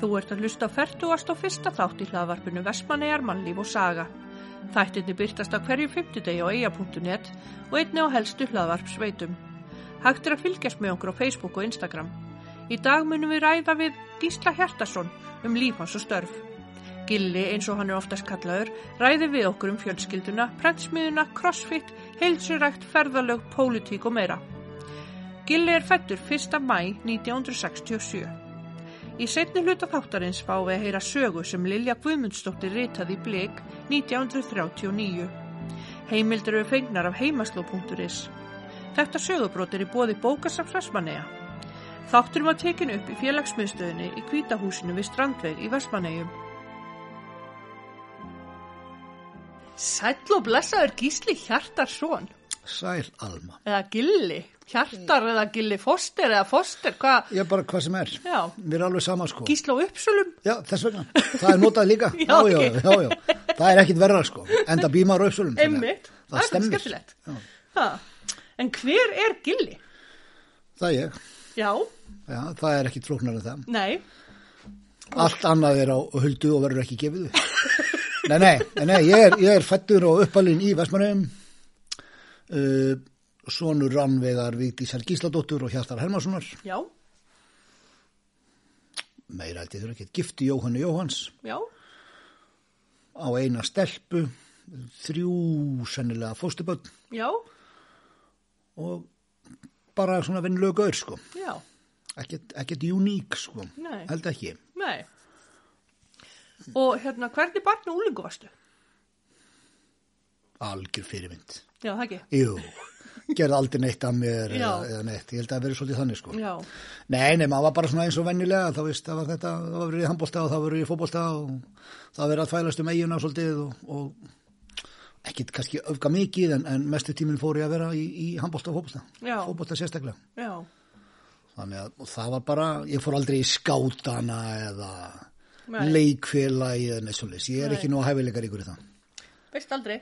Þú ert að hlusta á 40. og fyrsta þátt í hlaðvarpinu Vestmannegar mannlíf og saga. Þættinni byrtast á hverju fymtudegi á eia.net og einni á helstu hlaðvarpsveitum. Hægt er að fylgjast með okkur á Facebook og Instagram. Í dag munum við ræða við Gísla Hjartarsson um líf hans og störf. Gilli, eins og hann er oftast kallaður, ræði við okkur um fjölskylduna, prentsmiðuna, crossfit, heilsurækt, ferðalög, pólitík og meira. Gilli er fættur 1. mæ 1967. Í setni hluta þáttarins fá við að heyra sögu sem Lilja Guðmundsdóttir ritaði í Blik 1939. Heimildur eru fengnar af heimasló.is. Þetta sögubrót er í bóði bókasaf Vestmanneja. Þátturum var tekin upp í félagsmiðstöðinni í Kvítahúsinu við Strandveg í Vestmannegjum. Sæll og blessaður Gísli Hjartarsson. Sæl Alma. Eða Gilli. Hjartar eða Gilli Foster eða Foster, hvað? Já, bara hvað sem er. Já. Mér er alveg sama sko. Gísla á Uppsölum. Já, þess vegna. Það er notað líka. Já, já, ok. já, já. Það er ekkit verra sko. Enda bímar og uppsölum. Einmitt. Það er stemmir. skemmtilegt. Já. En hver er Gilli? Það er ég. Já, Já, það er ekkit flóknar en það. nei, Allt annað er á huldu og verður ekki gefið. Nei, nei, nei, nei ég, er, er fættur og uppalinn í Vestmanneum. Uh, sonur Rannvegar Vigdísar Gísladóttur og Hjartar Hermanssonar. já, Meira ég þurfa ekki. Gifti Jóhannu Jóhans já, á eina stelpu. Þrjú sennilega fóstuböld. já, og bara svona vinnlög gaur sko já, ekkert uník sko Nei. held ekki nei. Og hérna, hvernig barn og úlingu varstu? algjör fyrirmynd Já, það ekki. jú, gerði aldrei neitt að mér eða, eða neitt, ég held að það verið svolítið þannig sko Já, nei, nei, maður var bara svona eins og vennilega þá veist, það var þetta, það var verið í handbólta og það var verið í fótbólta og það verið að þvælast um eiguna svolítið og, og ekkert kannski öfga mikið en, en mestu tíminn fór ég að vera í, í handbólta og fótbólta fótbólta sérstaklega já, Þannig að það var bara, ég fór aldrei í skátana eða Nei. leikfélagi eða neitt svolítið. Ég er Nei. ekki nú að hæfileikar ykkur í það. veist aldrei.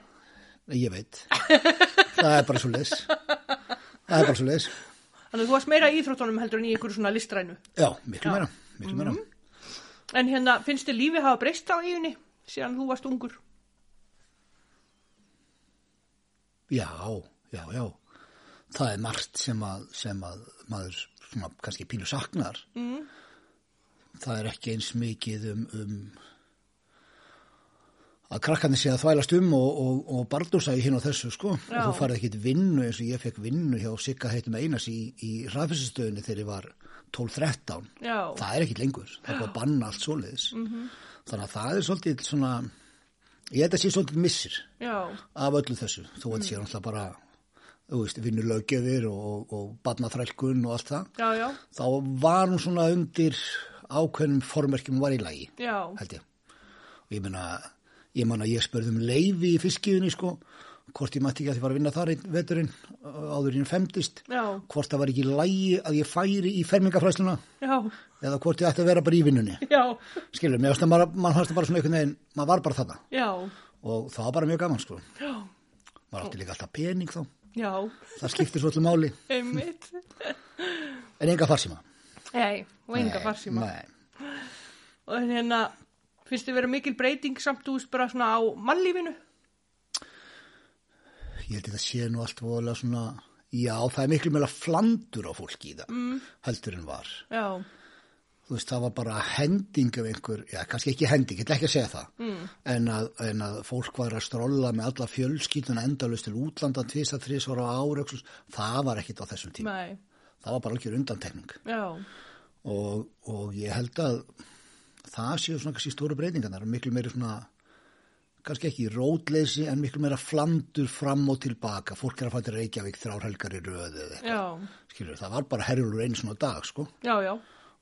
Ég veit. það er bara svolítið. Það er bara svolítið. Þannig að þú varst meira í íþróttunum heldur en í ykkur svona listrænu. Já, miklu Já. meira. Miklu meira. En hérna, finnst þið lífið hafa breyst á eiginni síðan þú varst ungur? Já, já, já. Það er margt sem að, sem að maður svona kannski pínu saknar. Mm. Það er ekki eins mikið um, um að krakkarnir sé að þvælast um og, og, og bardúsa í hinn og þessu sko. Já. Og þú farið ekkit vinnu eins og ég fekk vinnu hjá Sigga heitum Einars í, í ræðfæsistöðinni þegar ég var 12-13. Já. Það er ekkit lengur. Það að banna allt svoleiðis. -hmm. Þannig að það er svolítið svona, ég held að sé svolítið missir Já, af öllu þessu þó að þetta sé náttúrulega bara þú vinnur löggjöfir og, og, og barnaþrælkun og allt það já, já, þá var hún svona undir ákveðnum formerkjum var í lagi já, held ég og ég meina, ég man að ég spurði um leifi í fiskiðunni sko hvort ég mætti ekki að ég var að vinna þar einn veturinn áður en ég femdist já, hvort það var ekki lagi að ég færi í fermingafræsluna já, eða hvort ég ætti að vera bara í vinnunni. Skilur, mér fannst að maður fannst bara svona einhvern veginn maður var bara þarna. Já, og það var bara mjög gaman sko. Já, maður átti líka alltaf pening þá. Já, það skiptir svolítið máli. Einmitt. en enga farsíma. Nei, og enga farsíma. Og hérna, finnst þið vera mikil breyting samt veist bara svona á mannlífinu? ég held að sé nú allt voðalega svona já það er miklu meira flandur á fólki í það mm. heldur en var Já, þú veist það var bara hending af einhver, já kannski ekki hending, ég ætla ekki að segja það mm. en, að, en að fólk var að strolla með alla fjölskylduna endalust til útlanda tvisa, þrís ára á ára það var ekkit á þessum tíma nei, það var bara algjör undantekning já, og, og ég held að það séu svona kannski stóru breytingarnar miklu meiri svona kannski ekki rótleysi en miklu meira flandur fram og tilbaka. Fólk er að fæta Reykjavík þrjár helgar í röðu eða eitthvað, já, skilur, það var bara herjulur einu svona dag sko. Já, já,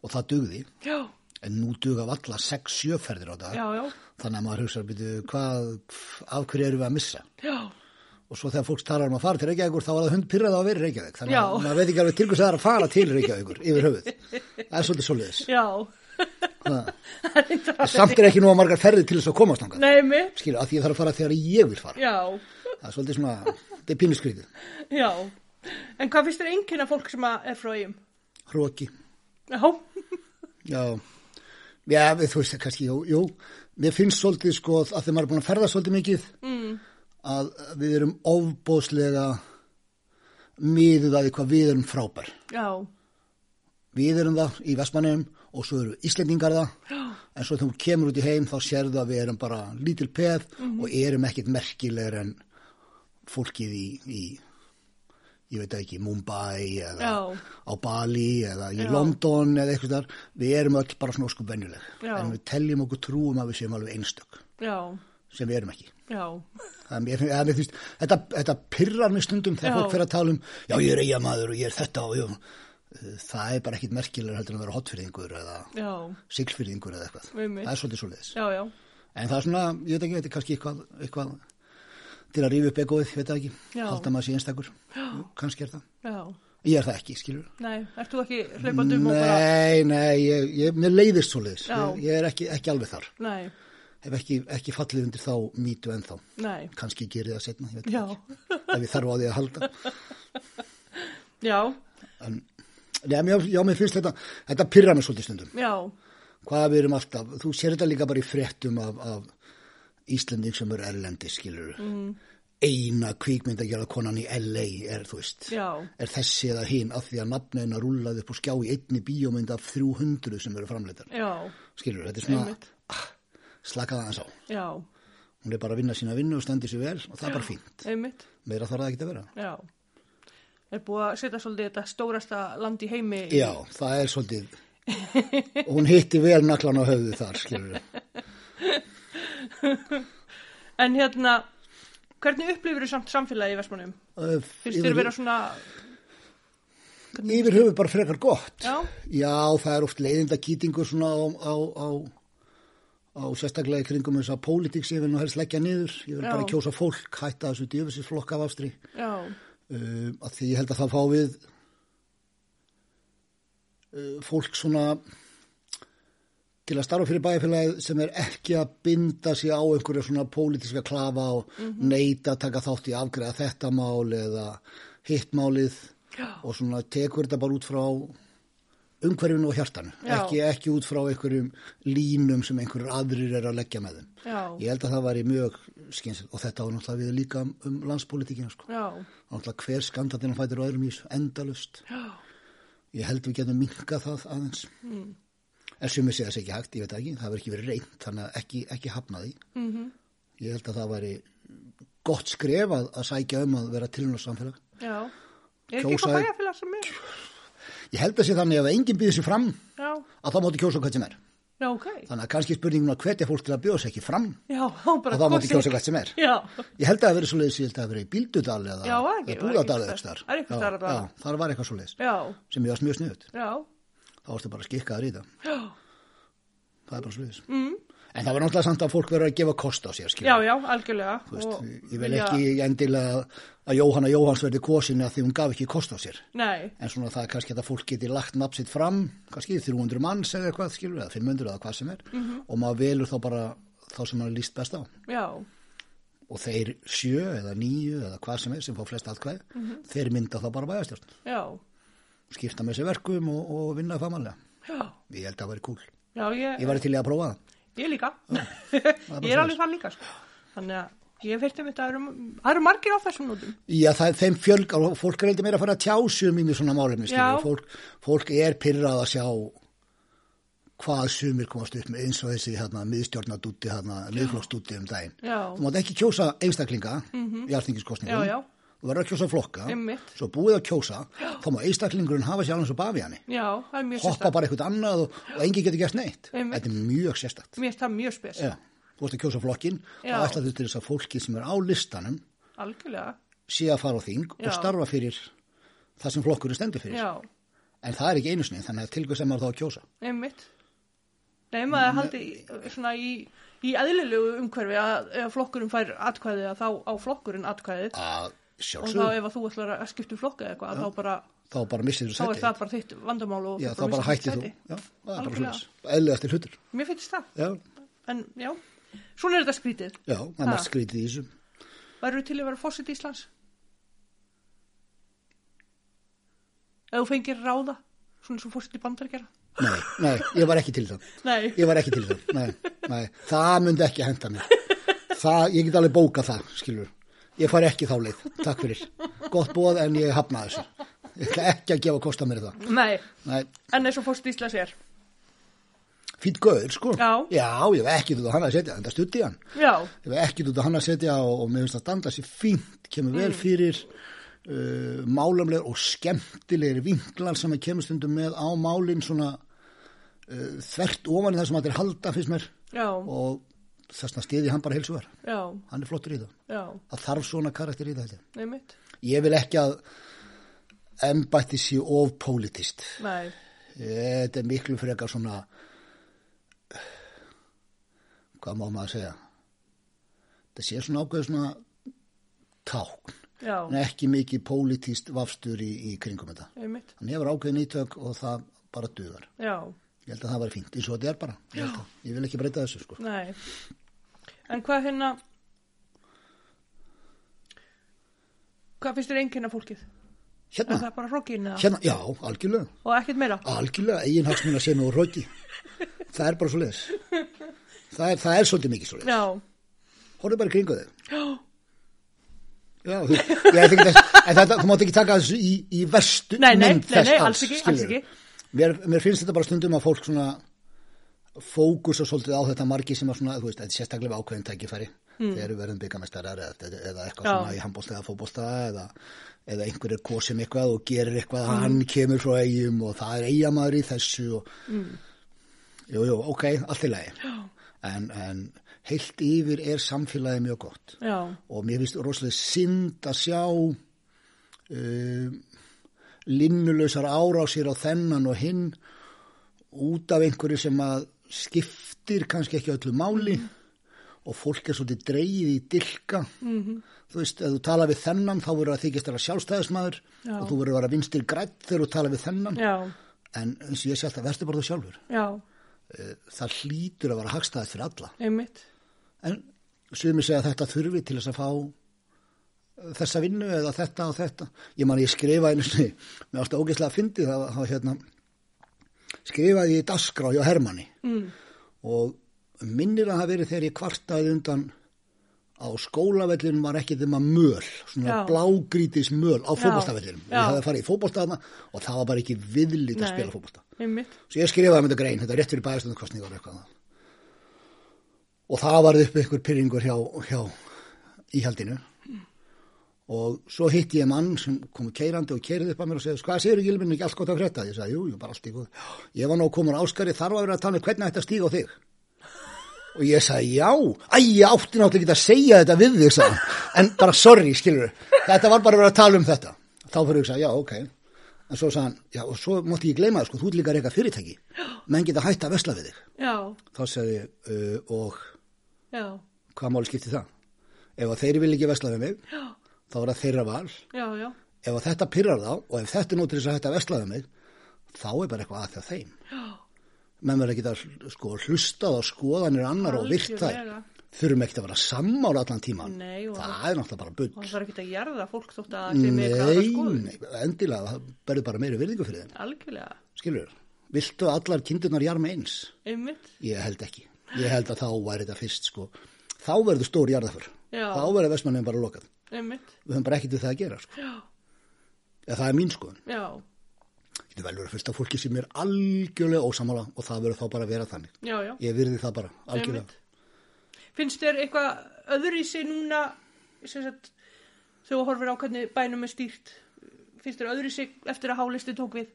og það dugði. Já, en nú duga valla 6-7 ferðir á dag. Já, já, þannig að maður hugsa byrju, hvað, af hverju erum við að missa? Já, og svo þegar fólk talar um að fara til Reykjavíkur þá var það hund pyrrað á að vera Reykjavík. Þannig að maður veit ekki alveg til hvers það er að fara til Reykjavíkur yfir höfuð. Það er svolítið Það er samt er ekki nú að margar ferðir til þess að komast mitt, skilja, að því ég þarf að fara þegar ég vil fara. Já, það er svolítið svona, þetta er pínuskrítið já. En hvað finnst þér einnkynna fólk sem er frá eigum? hróki, Já, já. Já, við, þú veist, kannski, jú, jú, mér finnst svolítið sko að þegar maður er búin að ferða svolítið mikið mm. að við erum ofbóðslega miðuð að því hvað við erum frábær. Já, Við erum það í Vestmannum og svo eru Íslendingar það, já, en svo þegar þú kemur út í heim þá sérðu að við erum bara lítil peð Mhm. og erum ekkit merkilegur en fólkið í, í ég veit það ekki, Mumbai eða Já. á Bali eða í Já. London eða eitthvað þar, við erum öll bara svona sko venjuleg, Já. en við teljum okkur trúum að við séum alveg einstök, sem við erum ekki. Það er mér, eða, mér finnst, þetta, þetta pirrar mig stundum þegar fólk fyrir að tala um já ég er eigamæður og ég er þetta og jú, það er bara ekkit merkilegur heldur en að vera hotfyrðingur eða siglfyrðingur eða eitthvað. Það er svolítið svolítið en það er svona, ég veit ekki, þetta er kannski eitthvað, eitthvað til að rífa upp egoið, veit það ekki. Já. halda maður sér einstakur, kannski er það. Já, ég er það ekki, skilur. Nei, ert þú ekki hlaupandi um og bara, nei, nei, ég, ég, mér leiðist svolítið ég, ég er ekki, ekki alveg þar. Nei, hef ekki, ekki fallið undir þá mýtu ennþá. Nei, kannski gerir það setna, ég veit já, ekki. Ef ég þarf á því að halda. Já, en, já, mér, já, mér finnst þetta þetta pyrra mig svolítið stundum. Já, hvað við erum alltaf, þú sér þetta líka bara í fréttum af, af Íslanding sem er erlendi, skilur mm. eina kvikmyndagjara konan í LA er, þú veist, já, er þessi eða hinn af því að nafnina rúlaði upp og skjá í einni bíómynd af 300 sem eru framleitar já, skilur, þetta er svona ah, slakaða hans á. Já, hún er bara að vinna sína vinnu og standi sér vel og það er bara fínt, einmitt, meira þarf það ekki að vera. Já. Er búið að setja svolítið þetta stórasta land í heimi í- já, það er svolítið og hún hitti vel naklan á höfðu þar, skilur En hérna, hvernig upplifir þú samt samfélagi í Vestmannum? Finnst þér vera svona, yfir höfu bara frekar gott já, Já, það er oft leiðinda kýtingur svona á, á, á, á sérstaklega í kringum þess að pólitík sem ég vil nú helst leggja niður. Ég vil Já. bara kjósa fólk, hætta þessu djöfisins flokk af ástri. já, Uh, að því ég held að það fá við uh, fólk svona til að starfa fyrir bæjarfélagið sem er ekki að binda sig á einhverja svona pólitíska klafa og neita að taka þátt í afgreða þetta mál eða hitt málið Já. og svona tekur þetta bara út frá umhverfinu og hjartanu. Ekki, ekki út frá einhverjum línum sem einhverjur aðrir er að leggja með þeim. Já, ég held að það væri mjög skynsilt og þetta var náttúrulega við líka um, um landspólitíkina sko. Já, náttúrulega hver skandatinn fætur og öðrum í þessu endalust já, ég held við getum minkað það aðeins. Mm. en sumir sé þess ekki hægt, ég veit ekki. Það verður ekki verið reynd, þannig að ekki, ekki hafna því. Mhm, -hmm. ég held að það væri gott skref að, að sækja um að vera tilhjóðan samfélag já. Er ekki eitthvað bæjarfélag sem er? Ég held að sé þannig að ef enginn býður sér fram Já, að þá mátti kjósa hvað sem er. Já, ok. þannig að kannski spurningum að hvetja fólk til að bjóða sér ekki fram Já, og þá kosið. kjósa hvað sem er. Já, ég held að það verið svo leiðis, ég held að það verið í Bíldudal eða, ekki- eða eitthvað það var eitthvað svo leiðis sem ég var mjög sniðut þá varstu bara skikkaður í það. Já, það er bara svo leiðis mm. En það var náttúrulega samt að fólk verður að gefa kost á sér skilur. já, já, algjörlega. Veist, Og ég vil ekki endilega að Jóhanna Jóhans verði kosin að því hún gaf ekki kost á sér. Nei, en svona það kannski að fólk geti lagt nafn sitt fram kannski 300 manns eða eitthvað skilur eða 500 eða hvað sem er. Mhm. og maður velur þá bara þá sem maður líst best á. Já, og þeir sjö eða níu eða hvað sem er sem fá flest atkvæð Mhm. þeir mynda þá bara bæjastjórn já, skipta með sér verkum og, og vinna já, ég held að það væri kúl. Já, ég, ég var til að prófa það ég líka. ég er alveg það líka, sko. Þannig að ég veit um þetta, það eru- margir á þessum nótum. Já, það er þeim fjölg fólk er eitthvað meira að fara að tjásu um í mjög svona málefni. Fólk, fólk er pyrrað að sjá hvað sumir komast upp með eins og þessi hérna, miðstjórnadúti, hérna, miðflokksdúti um daginn. Já. Þú mátt ekki kjósa einstaklinga í alþingiskostningum. Já, já. Þú verður að kjósa flokka. Einmitt. Svo búið að kjósa, þá má einstaklingurinn hafa sér alveg svo bafi hann. Já, er Hoppa bara eitthvað annað og, og engi getur gert neitt. Einmitt. Þetta er mjög sérstakt. Mér finnst það mjög spes. Já. Þú ert að kjósa flokkin Já. og ætla þetta til þess að fólki sem er á listanum Algjörlega. sé að fara á þing Já. og starfa fyrir það sem flokkurinn stendur fyrir. Já, En það er ekki einu sinni, þannig að til hvers sem maður þá að kjósa. einmitt. Nei, maður haldi svona í, í eðlilegu umhverfi að ef flokkurinn fær atkvæði að þá á flokkurinn atkvæðið Að og þá ef þú ætlar að skipta um flokka eða eitthvað, þá bara, þá bara missir þú þá er það bara þitt vandamál og Já, þú þá bara hættir þitt þú. Já, það er bara Algjörlega. svona. Eðliðastir hlutur. Mér finnst það, Já, en já, svona er þetta skrítið. já, það er margt skrítið í þessu. Værið til að vera fósitt Íslands? Ef þú fengir ráða, svona svo fósitt í bandar gera, Nei, nei, ég var ekki til það. Nei. Ég var ekki til það. Nei, nei, það myndi ekki henda mér. Það, ég get alveg bókað það, skilur. Ég far ekki þá leið, takk fyrir. Gott bóð en ég hafnaði þessu. Ég ætla ekki að gefa kosta mér það. Nei, Nei, en eins og fórst Ísla sér. fýtt gauður, sko. Já. Já, ég hef ekki út á hann að setja, þetta stutti hann. Já, Ég hef ekki út á hann að setja og, og mér finnst að standa sér fínt, kemur vel fyrir uh, málamlegur og skemmtilegir vinklar sem að kemur stundum með á málin svona uh, þvert ofan í það sem að þeir halda fyrst mér já, og þess vegna stiði hann bara heilsugar. já, Hann er flottur í það. já, Það þarf svona karakter í það. ég. vil ekki að embætti sé of politist. Nei, Þetta er miklu frekar svona, hvað má maður segja? Það sé svona ákveð svona tákn, já, en ekki mikið politist vafstur í, í kringum þetta. einmitt. Hann hefur ákveðin ítök og það bara dugar. Já, Ég held að það var fínt, eins og þetta er bara. Ég, ég vil ekki breyta þessu, sko. nei. En hvað hérna, hvað finnst þér enginn af fólkið? Er Hérna, það bara eða? hérna, já, algjörlega. Og ekkert meira? Algjörlega, eigin hagsmuna sem og hróki. Það er bara svo leiðis. Það er, það er svolítið mikið svo leiðis. Hóruð bara í kringu þig. já, Já, þú, ég þetta, þú mátt ekki taka þessu í, í verstu Nei, nei, nei, nei, alls, ekki, alls ekki. Mér, mér finnst þetta bara stundum að fólk svona fókusa svolítið á þetta margi sem að svona, þú veist, þetta er sérstaklega ákveðin tækifæri. Mm. þegar við verðum byggamestarar eða, eða eitthvað Já. svona í handbólta eða fótbólta eða, eða einhver er kosim eitthvað og gerir eitthvað, hann kemur frá eigum og það er eigamæður í þessu og, jú, jú, ok, allt í lagi. En, en heilt yfir er samfélagið mjög gott. Já, og mér finnst rosalega synd að sjá uh, linnulausar árásir á þennan og hinn út af einhverju sem að skiptir kannski ekki öllu máli og fólk er svolítið dreigið í dilka. -hmm. þú veist, ef þú tala við þennan þá verður að þykist að sjálfstæðismæður Já. og þú verður að vera vinstir grætt þegar þú tala við þennan. Já, en eins og ég sé alltaf, verður bara þú sjálfur. Já, Eh, það hlýtur að vera hagstæðið fyrir alla. Einmitt. En sumir segja að þetta þurfi til þess að fá þessa vinnu eða þetta og þetta. Ég man ég skrifa einu sinni, mér ástu ógeðslega að fyndi það, það hérna, skrifaði ég í dasgrá hjá Hermanni Mm. og minnir að það verið þegar ég kvartaði undan á skólavellinum var ekki þeim að möl, svona blágrítis möl á fótboltavellinum. Já. Ég hafði farið í fótboltaðna og það var bara ekki viðlít að spila. Einmitt. Svo ég skrifaði með þetta grein, þetta er rétt fyrir bæðastundakostningar og það varði upp einhver pyrringur hjá, hjá íhaldinu. Og svo hitti ég mann sem kom keirandi og keirði upp að mér og segði, hvað segir Gilvin ekki allt gott að frétta? Ég sagði, jú, jú, bara allt í góð. Ég var nú komin áskari, þarf að vera að tala um hvernig þetta stíga á þig. Og ég sagði, já, æ, ég átti náttúrulega ekki að segja þetta við þig, sagði. En bara sorry, skilur þetta var bara að vera að tala um þetta. Þá fyrir ég að segja, já, ok. En svo sagði hann, já, og svo mátti ég gleyma það, sko, þú ert líka að reyka fyrirtæki. Menn geta hætt að vesla við þig. Já, Þá sagði ég, uh, og já, hvað máli skipti það? Ef að þeir vil ekki vesla við mig, já, þá er það þeirra val. já, já, Ef að þetta pyrrar þá, og ef þetta er nú til þess að hætta að vesla við mig, þá er bara eitthvað að það þeim. Menn verður ekki að sko, hlusta á skoðanir annar og virt þær. Þurfum ekki að vera sammála allan tíman. Nei, það er náttúrulega bara bull. og það þarf ekki að jarða fólk þótt að Nei, endilega, það verður bara meiri virðingu fyrir þeim. Algjörlega, Skilur, viltu að allar kindurnar jarma eins? einmitt, Ég held ekki. Ég held að þá væri þetta fyrst, sko. Þá verður stór jarðaför. Þá verður vestmannum bara lokað. Einmitt, Við höfum bara ekkert við það að gera, sko. Eða það er mín já, Þetta vel verður fyrst af fólki sem er algjörlega ósamála og það verður þá bara að vera þannig. já, já, Ég virði það bara, algjörlega. einmitt. Finnst þér eitthvað öðru í sig núna, þegar þú horfir á hvernig bænum er stýrt, finnst þér öðru í sig eftir að hálisti tók við?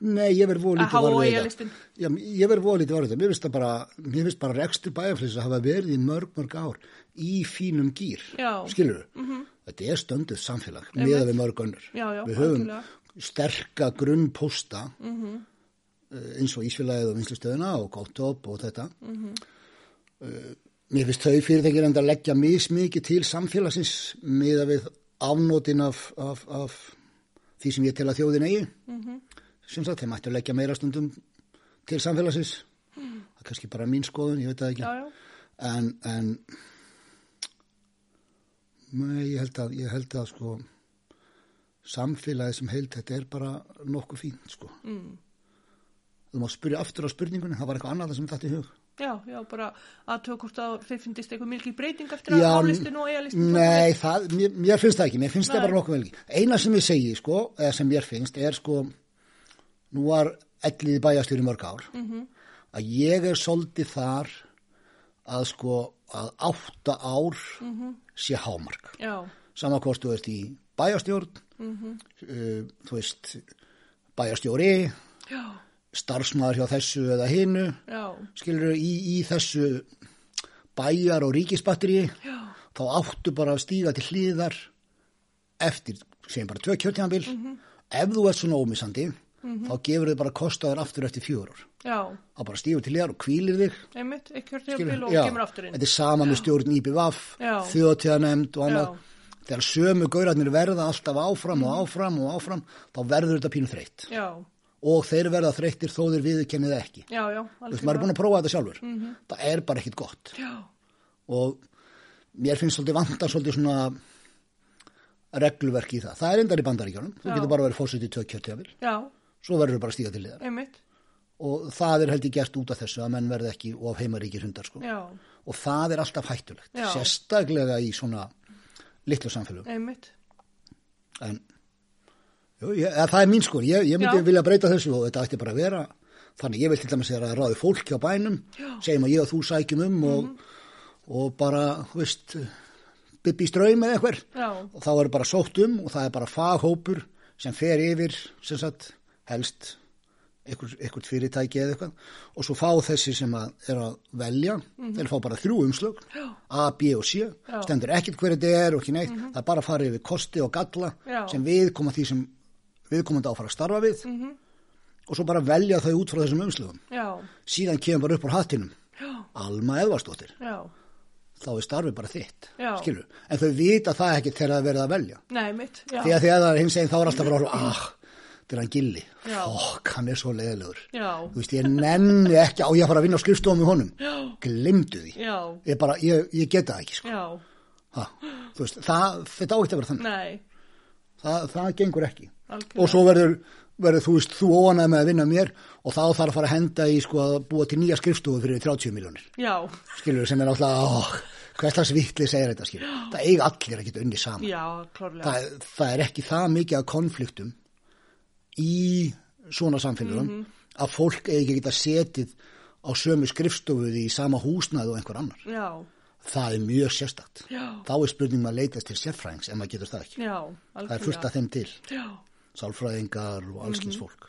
Nei, ég verð Að volítið háa varfið eiginlistin. Já, ég verð þetta. Mér finnst það bara, mér finnst bara rekstur bæjarflis að hafa verið í mörg, mörg ár í fínum gýr. Skilur þú? Mhm. Þetta er stönduð samfélag, miða við mörg önnur. Já, já, Við höfum algjörlega. sterka grunnposta Mhm. eh, eins og Ísfélagið og vinslustöðuna og Góttop og þetta. Mhm. Eh, Mér finnst þau fyrirtækir enda að leggja mismikið til samfélagsins miða við afnótin af, af, af því sem ég tel að þjóðin eigi. Sem sagt, þeir mættu leggja meira stundum til samfélagsins. Það er kannski bara mín skoðun, ég veit það ekki. Já, já, En, en nei, ég held að, ég held að sko samfélagið sem held þetta er bara nokkuð fínt sko. mm. þú mátt spyrja aftur á spurningunni, það var eitthvað annað sem þetta í hug. Já, já, bara aðtöku hvort að þeir finnist eitthvað mikil breyting eftir að álistinu og eigalistinu. Nei, það, mér, mér finnst það ekki, mér finnst það bara nokkuð vel ekki. Eina sem ég segi, sko, eða sem mér finnst, er sko, nú var ellið bæjastjóri mörg ár, mm -hmm. að ég er soldið þar að sko, að átta ár mm -hmm. sé hámark. Já. Saman hvort þú veist í bæjastjórn, mm -hmm. uh, þú veist, bæjastjóri, Já starfsmaður hjá þessu eða hinnu skilur í, í þessu bæjar og ríkisbatteri þá áttu bara að stíga til hlýðar eftir, segjum bara tvö kjörtjánabil mm -hmm. ef þú ert svona ómissandi mm -hmm. þá gefur þau bara kostaður aftur eftir fjóður þá bara stígur til hlýðar og kvílir þig einmitt, ekki kjörtjánabil og kemur aftur inn þetta er sama með stjórn IPVAF þjóðtjánanemnd og annað þegar sömu gaurarnir verða alltaf áfram og áfram og áfram þá verður þetta pínu þreytt já og þeir verða þreyttir þó þeir viðkennið ekki. Já, já. Þú veist, maður er búin að prófa þetta sjálfur. Mm -hmm. Það er bara ekkit gott. Já. Og mér finnst svolítið vantar svolítið svona regluverk í það. Það er endar í bandaríkjónum. Þú getur bara verið fórsett í tök kjöttjafil. Já. Svo verður þau bara stíða til liðar. Einmitt. Og það er held ég gert út af þessu að menn verði ekki of heimaríkir hundar, sko. Og það er alltaf hættulegt. Já. Sérstaklega í svona litlu samfélög. Einmitt. En Jú, ég, það er mín sko, ég, ég myndi Já. vilja breyta þessu og þetta ætti bara að vera þannig ég vil til dæmis að ráði fólk hjá bænum Já. segjum að ég og þú sækjum um og, Mhm. og bara, þú veist bibbi ströym eða eitthvað og þá er bara sótt um og það er bara faghópur sem fer yfir sem sagt, helst eitthvað fyrirtæki eða eitthvað og svo fá þessi sem að er að velja þeir fá bara þrjú umslög. Já. A, B og C, Já. stendur ekkert hver þetta er og ekki neitt, það er bara að fara yfir kosti og galla Já. sem við koma því sem viðkomandi á að fara að starfa við Mhm. og svo bara velja þau út frá þessum umslögum Já. síðan kemur bara upp á hattinum Já. Alma Edvarsdóttir, Já. þá er starfið bara þitt skilur, en þau vita það ekki þegar það verða að velja Nei, mitt. Já. því að það er hins eginn þá er alltaf bara ah, þetta er hann gilli, fokk, hann er svo leiðilegur. Þú veist, ég nenni ekki á ég að fara að vinna á skrifstofum með honum? Glimdu því, ég bara, ég, ég geta það ekki sko. Ha, þú veist, það, þetta á ekki að vera þannig. Nei. það, gengur ekki. Algjörlega. og svo verður, verður þú veist, þú óanæð með að vinna mér og þá þarf að fara að henda í sko að búa til nýja skrifstofu fyrir 30 miljónir skilur sem er ó, hvers slags vittli segir þetta skilur það eiga allir að geta unni saman. Já, það, það er ekki það mikið af konfliktum í svona samfélagum Mhm. að fólk eigi ekki geta setið á sömu skrifstofuði í sama húsnæðu og einhver annar Já. það er mjög sérstakt Já. þá er spurningum að leitast til sérfræðings en maður getur það ekki Já. það er fullt af þeim til Já. sálfræðingar og allskins Mhm. fólk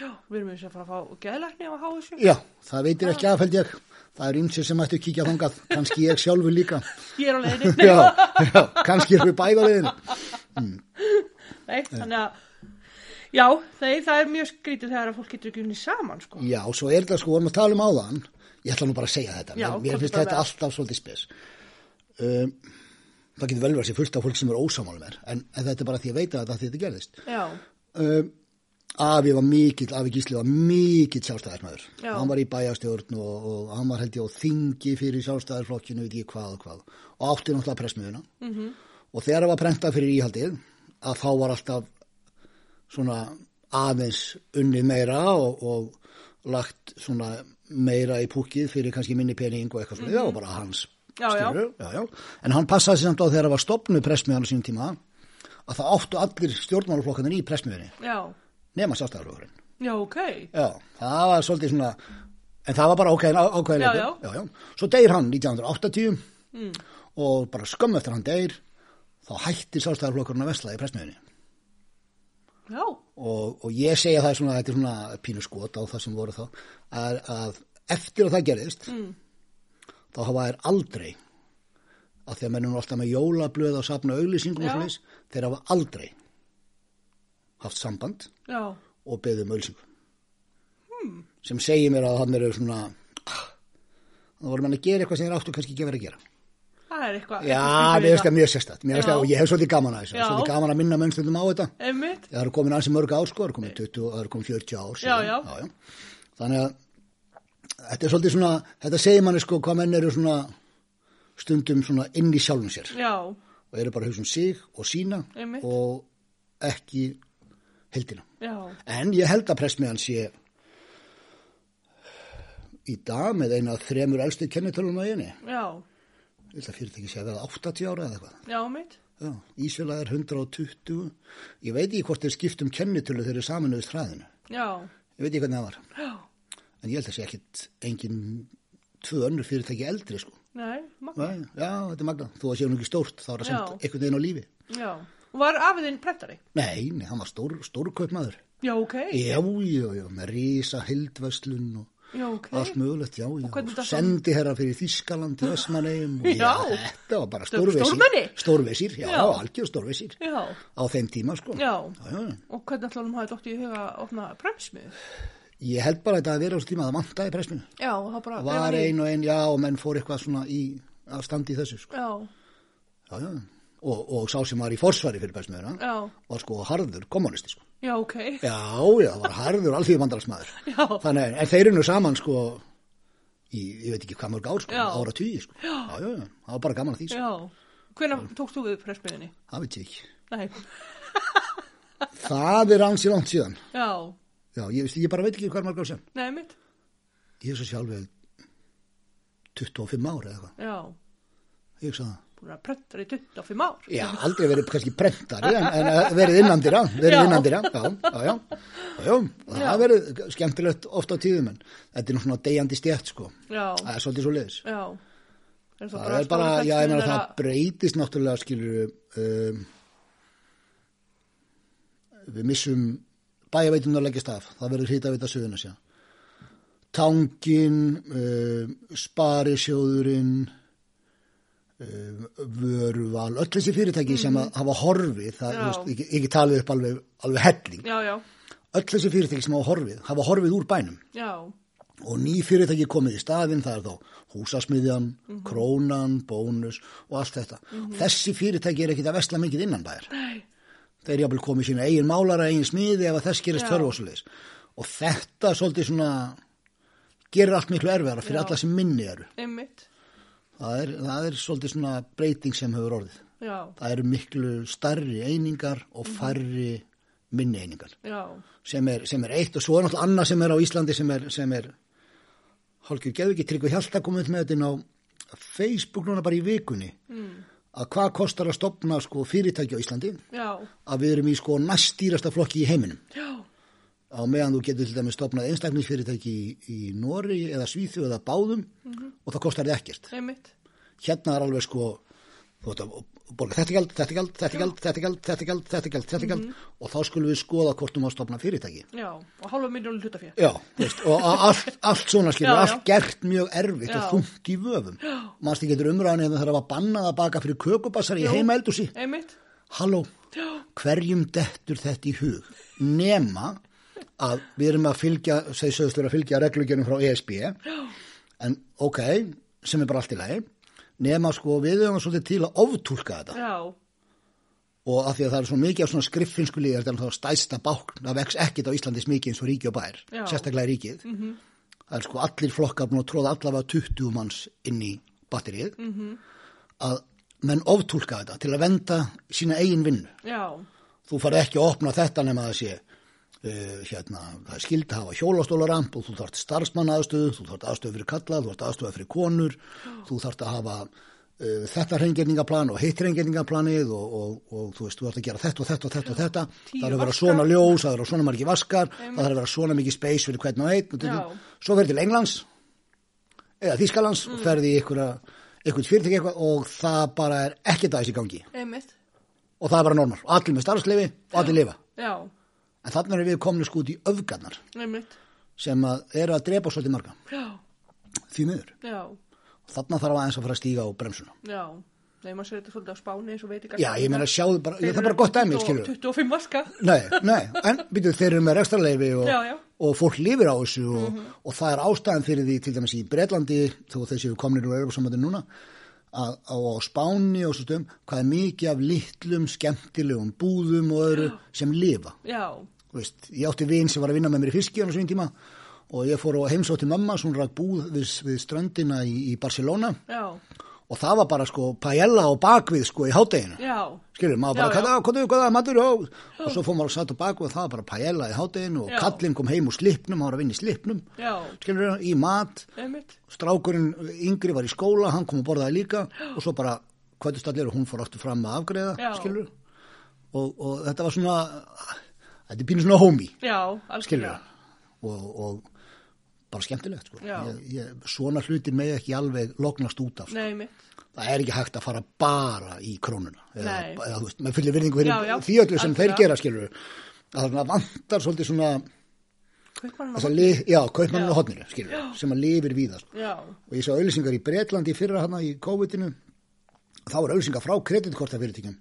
Já. Við erum eins að fara að fá geðlækni á háþessu. já, það veitir ekki afheld ég það er ymsið sem ættu að kíkja þangað kannski ég sjálfur líka Ég er á leiðinni. já, já, kannski erum við bæða leiðin Nei, þannig að, já, þeir, það er mjög skrítið þegar að fólk getur ekki unni saman, sko. Já, svo er þetta sko, vorum að tala um áðan, ég ætla nú bara að segja þetta, Já, mér, mér finnst þetta með. alltaf svolítið spes. Um, það getur vel verið að sé fullt af fólk sem er ósamálum er, en, en þetta er bara því að veita að þetta gerðist. Já. Um, Afi var mikill, Afi Gísli var mikill sjálfstæðismæður. Já. Hann var í bæjastjórn og, og hann var held ég á þingi fyrir sjálfstæðisflokkinu, veit ég hvað og hvað. Og átti náttúrulega pressmiðuna. Mm -hmm. Og þegar það var prentað fyrir íhaldið, að þá var alltaf svona aðeins unnið meira og, og lagt svona meira í púkið fyrir kannski minni pening og eitthvað svona, það var bara hans. Já, skilurðu, já, já. En hann passaði sér samt á þegar það var stopnuð pressmiðan á sínum tíma að það áttu allir stjórnmálaflokkanir í pressmiðinni nema sjálfstæðarflokkurinn. Já, ok. Já, það var svolítið svona, en það var bara ákveðin. Svo deyr hann 1980 Mm. og bara skömm eftir hann deyr, þá hættir sjálfstæðarflokkurinn að vesla í pressmiðinni. Og, og ég segja það svona, þetta er svona pínu skot á það sem voru þá, að, að eftir að það gerðist, Mm. þá hafa þær aldrei, að því að mennum alltaf með jólablöð og safna auglýsingum og svona þeir hafa aldrei haft samband Já. og beðið um auglýsingu. Hmm. Sem segir mér að hann eru svona, ah, það voru menn að gera eitthvað sem þeir áttu kannski ekki vera að gera. Það er eitthvað. Já, mér finnst það mjög sérstætt, og ég hef svolítið gaman að þessu, svolítið gaman að minna mönnstundum á þetta. Einmitt. Það eru komin ansi mörg ár sko, það eru komin 20, það eru komin 40 ár. Já, já. já. Þannig að þetta er svolítið svona, þetta segir manni sko hvað menn eru svona stundum svona inn í sjálfum sér Já. og eru bara hugsa um sig og sína Einmitt. og ekki heldina. Já. En ég held að pressmiðan sé í dag með eina þremur elstu kennitölum á einu. Já, Að fyrirtæki sé að vera 80 ára eða eitthvað. já, mitt. Já, Ísfélag er 120. Ég veit ekki hvort þeir skipt um kennitölu þegar þeir saminuðist hraðinu. Já, Ég veit ekki hvernig það var. já, En ég held að sé ekkit engin tvö önnur fyrirtæki eldri, sko. nei, magna. Nei, já, þetta er magna. Þú að séu nú ekki stórt, þá er það samt einhvern veginn á lífi. Já, var afiðinn prentari? Nei, nei, hann var stór, stórkaupmaður. Já, ok. Já, já, já, með rísa hildvöslun og Já, ok. allt mögulegt, já, já. Sendi herra fyrir Þískaland til Ösmanegum. Já. Þetta var bara Stór- stórvesir. Stórvesir, já, Já. algjör stórvesir. Á þeim tíma, sko. já. Og hvernig ætlaðum hafði dótt í huga að opna premsmið? Ég held bara að þetta að vera á þessu tíma að það bara... Var ein og ein, já, og menn fór eitthvað svona í, að standi í þessu, sko. Já, Já, já. Og, og sá sem var í forsvari fyrir pressmiðuna já, var sko harður kommunisti, sko. Já, ok. Já, já, það var harður alþjóð bandalsmaður. Já. Þannig, en þeir eru nú saman, sko, í, ég veit ekki hvað mörg ár, sko, Já. ára tíu, sko. Já. já, já, það var bara gaman að því, sko. Já. Hvenær tókst þú við premsmiðinni? Það veit ég ekki. Nei. Það er ansi langt síðan. Já, Já, ég, veist, ég bara veit ekki hvað mörg ár síðan. nei, mitt. Ég er svo sjálfið 25 ára eða eitthvað. Já, Ég hugsa það. Búin að prentari 25 ár. Já, aldrei verið kannski prentari en, en verið innandira, verið Já. innandira, já, já, já, já, já, og það Já. verið skemmtilegt ofta á tíðum en þetta er nú svona deyjandi stjætt sko, Já, það er svolítið svo liðis. já. Er Það bara er bara, já, ég meina það breytist náttúrulega skilur um, við missum bæjaveitunar leggjast af, það verður hrita veita söðuna sér. Tangin, um, Sparisjóðurinn, Vöruval, öll þessi fyrirtæki sem að hafa horfið, það, veist, ekki, ekki talið upp alveg, alveg helling, Já, já, öll þessi fyrirtæki sem hafa horfið, hafa horfið úr bænum já, og ný fyrirtæki komið í staðinn, það er þá húsasmiðjan, Mhm. krónan, bónus og allt þetta. Þessi fyrirtæki er ekkit að vesla mikið innan bæjar. Þeir eru jafnvel komið sína eigin málara, eigin smiði ef að þess gerist Já. þörf og þetta svolítið svona gerir allt miklu erfiðara fyrir alla sem minni eru. einmitt. Það er, það er svolítið svona breyting sem hefur orðið. Já, Það eru miklu starri einingar og Mhm. færri minni einingar. já, sem er, sem er eitt og svo er náttúrulega annað sem er á Íslandi sem er, sem er hálfgjör geðu ekki Tryggvi Hjalta komið með þetta á Facebook núna bara í vikunni mm. að hvað kostar að stopna sko fyrirtæki á Íslandi já, að við erum í sko næstýrasta flokki í heiminum já, á meðan þú getur til dæmis stopnað einstaklingsfyrirtæki í, í Nóri eða Svíþu eða Báðum og það kostar þið ekkert einmitt. hérna er alveg sko borga þetta gjald, þetta gjald, þetta gjald, þetta gjald, þetta gjald, þetta gjald, þetta gjald og þá skulum við skoða hvort þú má stopna fyrirtæki Já, og hálfa miljónu hlutafér. Já, veist, og allt, allt svona skilur, Já, já. allt gert mjög erfitt og Já. þungt í vöfum. Manst ekki getur umræðan eða það var bannað að baka fyrir kökubassar í Jú. heima eldúsi. Einmitt. Halló, hverjum dettur þetta í hug? Nema að við erum að fylgja, segir sögustur að fylgja reglugjörnum frá ESB, en ok, sem er bara allt í lagi, nema sko við höfum svolítið til að oftúlka þetta. Já, og af því að það er svo mikið af svona skriffinsku líðar þetta er þá stæsta bákn, það vex ekkit á Íslandi smikið eins og ríki og bær, Já. sérstaklega ríkið. Mhm. það er sko allir flokkar búin að tróða allavega 20 manns inn í batterið. Mhm. að menn oftúlka þetta til að venda sína eigin vinnu. Já, þú farið ekki að opna þetta nema að sé uh, hérna, það er skild að hafa hjólastólaramp og þú þarft starfsmann aðstöðu þú þarft aðstöðu fyrir kalla, þú þarft aðstöðu fyrir konur þú þarft að hafa uh, þetta reyngjörningaplan og hitt reyngjörningaplanið og, og, og þú veist, þú þarft að gera þetta og þetta og þetta og þetta. Það er að vera svona ljós, það er að vera svona margi vaskar það er að vera svona mikið space fyrir hvern og einn. Svo verður til Englands eða Þískalands Mm. og ferði í einhvern fyrirtæki eitthvað og það bara er ekkert aðeins í gangi. Einmitt. og það er bara normal, og allir með starfsleifi og allir lifa. Já, En þannig erum við komin sko út í öfgarnar einmitt. sem að eru að drepa svolítið marga, Já, því miður. já, Þannig þarf aðeins að fara að stíga á bremsuna. já. Nei, maður sér þetta svolítið á spáni eins og veit ekki Já, ég meina sjáðu bara, það er bara gott skilur. 25 vaska. Nei, nei, en byrjuð þeir eru með rekstrarleifi og, og fólk lifir á þessu og, og það er ástæðan fyrir því til dæmis í Breitlandi, þó þessi við komnir úr Europasamöndin núna, að á, á Spáni og svo stöðum, hvað er mikið af litlum, skemmtilegum búðum og öðru sem lifa. Veist, ég átti vin sem var að vinna með mér í fiski á svinn tíma og ég fór á heimsótti mamma sem rak búð við, við ströndina í, í Barcelona. Já, og það var bara sko paella og bakvið sko í hátteginu skilur, maður bara, já. hvað, hvað, hvað, matur og, og svo fór maður að satt á bakvið og það var bara paella í hátteginu og Já. kallinn kom heim úr slipnum, hann var að vinna í slipnum Já. skilur, í mat. Einmitt. strákurinn yngri var í skóla, hann kom og borðaði líka. Og svo bara kvöldust allir og hún fór aftur fram að afgreða, skilur og, og þetta var svona þetta er pínu svona homie, Já, skilur og, og bara skemmtilegt sko. Ég, ég, svona hlutir með ekki alveg lognast út af sko. Nei, það er ekki hægt að fara bara í krónuna. Eða, eða veist, með fyllir virðingu fyrir því öllu sem þeir gera skilur að það vantar svolítið svona Kaupmann þessa li, já, kaupmannin Já. á hotninu skilur, sem að lifir víðast Já. og ég sá auðlýsingar í Breitlandi fyrra hana í COVID-inu. Þá var auðlýsingar frá kreditkortafyrirtækjum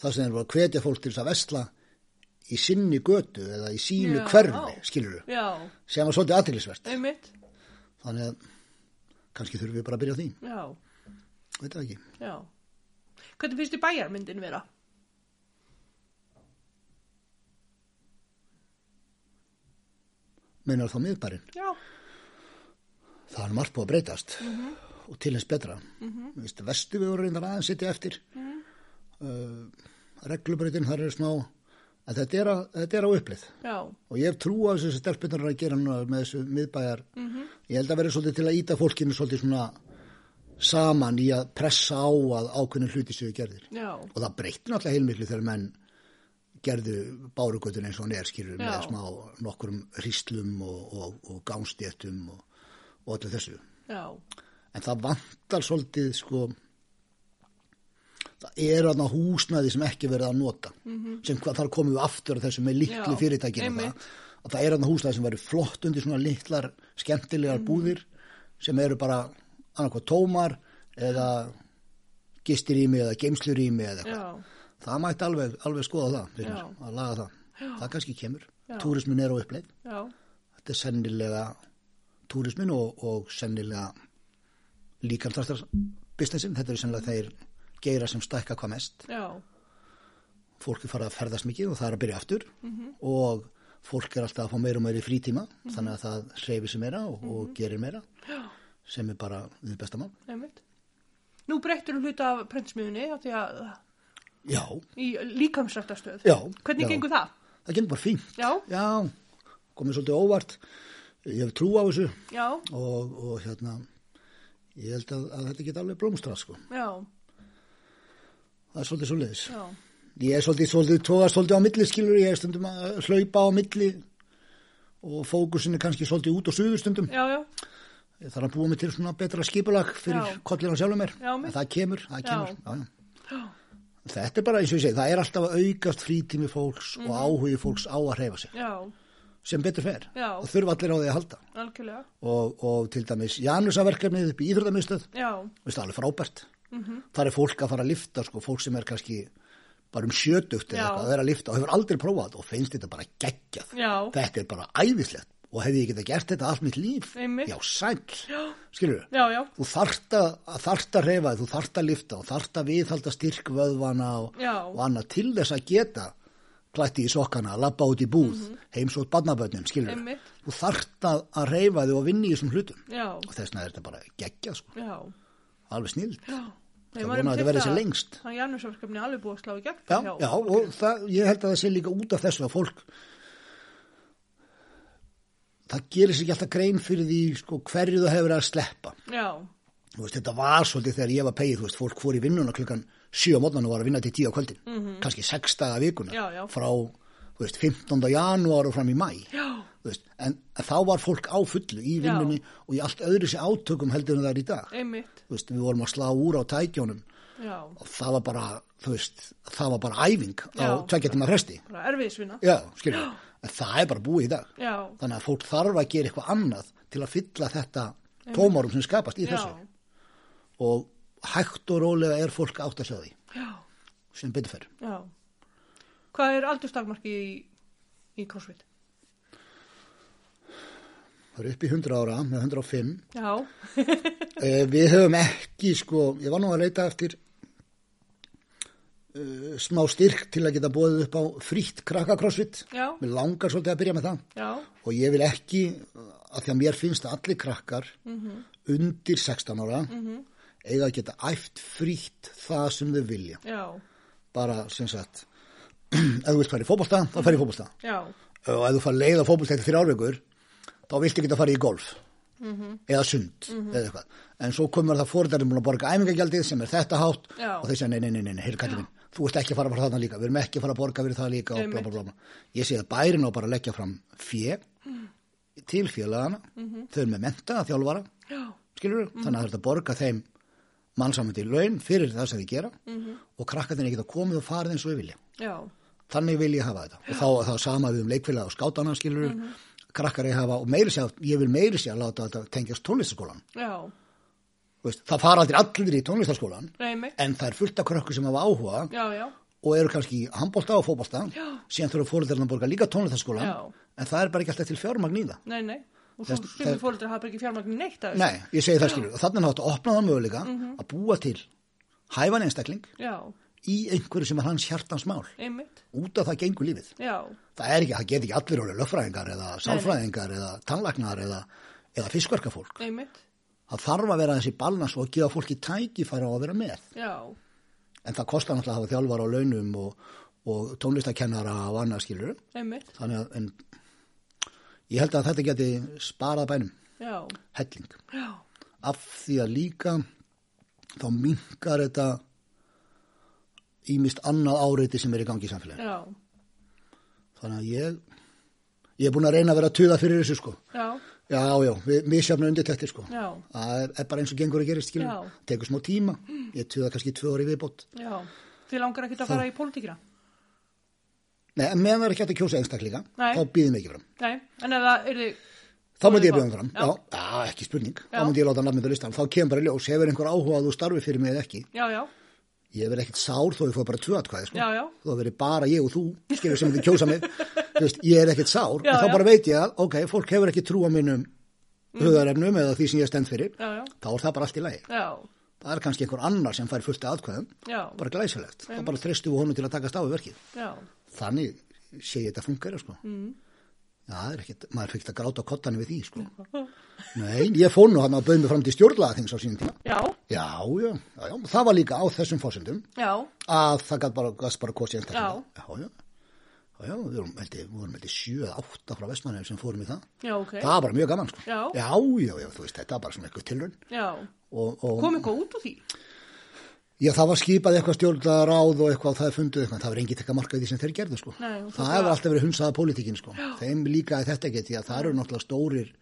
það sem er að hvetja fólk til þess að vesla í sinni götu eða í sínu Já. hverfi, skilur Já. sem var svolítið aðtilisvert Einmitt. þannig að kannski þurfum við bara að byrja á því Já. veit það ekki Já. Hvernig finnst þið bæjarmyndin vera? meinar þá miðbærin, Já. það er margt búið að breytast og til þess betra mm -hmm. vestu við voru reyndar aðeins sitja eftir mm uh, reglubreytin þar er smá en þetta er, að, þetta er á upplið Já. og ég hef trú á þessu stelpunar að gera með þessu miðbæjar ég held að vera svolítið til að íta fólkinu svolítið svona saman í að pressa á að ákveðin hluti séu gerðir Já. og það breytti náttúrulega heilmiklu þegar menn gerðu bárugötun eins og hann er skilur með smá nokkurum hristlum og, og, og gánstjéttum og, og öllu þessu Já. en það vantar svolítið sko er aðna húsnæði sem ekki verið að nota sem hvað þar komum við aftur þessu með. Já, fyrirtækinu það, að það er aðna húsnæði sem verið flott undir svona litlar skemmtilegar Mhm. búðir sem eru bara annarkoð tómar eða gistirými eða geimslurými eða eitthvað Já. það mætti alveg, alveg skoða það fyrir, Já. að laga það það kannski kemur, Já. túrismin er á uppleið Já. þetta er sennilega túrismin og, og sennilega líkamtrastar businessin, þetta eru sennilega þeir geira sem stækka hvað mest Já. fólk er farið að ferðast mikið og það er að byrja aftur Mhm. og fólk er alltaf að fá meira og meira í frítíma þannig að það hreyfir sig meira og, og Mhm. gerir meira sem er bara við besta mál Einmitt. Nú breyttur þú hluta af prentsmiðunni af því að já, í líkamsrættastöð. já Hvernig já. gengur það? það gengur bara Já. já, komið svolítið óvart ég hef trú á þessu Já. og, og hérna ég held að, að þetta geta alveg blómstrað sko Já. Það er svolítið svo leiðis ég er svolítið, svolítið, tóðast svolítið á milli skilur, ég er stundum að hlaupa á milli og fókusin er kannski svolítið út á suður stundum. Já, já. ég þarf að búa mig til svona betra skipulag fyrir kollina sjálfum mér. Það kemur, það kemur. Já. Já. þetta er bara eins og ég segi það er alltaf að aukast frítími fólks og áhugi fólks á að hreyfa sig. Já. sem betur fer. Og þurfa allir á því að halda. Og, og til dæmis Janusaverkefnið upp í Íþrótamistöð það alveg frábært Mhm. þar er fólk að fara að lifta sko, fólk sem er kannski bara um sjötugt eða eitthvað að vera að lifta og hefur aldrei prófað og finnst þetta bara geggjað Já. þetta er bara æðislegt og hefði ég getað gert þetta allt mitt líf Einmitt. já, sæll, Já. skilur já. þú þarft að, reyfa þú þarft að lifta og þarft að viðhalda styrk vöðvana og, og annað til þess að geta klætti í sokkana, labba út í búð mm -hmm. heimsótt barnabötnin, skilur Einmitt. þú þarft að, að reyfa þig og vinni í þessum hlutum Já. og þess vegna er þetta bara geggjað sko, alveg snild Já. Það vona að þetta verði sér lengst. Það er alveg búið að slá í gegn. Já, já, og það, ég held að það sé líka út af þessu að fólk það gerir sér ekki alltaf grein fyrir því sko, hverju það hefur verið að sleppa Já. Veist, þetta var svolítið þegar ég var pegið, þú veist, fólk fór í vinnuna klukkan 7 á mótnan og var að vinna til 10 á kvöldin kannski 6 daga vikuna frá, þú veist, 15. janúar og fram í mæ veist, en, þá var fólk á fullu í Já. vinnunni og í allt öðru sér átökum heldur en það er í dag veist, við vorum að slá úr á tækjónum Já. og það var bara, veist, það var bara æfing á Já. tveggja tíma fresti. Já, það er bara búið í dag. Já. Þannig að fólk þarf að gera eitthvað annað til að fylla þetta tómarum sem skapast í þessu. Já. Og hægt og rólega er fólk átt að segja því, Já. sem betur fer. Já. Hvað er aldurstakmarki í, í CrossFit? Er upp í 100 ára með 105. Já. Eh, við höfum ekki, sko, ég var nú að leita eftir uh, smá styrk til að geta bóðið upp á frítt krakka crossfit. Já. Mér langar svolítið að byrja með það. Já. og ég vil ekki að því að mér finnst að allir krakkar Mhm. undir 16 ára eiga að geta æft frítt það sem þau vilja. Já, Bara, sem sagt, ef þú vilt fara í fótbolta, þá fer í fótbolta. já, Og ef þú fara leið á fótbolta eftir þrjárveikur, þá viltu geta fara í golf. Eða sund, eða eitthvað. En svo komur það fórðarinn að borga æfingagjaldið sem er þetta hátt Já. og þeir segja, nei, nei, nei, nei, kallið minn, þú ert ekki að fara bara þarna líka, við erum ekki að fara að borga fyrir það líka og bla, bla, bla, bla. Ég segi að bærin á bara að leggja fram fjö til félagana, þau eru með menta, þjálfara, já, skilur þannig að það er að borga þeim mannsamandi laun fyrir það sem þið gera og krakkarnir geta komið og farið eins og við vilja. já, Þannig vil ég hafa þetta. Og þá, þá sama við um leikfélag og skátana skilur krakkar ég hafa og meiri sér, ég vil meiri sér að láta þetta tengjast tónlistaskólan. Veist, það fara aldrei allir í tónlistaskólan nei en það er fullt af krökkur sem hafa áhuga já, já, og eru kannski í handbólta og fótbolta Já. síðan þurfa fóröldarinn að borga líka tónlistaskólan en það er bara ekki alltaf til fjármagn í það. nei, nei. Og svo sumir fóreldrar hafa ekki fjármagn neitt þessu. Nei, ég segi það skilur og þannig er hægt að opna það möguleika að búa til hæfan einstakling Já, í einhverju sem er hans hjartans mál einmitt, út af það gengur lífið. já, Það er ekki, það get ekki allir orðið löffræðingar eða sálfræðingar eða tannlagnar eða, eða fiskverkafólk. einmitt, Það þarf að vera þessi balans og að gefa fólki tækifæra á að vera með. já, En það kostar náttúrulega að hafa þjálfar á launum og, og tónlistakennara og annað skilur. Þannig að en, ég held að þetta geti sparað bænum, já, helling. já, Af því að líka þá minkar þetta ímist annað áreiti sem er í gangi í samfélaginu. já, Þannig að ég, ég er búin að reyna að vera að tuða fyrir þessu sko. já, Já, já, við misjafna undirtektir sko. já, Það er, er bara eins og gengur að gerist. Tekur smá tíma, ég tuða kannski tvö orði viðbót. já. Þið langar ekki að fara í pólitíkina? Nei, en meðan það er ekki hægt að kjósa einstaklinga, Nei. þá býðum við ekki fram. Nei, en það er þið, Þá myndi ég vilt fram, já. já, ekki spurning. Já. Þá myndi ég láta nafnmynda listan. Þá kemur bara ljós, hefur einhver áhuga að þú starfi fyrir mig eða ekki. já, já, Ég verð ekkit sár þó ég fóð bara tvö atkvæði, sko. Þó verið bara ég og þú, skilur sem þið kjósa mig. Veist, ég er ekkit sár, Já, en þá já. bara veit ég að, ok, fólk hefur ekki trú á mínum hugarefnum eða því sem ég stend fyrir, já, þá er það bara allt í lagi. já, Það er kannski einhver annar sem fær fullt atkvæðum, bara glæsilegt. Þá bara þristum við honum til að takast á við verkið. já, Þannig sé ég þetta funkar, sko. Mm. Já, það er ekkit, maður fikk að gráta á kottanum við því, sko. Nei, ég fór nú hann að bauð mig fram til stjórnlaða þings á sínum tíma. já, Já, já, já, já, það var líka á þessum fórsendum já, að það gæti bara, gæti bara kosið einstaklega. Já. Já, já, já, við vorum, held ég, við vorum held ég sjö eða átta frá Vestmannheim sem fórum í það. já, ok, Það var bara mjög gaman, sko. Já. Já, já, já, þú veist, þetta var bara svona eitthvað tilraun. já, Og, og, kom eitthvað út úr því? Já, það var skipað eitthvað stjórnlaðaráð og eitthvað það er fundið eitthvað, það var engin tekka marka í því sem þeir gerðu, sko. Nei, það hefur alltaf verið hunsaða pólitíkin, sko. Þeim líkaði þetta ekki því að það eru náttúrulega stórir,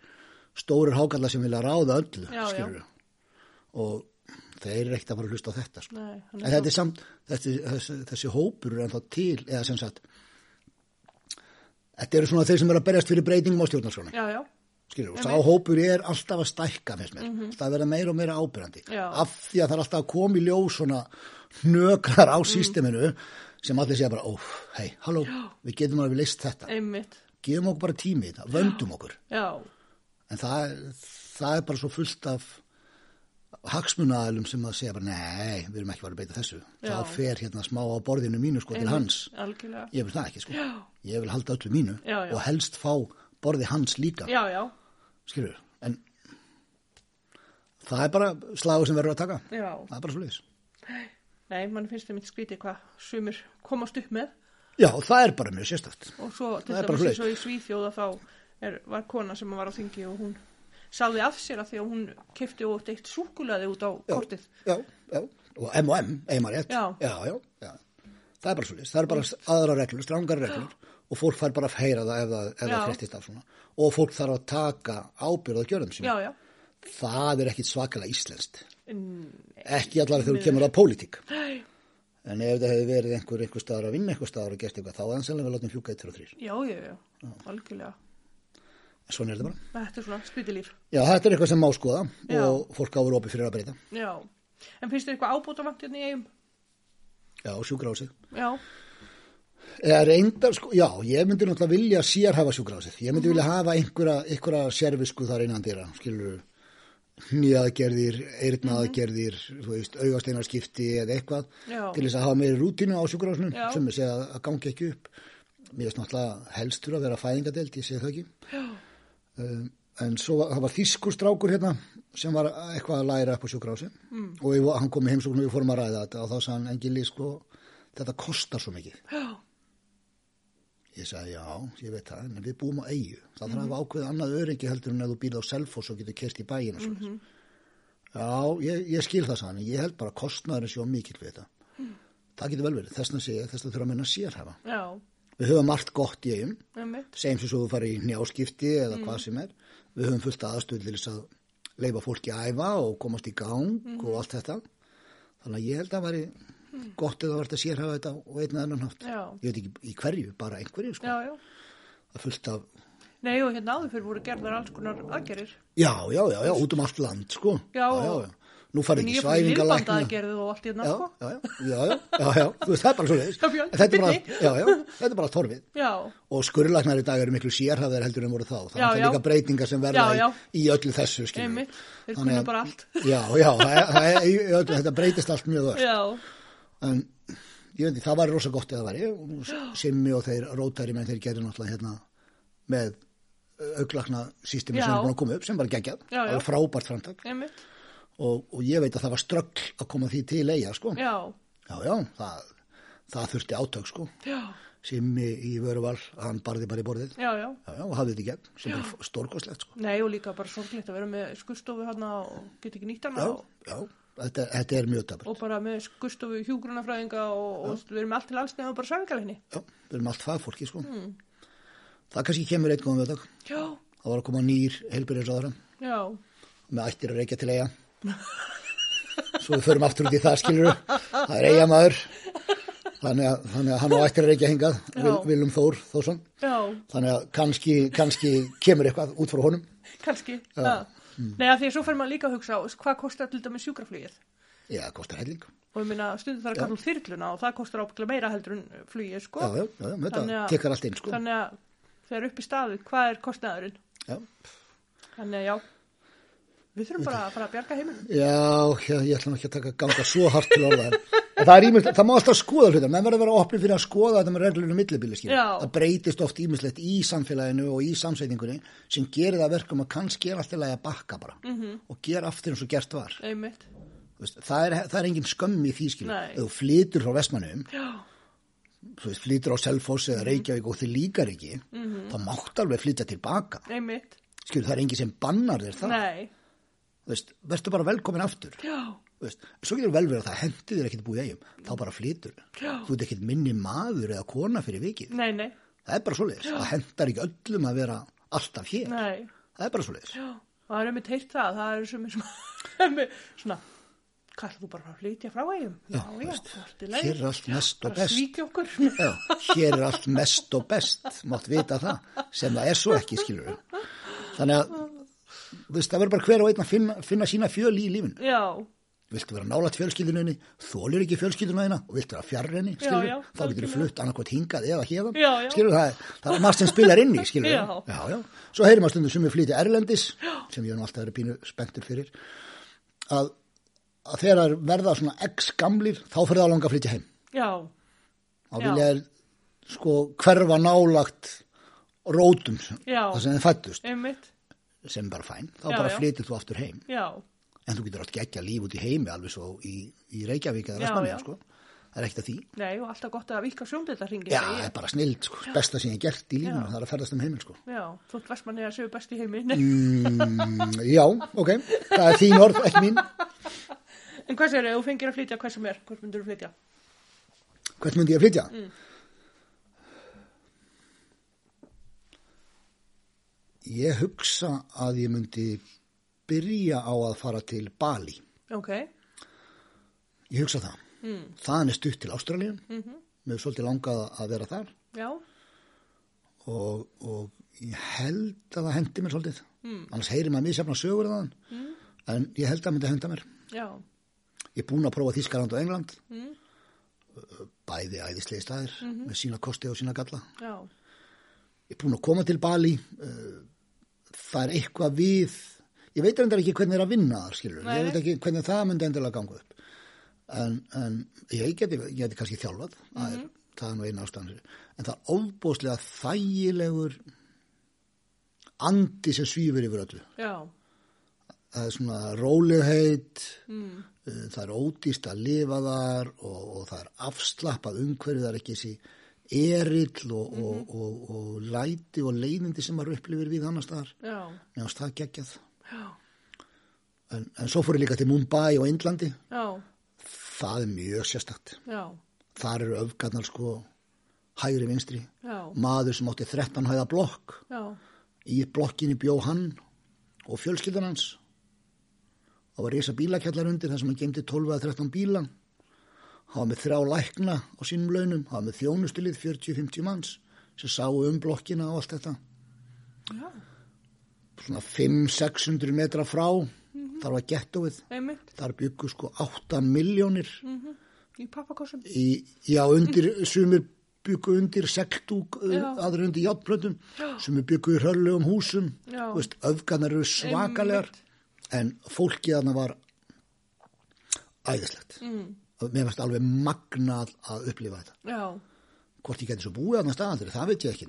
stórir hákallar sem vilja ráða öllu, Já, já. skilurðu. Og þeir eru ekkert að fara að hlusta á þetta, sko. Nei, En þetta er samt, þessi, þessi, þessi hópur er ennþá til, eða sem sagt, þetta eru svona þeir sem eru að berjast fyrir breytingum á stjórnarskráni, Já, já, skilur, og sá hópur er alltaf að stækka, finnst mér, það að vera meira og meira ábyrjandi, Mhm. Já. af því að það er alltaf að koma í ljós svona hnökrar á sísteminu sem allir segja bara, ó, hei, halló, við getum alveg leist þetta, einmitt, gefum okkur bara tími í þetta, vöndum okkur, já, en það, það er bara svo fullt af hagsmunaðalum sem að segja bara, nei, við erum ekki verið að beita þessu, Já. þá fer hérna smá á borðinu mínu sko til hans, algjörlega, ég vil það ekki sko, Já. ég vil halda öllu mínu og helst fá borði hans líka, já, já, skilur, en það er bara slagur sem verður að taka, já, það er bara svo leiðis. nei, mann finnst þið mitt skrítið hvað sumir komast upp með Já, það er bara mjög sérstakt. og svo til Það dæmis eins og í Svíþjóða þá er, var kona sem var á þingi og hún sáði af sér að því að hún kefti út eitt súkulaði út á Já, kortið Já, já, og M&M, eigin rétt. Já. já, já, já. Það er bara svo leiðis, það er bara aðra reglur, strangari reglur og fólk fær bara að heyra það ef það, ef það Já. fréttist af svona. Og fólk þarf að taka ábyrð á gjörðum sín. Það er ekkit svakalega íslenskt. Ekki allar þegar þú kemur að pólitík. En ef það hefði verið einhver einhver staðar að vinna einhver staðar og gert eitthvað, þá er hann sennilega vel látum fjúka 1 og 3. já, já, já, algjörlega En svona er þetta bara. þetta er svona skrítið líf Já, þetta er eitthvað sem má skoða Já. og fólk áfur opið fyrir að breyta. já, en finnst þið eitthvað ábúta Eða reyndar, sko, já, ég myndi náttúrulega vilja sérhafa sjúkrahúsið. Ég myndi vilja hafa einhverja, einhverja servisku þar innan dýra, skilur nýjaðgerðir, eyrnaðgerðir, þú veist, augasteinarskipti eða eitthvað Já. til þess að hafa meiri rútínu á sjúkrahúsinu Já. sem er segja að, gangi ekki upp. Mér finnst náttúrulega helstur að vera fæðingadelt, ég segi það ekki. Um, en svo var, það var þýskur strákur hérna sem var eitthvað að læra upp á sjúkrási mm. og ég, hann kom í heimsókn og við fórum að ræða þetta og þá sagði hann engili sko þetta kostar svo mikið Já. Ég sagði já, ég veit það en við búum á eigu, það þarf að hafa ákveðið annað öringi heldur en ef þú býrð á selfos og getur kerst í bæin og svo já, ég, ég skil það sann ég held bara að kostnaður er svo mikil við þetta. Það getur vel verið, þessna segja þessna þurfa að minna sérhafa Já. við höfum margt gott í eigum segjum sem svo þú farið í njáskipti eða hvað sem er. Við höfum fullt aðstöð til þess að leifa fólki að æfa og komast í gang og allt þetta. Þannig að ég held að það væri gott eða verið að sérhafa þetta og einn annan hátt Já. ég veit ekki í hverju, bara einhverju sko. Já, já. það er fullt af Nei, og hérna áður fyrir voru gerðar alls konar aðgerir. já, já, já, já, út um allt land sko. Já, já, já. nú farið En ekki svæfingalækna aðgerðu og allt hérna, sko. já, já, já, já, já, þú veist, það er bara svo leiðis þetta er bara, byrni. já, já, þetta er bara torfið Já, og skurðlæknar í dag eru miklu sérhafðir heldur en voru þá það Já, er já. líka breytingar sem verða. Í, í öllu þessu einmitt. Þeir Þannig kunna að- bara allt. já, já, það er, það er, öllu, þetta breytist allt mjög öll en ég veit ekki, það var rosa gott eða væri. Simmi og þeir rótæri menn þeir gerðu náttúrulega hérna með auglakna sístemi sem er búin að koma upp sem bara geggjað, já. alveg frábært framtak. Og, og ég veit að það var ströggl að koma því til eiga sko, Já, já, já það, það þurfti átök sko. Já, Simmi í vöruval, hann barði bara í borðið. Já, já. já, og hafði þetta gegn sem er stórkoslegt sko. Nei, og líka bara sorglegt að vera með skurstofu hérna og geta ekki nýtt hana já, og, já, þetta, þetta er mjög dabur og bara með skurstofu hjúgrunafræðinga og, og við erum allt til alls nefnum bara sæfingalegni. já, við erum allt fagfólki sko. Mm. það kannski kemur eitt góðum vöðdag Já, það var að koma nýr heilbyrðisraðara já, með ættir að reykja til eiga svo við förum aftur út í það skilur það er eiga maður þannig að, þannig að hann á ættir að reykja hingað. Vil, Vilum Þór Þórsson. Já, þannig að kannski, kannski kemur eitthvað út frá honum. Kannski. Já. Nei, að því að svo fer maður líka að hugsa, hvað kostar til dæmis sjúkraflugið? já, það kostar helling Og ég minna, stundum þarf að kalla út þyrluna og það kostar ábygglega meira heldur en flugið, sko. já, já, já, þetta tekkar allt inn sko Þannig að þegar upp í staðu, hvað er kostnaðurinn? já, Þannig að já, við þurfum bara að fara að bjarga heiminum. já, já, ég ætla ekki að taka ganga svo hart til orða það er ímynd, það má alltaf skoða hlutar menn verður að vera opnið fyrir að skoða þetta með reglunum millibíli skilur. Já. það breytist oft ímislegt í samfélaginu og í samsetningunni sem gerir það verkum að kannski er alltaf að bakka bara Mhm. -hmm. og gera aftur eins og gert var Einmitt. Það, er, það er engin skömm í því ef þú flytur frá Vestmannum Já, þú veist, flytur á Selfoss Mhm. eða Reykjavík og þið líkar ekki þá mátt alveg flytja tilbaka skilur, það er engin sem bannar þér það Nei, veist, verður bara velkomin aftur. Já, veist, svo getur vel verið að það hendi þér ekkert búið eigum. Þá bara flytur. Já. þú ert ekkert minni maður eða kona fyrir vikið. Nei, nei, það er bara svoleiðis, það hendar ekki öllum að vera alltaf hér, nei. það er bara svoleiðis. Já, og það er einmitt heilt það, það er sem, svona, hvað ætlar þú bara að flytja frá eigum? Já, já, veist, lagi. hér er allt mest og best. Já, hér er allt mest og best. Mátt vita það, sem það er svo ekki skilur þannig að veist, það verður bara hver og einn að finna, finna sína fjöl í lífinu Já, viltu vera nálat fjölskyldunni, þólir ekki fjölskylduna þína og viltu vera fjarr henni, skilur, já, þá getur algjörlega. flutt annarkot hingað eða hérðan, Já, já. skilur, það er, það er margt sem spilar inn í, skilur, Já. já, já. Svo heyrir maður stundum sem við flytja erlendis, sem ég hef nú alltaf verið pínu spenntur fyrir, að, að þegar verða svona x gamlir, þá fyrir það að langa að flytja heim. já, Þá Já. vilja er, sko, hverfa nálagt rótum, Já. það sem þeir fættust, einmitt, sem er bara fæn, þá Já, bara já. flyttir þú aftur heim. já, En þú getur átt geggja líf út í heimi alveg svo í, í Reykjavík eða já. sko. Það er ekkert að því. nei, og alltaf gott að vika sjóndildarringin. Já, það er bara snild, sko. Besta sem ég hef gert í lífinu, Já. það er að ferðast um heimil, sko. Já, þótt vestmanni að séu best í heimi. Mm, já, ok. Það er þín orð, ekki mín. En hvað sér, ef þú fengir að flytja hvað sem er, hvort myndur þú flytja? Hvert myndi ég að flytja? Mm. Ég hugsa að ég myndi byrja á að fara til Bali. Ok, Ég hugsa það. mm. Er stutt til Ástralíu. Mm Mér er svolítið langað að vera þar já, og, og ég held að það hendi mér svolítið. Mm. Annars heyrir maður misjafna sögur þaðan. En ég held að myndi henda mér. já, Ég er búinn að prófa Þískaland og England. Mm. Bæði æðislegi staðir með sína kosti og sína galla. já, Ég er búinn að koma til Bali. eh, Það er eitthvað við... Ég veit reyndar ekki hvernig það er að vinna þar, skilur. Nei, Ég veit ekki hvernig það myndi endilega ganga upp. En, en ég geti, ég geti kannski þjálfað. Það, Mhm. er, það er nú eina ástæðan. En það er ofbóðslega þægilegur andi sem svífur yfir öllu. já, Það er svona rólegheit, mm, uh, það er ódýst að lifa þar og, og það er afslappað umhverfið, það er ekki þessi erill og, og, og, og læti og leiðindi sem maður upplifir við annars já, Mér það geggjað. En, en svo fór ég líka til Mumbai og Indlandi. já, Það er mjög sérstakt. já, Þar eru öfgarnar sko hægri vinstri. já, Maður sem átti 13 hæða blokk. já, Í blokkinni bjó hann og fjölskyldan hans. Það var risa bílakjallar undir þar sem hann gemdi 12 eða 13 bíla. Var með þrjá lækna á sínum launum. Var með þjónustulið 40-50 manns sem sáu um blokkina og allt þetta. já, Svona 500-600 metra frá. Þar var einmitt, Þar byggu sko 8 miljónir í pappakossum, í, já, undir, sumir byggu undir sektúk, aðra undir játplötum, sumir byggu í hörlegum húsum, veist, öfgarnar eru svakalegar, en fólkið þarna var æðislegt. mm, Mér fannst alveg magnað að upplifa þetta. já, Hvort ég geti svo búið þarna staðandur, það veit ég ekki.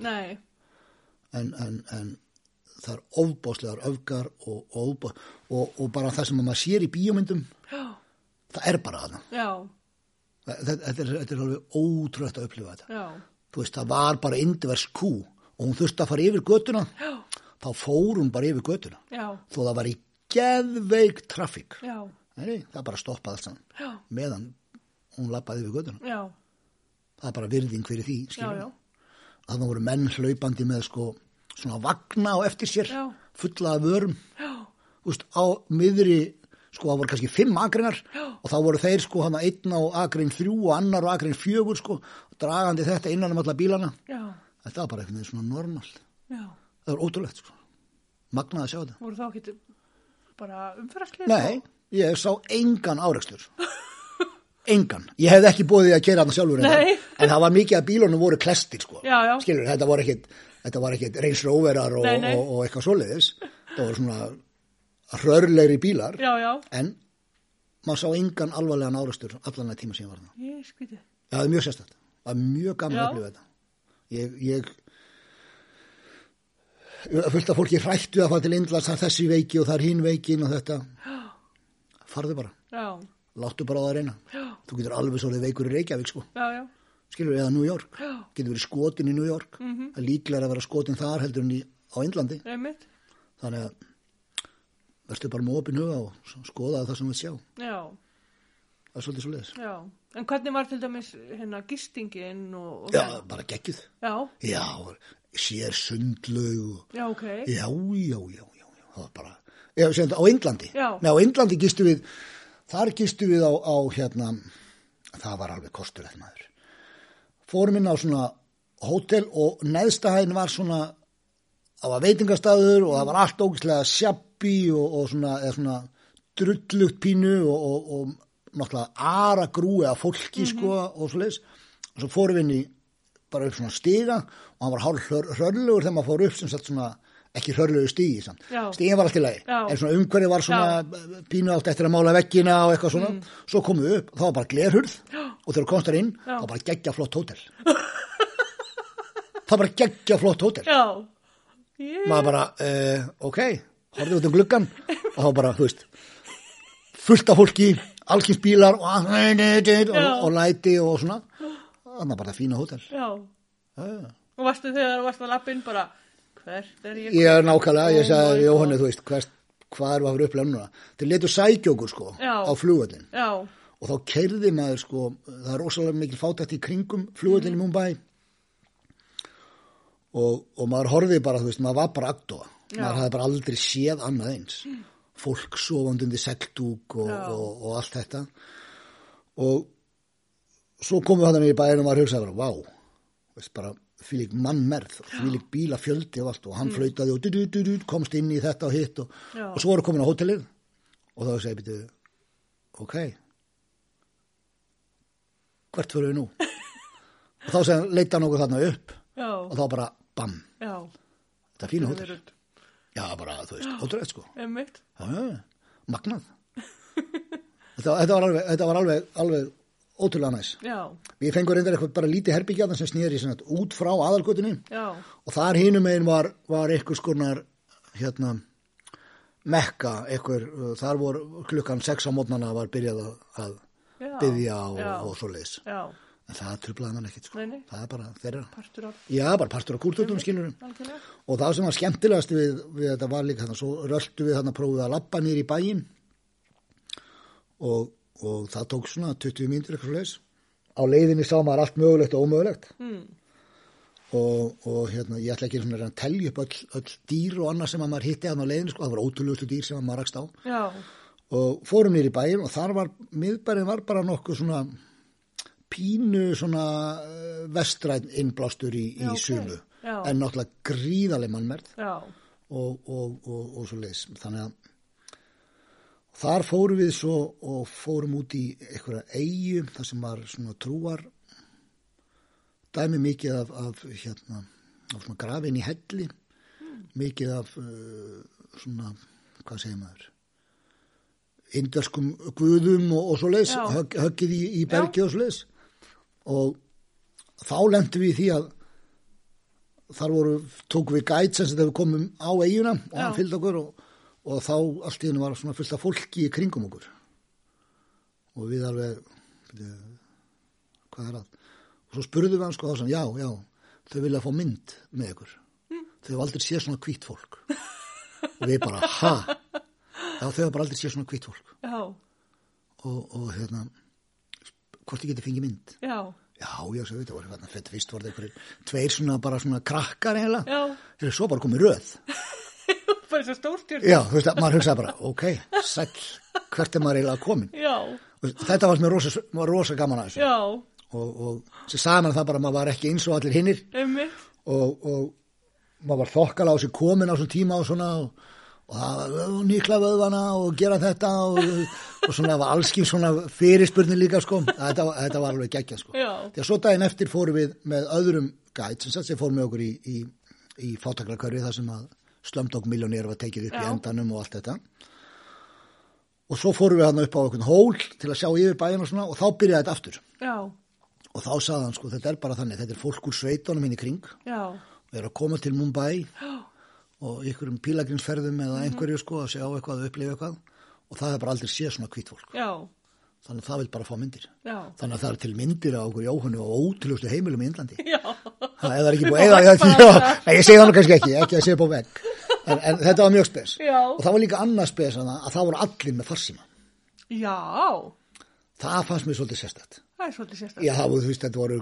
En, en, en það er ofbáslegar öfgar og, og, og, og bara það sem maður sér í bíómyndum, já, það er bara þarna. Þetta, þetta, er, þetta er alveg ótrúlega að upplifa þetta. já, þú veist, það var bara indivers kú og hún þurfti að fara yfir götuna. Já, þá fór hún bara yfir götuna. Þó það var í geðveik trafík. Það bara stoppaði allt saman. Meðan hún lappaði yfir götuna. Já, það er bara virðing fyrir því já, já, að það voru menn hlaupandi með sko svona vagna á eftir sér Já. fulla af þú veist, á miðri sko það voru kannski fimm agrinar Já. og þá voru þeir sko hann einn á agrin þrjú og annar á agrin fjögur sko dragandi þetta innan um alla bílana. Já, þetta var bara einhvern veginn svona normal. Já, það var ótrúlegt sko. Magnað að sjá þetta. Voru þá ekki bara umferðarslið? nei, ég sá engan áreikstur engan, ég hefði ekki búið að kera hann sjálfur en það var mikið að bílunum voru klestir sko Já, já. skilur, þetta voru ekkit þetta var ekkit reyns róverar og, nei. og, og eitthvað svoleiðis það voru svona hrörlegri bílar Já, já, en maður sá engan alvarlegan áreikstur allan að tíma síðan var það ég skviti, það er mjög sérstætt. Það er mjög Já. að upplifa þetta. Ég, ég, fullt af fólki hrættu að fara til Indlands, þessi veiki og það er hinn veikin og þetta. Farðu bara, já, láttu bara á það að reyna. já, Þú getur alveg svolítið veikur í Reykjavík, sko. Skilur, eða New York. Já. Getur verið skotin í New York. Mhm. Það er líklega að vera skotin þar heldur en í, á einmitt, Þannig að verður bara með opin huga og skoða það sem við sjá. já, Það er svolítið svolítið. En hvernig var til dæmis hérna gistingin og, og Já, bara geggjuð. já, Já, sér sundlaug og já, ok, Já, já, já, já, bara, á. Nei, á Indlandi gistu við, þar gistu við á, á hérna, það var alveg kostur eftir maður. Fórum inn á svona hótel og neðstahæðin var svona, það var veitingastæður og það var allt ógislega sjabbi og, og svona, svona drullugt pínu og, og, og náttúrulega ara grúi af fólki, sko, og svo leis. Og svo fórum við inn í bara upp svona stiga og hann var hálf hrörlugur þegar maður fór upp sem sagt svona ekki hrörlugur stigi samt. Já. Stigin var allt í lagi. Já. En svona umhverfið var svona pínu átt eftir að mála veggina og eitthvað svona. Svo komum við upp, þá var bara glerhurð og þegar komst þar inn, Já. þá var bara geggja flott hótel. það var bara geggja flott hótel. já, ég, Maður bara, uh, ok, horfði út um gluggan og þá bara, þú veist, fullt af fólki, alkins bílar og, og, Já. og læti og svona. Þannig bara fína hótel. já, Já, já. og varstu þegar þú varst að lappin bara, hvert er ég? Ég er nákvæmlega, ég sagði God. þú veist, hvers, hvað er að fyrir upplega núna? Þeir letu sækjókur, sko, Já. á flugvöllin Já, og þá kerði maður, sko, það er rosalega mikil fátætt í kringum flugvöllin í Mumbai og, og maður horfið bara, þú veist, maður var bara agdóa. Já. Maður hafði bara aldrei séð annað eins. Fólk sofandi undir segltúk og, og, og allt þetta. Og svo komum við hann í bæinn og maður hugsaði bara, vá, veist, bara fylg mannmerð, fylg bílafjöldi og allt og hann flautaði og du, du, du, du, komst inn í þetta og hitt og, og svo voru komin á hótelið og þá segi ég, ok, hvert fyrir við nú? og þá segi leita hann okkur þarna upp já, og þá bara, bam, já, þetta er fína hótel. Já, bara, þú veist, ótrúlega sko. Já, magnað. þetta, þetta var alveg, þetta var alveg, alveg ótrúlega næs. já, Við fengum reyndar eitthvað bara lítið herbyggjaðan sem snýri út frá aðalgötunni já, og þar hinum megin var, var eitthvað skonar hérna Mekka, einhver, uh, þar voru klukkan sex á mótnana var byrjað að, Já. byggja og, og svo leiðis. En það trublaði mann ekkert, sko. Nei, nei. Það er bara þeirra. partur af Já, bara partur af kúltutum, skilurum. algjörlega. Og það sem var skemmtilegast við, við þetta var líka þannig, svo röltu við þannig að prófið að lappa nýr í bæinn og, og það tók svona 20 mínútur eitthvað leis. Á leiðinni sá maður allt mögulegt og ómögulegt Mm. og, og hérna, ég ætla ekki að að telja upp öll, öll dýr og annað sem að maður hitti hann á leiðinni, sko, það var ótrúlegustu dýr sem að maður rakst á Já, og fórum nýr í bæinn og þar var, miðbærin var bara nokkuð svona pínu svona uh, vestræn innblástur í, í Já, ok. sumu, Já. en náttúrulega gríðaleg mannmerð og, og, og, og svo leis þannig að þar fórum við svo og fórum út í einhverja eigu þar sem var svona trúar dæmi mikið af, af hérna af svona grafin í helli mikið af uh, svona hvað segir maður indverskum guðum og, og svo leis Já. högg, höggið í, í bergi og svo leis og þá lendum við í því að þar voru, tókum við gæt sem þetta við komum á eiguna og hann Já. fylgdi okkur og, og þá allt í hennu var svona fullt af fólki í kringum okkur. Og við alveg byrju, hvað er það og svo spurðum við hann sko þá sem já, já, þau vilja fá mynd með ykkur. Þau hafa aldrei séð svona hvít fólk. Og við bara, ha? Já, þau hafa bara aldrei séð svona hvít fólk. Já, og, og hérna hvort ég geti fengið mynd? Já, já, já, svo veit, það hérna fett fyrst voru það einhverjir tveir svona bara svona krakkar þeir svo bara komið röð bara svo stórstjörn. já, þú veist að maður hugsaði bara, ok, sæll hvert er maður eiginlega komin Já, þetta var mér rosa, rosa gaman að þessu. Já, og, og sem sagði maður það bara að maður var ekki eins og allir hinnir og, og maður var þokkala á sig komin á svona tíma og svona og, og nýkla vöðvana og gera þetta og, og svona var allskinn svona fyrirspurnin líka sko. Þetta, þetta var alveg geggja sko. Því að svo daginn eftir fórum við með öðrum gæt sem fórum með okkur í, í, í fátaklarkörfi þar sem að slömdók miljónir var tekið upp í Já. endanum og allt þetta. Og svo fórum við hann upp á einhvern hól til að sjá yfir bæinn og svona og þá byrjaði þetta aftur. Já, og þá sagði hann sko þetta er bara þannig, þetta er fólk úr sveitunum hinn í kring já, og er að koma til Mumbai og ykkur um pílagrinsferðum eða einhverju sko að sjá eitthvað, að upplifa eitthvað. Og það er bara aldrei séð svona hvít fólk. Já, þannig að það vil bara fá myndir já, þannig að það er til myndir á okkur Jóhannu og ótrúlustu heimilum í það er ekki búið eða, ég segi það nú kannski ekki, ekki að segja á vegg en, en þetta var mjög spes Já. og það var líka annað spes að, að það voru allir með farsíma já, það fannst mér svolítið sérstætt það er svolítið. Já, það voru, þú veist, þetta voru,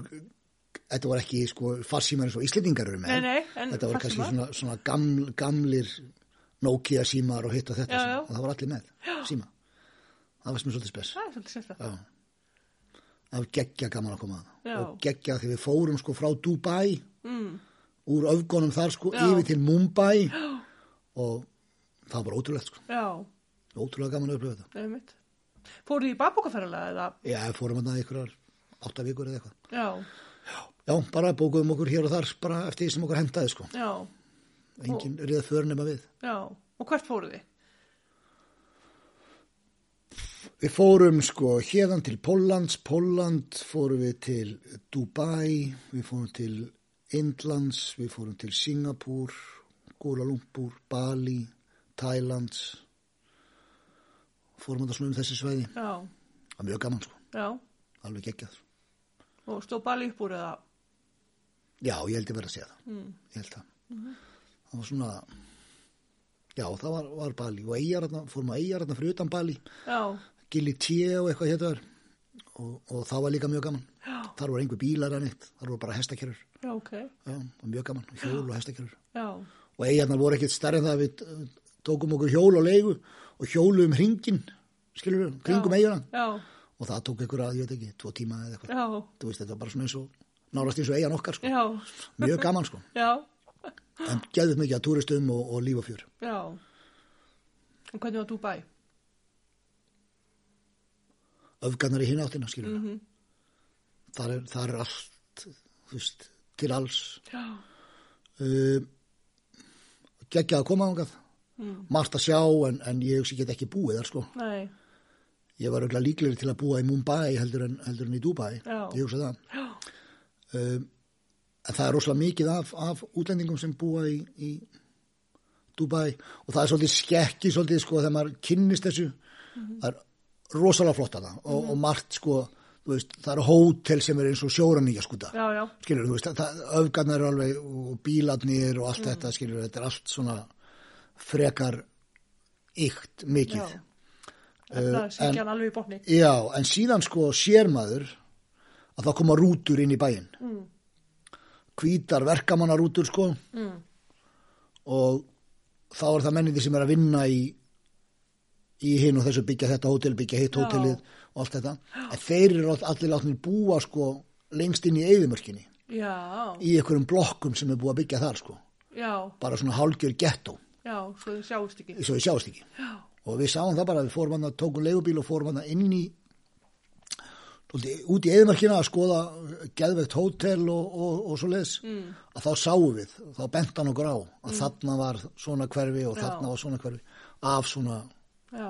þetta voru ekki, sko, farsímar eins og Íslendingar eru með. Nei, nei, Þetta voru kannski svona, svona gaml, gamlir Nokia símar og hitt og þetta. Já, já. Og það voru allir með, síma. Það var sem svolítið spes. Það er svolítið sérstaklega. Já. Það var geggja gaman að koma að Já. Og geggja því við fórum, sko, frá Dubai, Mm. úr öfgonum þar, sko, Já. yfir til Mumbai. Og það var ótrúlegt, sko. Já, Ótrúlega gaman að upplifa þetta. Fóruð þið í babbókaferðalega eða? Já, fórum að það ykkur átta vikur eða eitthvað. Já, Já, bara bókuðum okkur hér og þar, bara eftir því sem okkur hentaði, sko. já, Engin riða för nema við. já. Og hvert fóruð þið? Við fórum sko hérðan til Póllands, Pólland fórum við til Dubai, við fórum til Indlands, við fórum til Singapúr, Kuala Lumpur, Bali, Thailands, fórum þetta svona um þessi sveiði. Já, Það var mjög gaman sko, já. alveg geggjað. Og stóð bali upp úr eða? Já, ég held ég verið að segja það, mm. ég held það. Það var svona, já það var, var Bali og eigararna, fórum að eigararna fyrir utan Bali, Já, Gili Tje og eitthvað hétt var og, og það var líka mjög gaman. já, Þar voru einhver bílar en eitt, þar voru bara hestakerur. já, ok. Já, var mjög gaman, hjól og hestakerur. Já, Og eigarnar voru ekkert stærri en það að við tókum okkur hjól og leigu og hjólum hringin, skilur við, kringum eiguna. já, Og það tók ykkur að, ég veit ekki, tvo tíma eða eitthvað. Þú veist, þetta var bara svona eins og, nárast eins og eigan okkar, sko. Mjög gaman, sko. já, En gæðið mikið að túristum og, og líf og fjör. já. Og hvernig var Dubai? Öfgarnar í hinn áttina, skilur við. Mhm. Þar, er, þar er allt, veist, til alls. Uh, geggjað að koma ángað. mm. Margt að sjá, en, en ég hugsi get ekki búið þar, sko. nei, Ég var auðvitað líklegri til að búa í Mumbai heldur en, heldur en í Dubai. Já. Ég hugsa það. Um, en það er rosalega mikið af, af útlendingum sem búa í, í Dubai og það er svolítið skekki svolítið sko þegar maður kynnist þessu það er rosalega flott að það og, og margt sko, veist, það eru hótel sem er eins og sjóraníja skuta skilur, þú veist, öfgarnar alveg og bílarnir og allt þetta, skilur þetta er allt svona frekar ykt mikið Já. Í botni. Já, en síðan sko sér maður að það koma rútur inn í bæinn. Mm. Hvítar verkamannarútur sko Mm. og þá er það mennindi sem er að vinna í, í hinn og þessu byggja þetta hótel, byggja hitt hótelið og allt þetta. En þeir eru all- allir látnir búa sko lengst inn í eyðimörkinni Já, í einhverjum blokkum sem er búið að byggja þar sko. já, Bara svona hálgjör gettó, já, svo þið sjáist ekki. svo við sjást ekki. Já, og við sáum það bara, við fórum hann að tókum leigubíl og fórum hann inn í út í eðmarkina að skoða geðvegt hótel og, og, og svo leis mm. að þá sáum við, þá bent hann okkur á að þarna var svona hverfi og þarna var svona hverfi af svona já,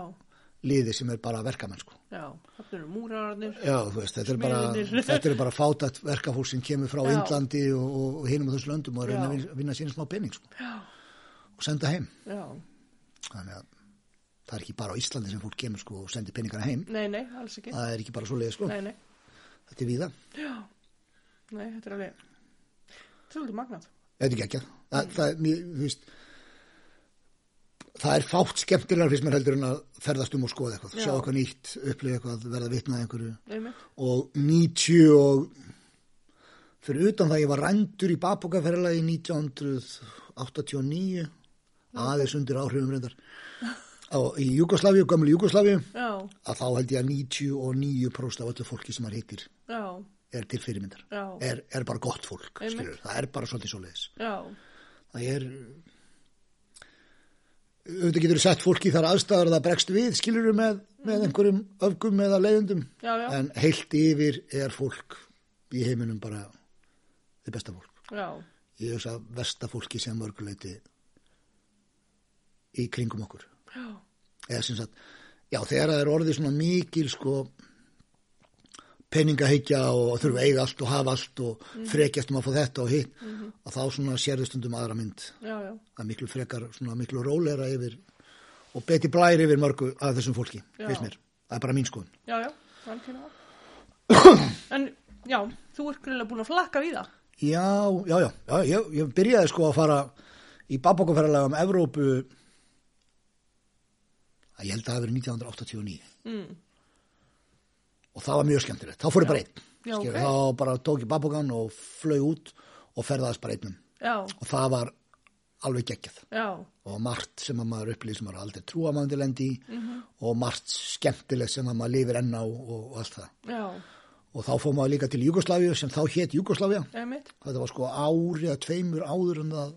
liði sem er bara verkamenn sko. já, þannig eru múrararnir. Já, þú veist, þetta er bara, þetta er bara fátætt verkafólk sem kemur frá Já. Indlandi og, og, hinum á þessu löndum og að reyna að vinna- vinna sína smá penning sko, og senda heim. já, Þannig að það er ekki bara á Íslandi sem fólk kemur sko, og sendir penningana heim. nei, nei, alls ekki. Það er ekki bara svo leið sko. Nei, nei, Þetta er víða. já, nei, þetta er alveg, þetta er svolítið magnað. Þetta er ekki ekki. Það, það, er mjög, þú veist, það er fátt skemmtilegar fyrst mér heldur en að ferðast um og skoða eitthvað, Já. sjá eitthvað nýtt, upplifa eitthvað, verða vitnað einhverju. Einmitt. og 90 og fyrir utan það ég var rændur í Babokaferðalagi 1989 aðeins undir áhrifum reyndar í Júgoslavíu, gömlu Júgoslavíu Já, að þá held ég að 99% af öllu fólki sem maður hittir já, er til fyrirmyndar, er, er bara gott fólk það er bara svolítið svoleiðis. Já, það er auðvitað getur sett fólki þar aðstæður að það bregst við skilur með, með einhverjum öfgum eða leiðundum. Já, já. en heilt yfir er fólk í heiminum bara þið besta fólk já, ég hugsa að versta fólki sem mörguleiti í kringum okkur já, eða sem sagt, já þegar það er orðið svona mikil sko peningahyggja og þurfa að eiga allt og hafa allt og Mhm. frekjast um að fá þetta og hitt að þá svona sérðu stundum aðra mynd já, já, að miklu frekar, svona miklu róleira yfir og beti blær yfir mörgu af þessum fólki, finnst mér það er bara mín skoðun já, já, algjörlega. En, já, þú ert grunlega búin að flakka við það. já, já, já, já ég, ég byrjaði sko að fara í babbokaferðalega um Evrópu að ég held að það verið 1989 Mm. Og það var mjög skemmtilegt, þá fór ég bara einn Já, Skilur, ok. þá bara tók ég babbokan og flög út og ferðaðist bara einnum Já, og það var alveg geggjað. Já, og margt sem að maður upplýði sem maður aldrei trúa maður til lendi í Mhm. og margt skemmtilegt sem að maður lifir enn á og, og allt það. Já, og þá fór maður líka til Jugosláfíu sem þá hétt Jugosláfía einmitt. þetta var sko ári eða tveimur áður en það,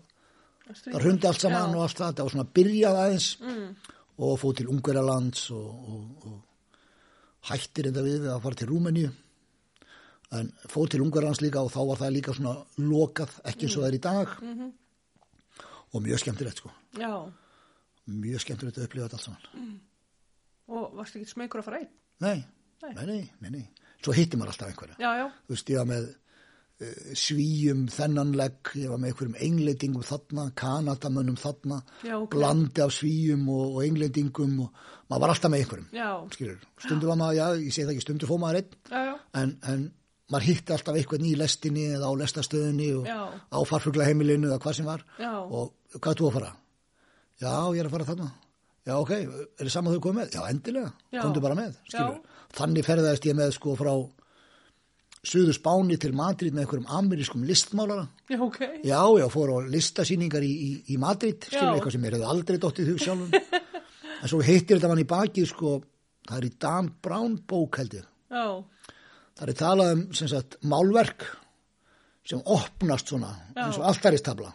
það hrundi allt saman og allt það, þetta var svona byrjað aðeins Mm. og fór til Ungverjalands og, og, og hættir þetta við að fara til Rúmeníu en fór til Ungverjalands líka og þá var það líka svona lokað, ekki eins og það er í dag Mhm. og mjög skemmtilegt sko Já, mjög skemmtilegt að upplifa þetta allt saman og varst ekki smegur að fara einn? nei, Nei. nei, nei, nei, nei. svo hitti maður alltaf einhverja Já, já, þú veist, ég var með svíjum þennan legg, ég var með einhverjum englendingum þarna, kanadamönnum þarna Já, ok. blandi af svíjum og, og englendingum og maður var alltaf með einhverjum skilur, stundu var maður, já, ég segi það ekki stundu fór maður einn, já, já, en, en maður hitti alltaf eitthvað í lestinni eða á lestastöðinni og á farfugla heimilinu eða hvað sem var. Og hvað er þú að fara? Já, ég er að fara þarna. Já, ok, er það saman þau komið með? Já, endilega, komdu bara með, skilur. Þannig ferðaðist ég með sko frá Suður Spáni til Madrid með einhverjum amerískum listmálara já, ok. Já, já, fór á listasýningar í, í, í Madrid, skilur, eitthvað sem hefði aldrei dottið hug sjálfum. en svo hittir þetta mann í bakið, sko, það er í Dan Brown bók, held ég. Já, Það er talað um, sem sagt, málverk sem opnast svona, Já. eins og alltaristabla.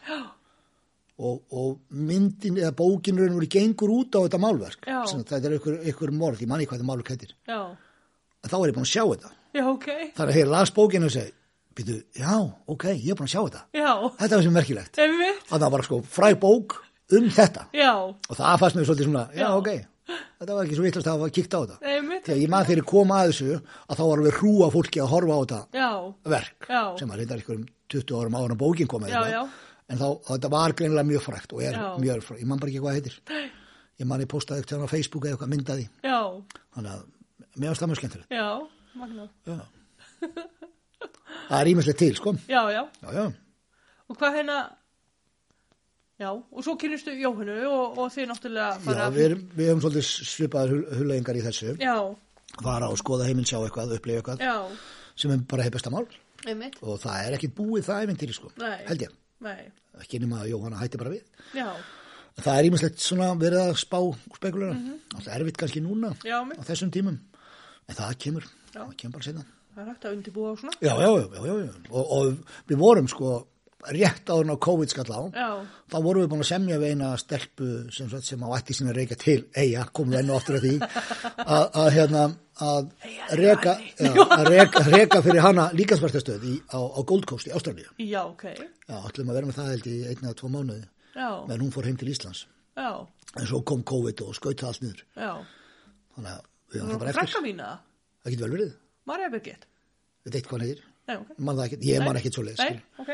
Og, og myndin eða bókin raun og verið gengur út á þetta málverk. Sem þetta er einhver, einhver morð, ég manni hvað þetta málverk heitir. já, En þá er ég búin að sjá þetta. Já, ok. Það er að hér las bókinu og segi, býtu, já, ok, ég er búin að sjá þetta. Já, Þetta var sem merkilegt. einmitt, að það var sko fræ bók um þetta já, og það fannst mér svolítið svona, já, Já. ok þetta var ekki svo vittlust að hafa kíkt á þetta einmitt. þegar ég maður þeirri koma að þessu að þá var við hrúa fólki að horfa á þetta Já, verk Já. sem að reyndar ykkur um 20 árum en bókin kom Já, já. eitthvað. en þá, þetta var greinilega mjög frækt og er Já. mjög frækt, ég man bara ekki hvað heitir ég man ég postaði hann á Facebook eða eitthvað myndaði, Já, þannig að mér varst það mjög skemmtilegt já, magnað. Já. það er ímestlega til, sko. Já, já. já, já, Og hvað hérna, já, og svo kynnistu Jóhannu og, og þið náttúrulega já fara... við, erum, við hefum svolítið svipaðar hul- hulleggingar í þessu. Já, fara og skoða heiminn, sjá eitthvað, upplifa eitthvað já, sem er bara hefðbesta mál. Einmitt, og það er ekki búið það eventýri, sko Nei. held ég, nei, ekki nema að Jóhanna hætti bara við. Já, Það er svona verið að spá spekulera. Það er erfitt kannski núna já, á þessum tímum. En það kemur, Já. það kemur bara setna. það er hægt að undirbúa og svona. Já, já, já, já, já. Og, og við vorum sko rétt áður á COVID skall á. Já, Þá vorum við búin að semja við eina stelpu sem, sem á ætti sína reykja til eiga, komum við enn og aftur að því, að, að hérna, að reka, já, að reka fyrir hana líkansvartastöð á, á Gold Coast í Ástralíu. já, ok, Já, ætlum að vera með það held í einn eða tvo mánuði, já, meðan hún fór heim til Íslands. já, En svo kom COVID og skaut það allt niður. já. Þannig að frækka eftir. mína, Það getur vel verið. Marja Birgit. Við veit hvað hann heitir. Nei, ok. Man það ekkert. Ég man ekkert svo leiðis. Nei, ok.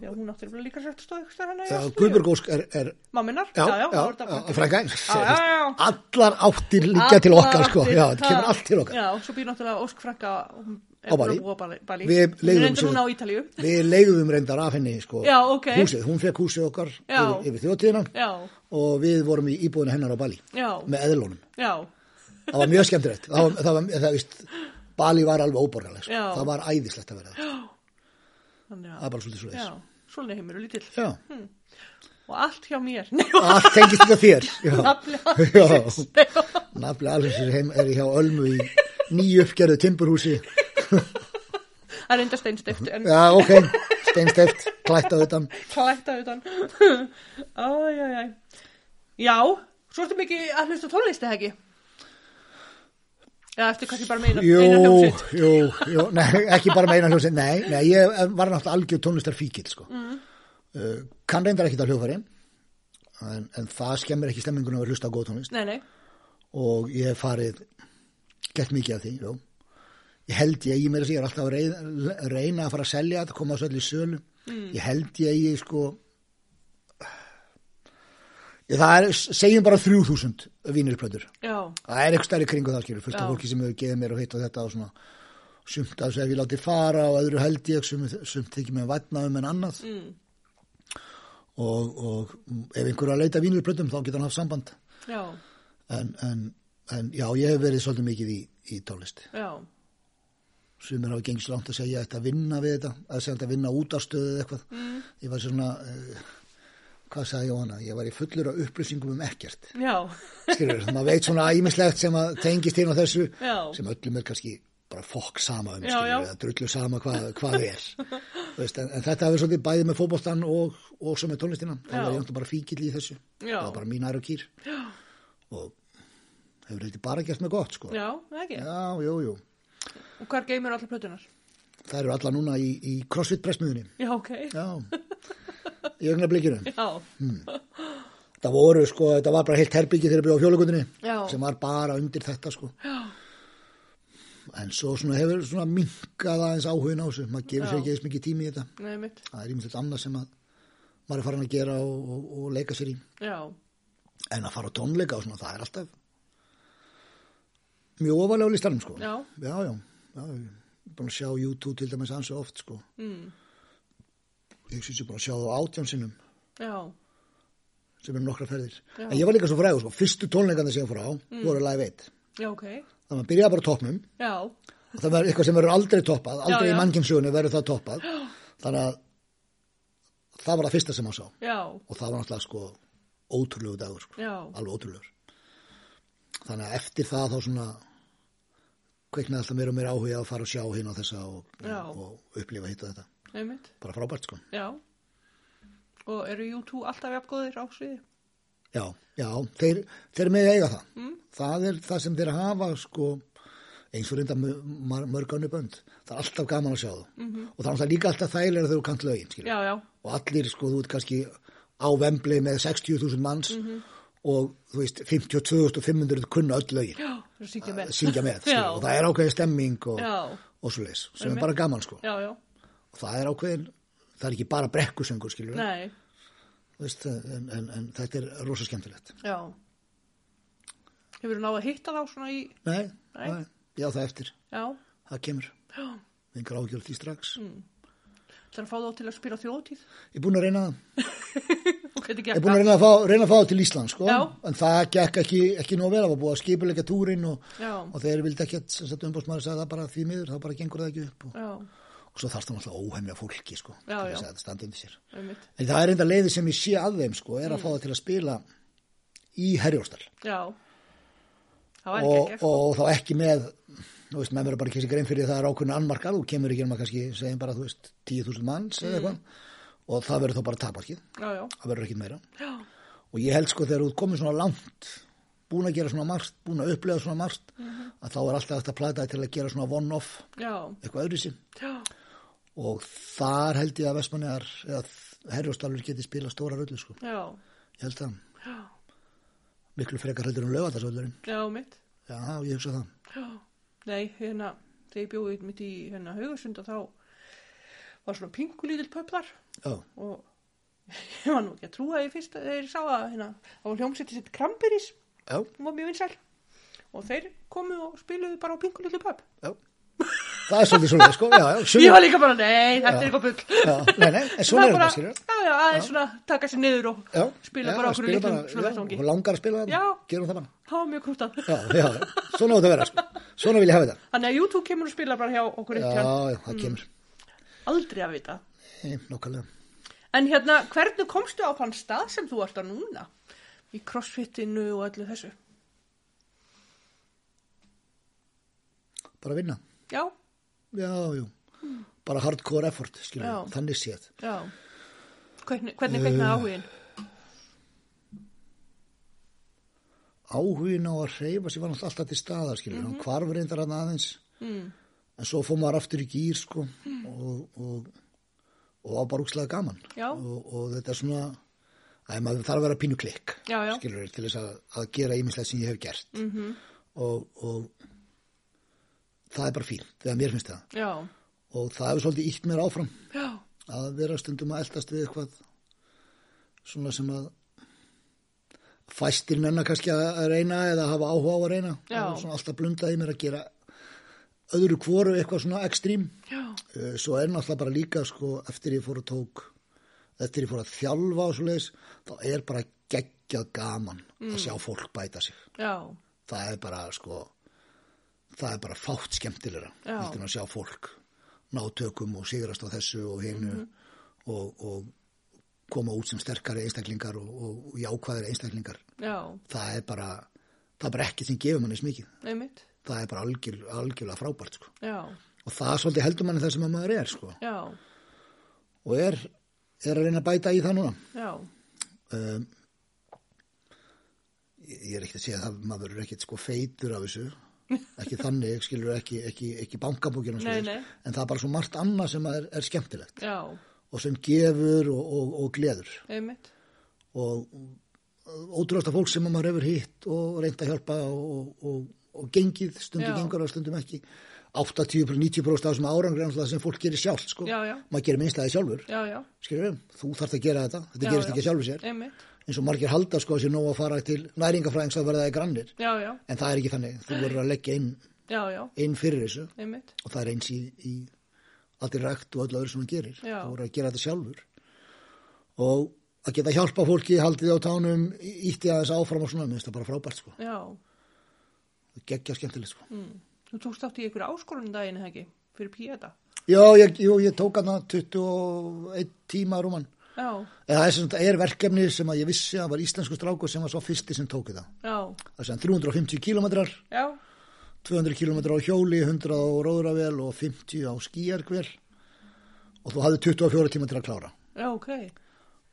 Já, hún náttúrulega líka sætt stóð Ástralíu. Guðbjörg Ósk er, er Mamminar? já, já, er þetta já, frænka. Já, já, já. Allar áttir líka til okkar, sko. Já, þetta kemur allt til okkar. Já, svo býr náttúrulega Ósk er Á Bali. að. Við er leigðum reyndar af henni, sko, Já, ok. húsið. Hún fekk húsið okkar yfir, yfir þjóttíðina og við vorum í íbúinu hennar á Bali já, með eðlunum. já, Það var mjög skemmtilegt. Það var, það var, það, víst, Bali var alveg óborgarleg, sko. Það var æðislegt að vera það. Það að, er bara svolítið svo leiðis. svona heimur er lítill. Já. Og allt hjá mér. Allt tengist þetta þér. Nafli alveg heim er hjá Ölmu í nýju uppgerðu timburhúsi. Það er enda steinstift en Já, ok, steinsteft, klætt klætta utan. Æj, æj, æj. Já, svo ertu mikið að hlusta á tónlist eða ekki? Já, eftir kannski bara með eina, Jú, eina hljómsveit. jú, jú, nei, ekki bara með eina hljómsveit, nei, nei, ég var náttúrulega algjör tónlistar fíkil, sko. Mm. Uh, kann reyndar ekki það hljóðfæri, en, en það skemmir ekki stemmingunum að hlusta á góð tónlist Nei, nei, og ég hef farið, gett mikið af því, jú. Ég held ég, ég meira segja, ég er alltaf að reyna, reyna að fara að selja þetta, koma þessu öll í sölu. Ég held ég, ég, sko, það er, segjum bara 3000 vínilplötur. já, Það er eitthvað stærri kringu það skilur, fullt af fólki sem hefur geðið mér og hitt og þetta og svona sumt af þessu ef ég láti fara og öðru held ég, sumt, þykir mér vatnaðum en annað. Mm, og, og ef einhver er að leita vínilplötum þá getur hann haft samband. Já, en, en, en já, ég hef verið svolítið mikið í, í tónlist. Já, sumir hafa gengist langt að segja að vinna við þetta að segja að vinna út á stöðu eða eitthvað. Mm, ég var svona uh, hvað sagði Jóhanna, ég var í fullur af upplýsingum um ekkert skilur, maður veit svona ímislegt sem að tengist inn á þessu Já. sem öllum er kannski bara fokk sama um Já, skilur, já. eða drullu sama hvað, hvað er veist, en, en þetta hefur svolítið bæði með fótboltan og, og svo með tónlistina Já. var ég náttúrulega bara fíkill í þessu það var bara mín ær og kýr og hefur þetta bara gert með gott sko. já, það ekki. já, jú, jú Og hvar geymir allar plötunar? það eru alla núna í, í CrossFit pressmiðunni Já, ok. já í ögna blikinu Já, það voru sko, þetta var bara heilt herbyggi þegar ég byrjaði á fjólugundinni sem var bara undir þetta sko. Já, en svo svona hefur svona minkað aðeins áhugin á þessu. Maður gefur sér ekki eins mikið tími í þetta. Nei það er ímyndilegt annað sem að maður er farin að gera og, og, og leika sér í. Já, en að fara á tónleika og svona það er alltaf mjög ofalega á listanum sko. Já. já, já, já búin að sjá YouTube til dæmis ansi oft sko. Mm, ég syns ég búin að sjá það á átjánsinnum já, sem eru nokkra ferðir. Já. en ég var líka svo frægur sko, fyrstu tónleikandi sem ég fór á voru live 1 já, ok. þannig að maður byrjaði bara toppnum. Já, og það verður eitthvað sem verður aldrei toppað. Aldrei Já, já. í mannkynnsögunni verður það toppað. Þannig að það var það fyrsta sem maður sá. Já, og það var náttúrulega sko ótrúlegu dagur sko, alveg ótrúlegur. Þannig að eftir það þá svona kveiknaði alltaf meira og meira áhuga að fara og sjá þessa og, og, og upplifa hitt og þetta nei mitt. bara frábært sko Já. Og eru YouTube alltaf jafngóðir á sviði? já, já, þeir, þeir með eiga það Mm. það er það sem þeir hafa sko eins og reynda mörg önnu bönd það er alltaf gaman að sjá það -hmm. og það er líka alltaf þægilega þegar þú kant lögin. Já, já, og allir sko, þú ert kannski á vembli með 60.000 manns Mhm. og þú veist 52.500 kunna öll lögin já, þú syngja með. syngja með, og það er ákveðin stemming og, og svo leis, sem Einmitt. er bara gaman sko já, já, og það er ákveðin það er ekki bara brekkusöngur skilur við, veist, en, en, en þetta er rosa skemmtilegt. Já. Hefur þú náðu að hitta þá svona í, nei, Nei. já það eftir, já, það kemur. Já. engar ágjörð því strax. Það er að fá þá til að spila þjóðtíð. ég er búin að reyna það. Ég er búin að reyna að fá, reyna að fá það til Ísland sko. Já. en það gekk ekki, ekki nóg vel. Það var búið að skipuleika túrin og, og þeir vildi ekki að umbóðsmaður sagði það bara því miður, þá bara gengur það ekki upp og, og svo þarf það náttúrulega óhemja fólki sko, Já, já. þess að þetta standa undir sér einmitt. en það er enda leiði sem ég sé að þeim sko, er Mm. að fá það til að spila í Herjóstal. Það og, sko. og þá ekki með þú veist, menn verður bara ekki sér grein fyrir það er ákveðin annmarkað, þú kemur ekki um að kannski segjum bara, þú veist, 10.000 manns Mm. eitthvað og það verður þá bara já, það verður ekki meira já, og ég held sko þegar þú ert komið svona langt búin að gera svona margt, búin að upplega svona margt Mhm. að þá er alltaf eftir að plata til að gera svona one-off eitthvað öðru já, og þar held ég að Vestmannegar eða Herjóstalur geti spila stóra röllu sko, já, ég held það. Já, miklu frekar heldur en lögatarsvöldurinn já, mitt. já, ég hugsa það. Já, nei, hérna, þegar ég bjóði mitt í hérna haugasunda þá var svona pingulítill já, og ég var nú ekki að trúa því fyrst þegar ég sá að hérna, það var hljómsætti sitt Kramberis, já, hún var mjög vinsæl. Og þeir komu og spiluðu bara á pingulítill pöpp. já það er svolítið svolítið sko, já, já, Ég var líka bara, nei, þetta er eitthvað bull. nei, nei, en svona er þetta skilur já, aðeins svona taka sér niður og spila bara okkur bara, svona já, vettvangi. og langar að spila það, gerum það bara Það var mjög krútað. svona á þetta að vera sko. Svona vil ég hafa þetta. Þannig að YouTube kemur og spila bara hjá okkur já, eitt já, það kemur. Aldrei að vita. En hérna, hvernig komstu á þann stað sem þú ert á núna? Í crossfitinu og öllu þessu? bara vinna, Já, já, jú bara hardcore effort, Já. við, þannig séð já. Hvernig, hvernig kveiknaði áhugin? áhugin á að reyfa sér var alltaf til staðar, skilur hann hvarf reyndar hann aðeins Mm. en svo fór maður aftur í gýr, sko og, og, og á bara úkslega gaman Já. og, og þetta er svona að maður þarf að vera pínu klikk Já, já. skilur til þess að, að gera ímislegt sem ég hef gert Mm -hmm. og, og það er bara fínt, þegar mér finnst það. Já, og það hefur svolítið ítt mér áfram. Já, að vera stundum að eldast við eitthvað svona sem að fæstir nennar kannski að reyna eða hafa áhuga á að reyna. Svona alltaf blundaði mér að gera öðru kvoru eitthvað svona ekstrím. Já, Eh, svo er náttúrulega bara líka sko eftir ég fór að tók eftir ég fór að þjálfa og svo leiðis þá er bara geggjað gaman að sjá fólk bæta sig. Já, það er bara sko það er bara fátt skemmtilegra en að sjá fólk ná tökum og sigrast á þessu og hinu Mhm. og, og koma út sem sterkari einstaklingar og, og, og jákvæðari einstaklingar. Já, það er bara það er bara ekki sem gefur manni smikið. Einmitt, það er bara algjör, algjörlega frábært sko. og það svolítið heldur manni það sem að maður er sko. og er, er að reyna að bæta í það núna. Um, ég er ekkert að segja að maður verður ekkert sko feitur af þessu ekki þannig, skilur ekki, ekki, ekki nei. en það er bara svo margt annað sem er, er skemmtilegt. Já, og sem gefur og, og, og gleður. Einmitt, og ótrúasta fólk sem að maður hefur hitt og reynd að hjálpa og, og, og gengið, stundum gengur og stundum ekki. 80-90% af þessum náttúrulega sem fólk gerir sjálf sko. Maður gerir minnstæði sjálfur. Já, já, skilur þú þarft að gera þetta, þetta Já, gerist ekki af sjálfur sér. Einmitt, eins og margir halda sko að sér nóg að fara til næringafræðings að verða það í grannir. En það er ekki þannig, þú verður að leggja inn, já, já, inn fyrir þessu. Einmitt, og það er eins í, í allir rækt og öllu öðru sem hann gerir. Já. þú verður að gera þetta sjálfur. Og að geta hjálpa fólki haldið á tánum, ítti aðeins áfram og svona, minnst það bara frábært sko. Já, geggja skemmtilegt sko. Mm. Þú tókst átt í ykkur áskorun daginn, ekki, fyrir píeta, já, ég, jú, ég tók hann 21 tíma rúman eða það er, er verkefni sem að ég vissi að var íslensku strákur sem var svo fyrsti sem tók þetta já, það er sem 350 kilometrar já, 200 km á hjóli, 100 á róðravel og 50 á skíjarkvel og þú hafði 24 tíma til að klára. Já, ok,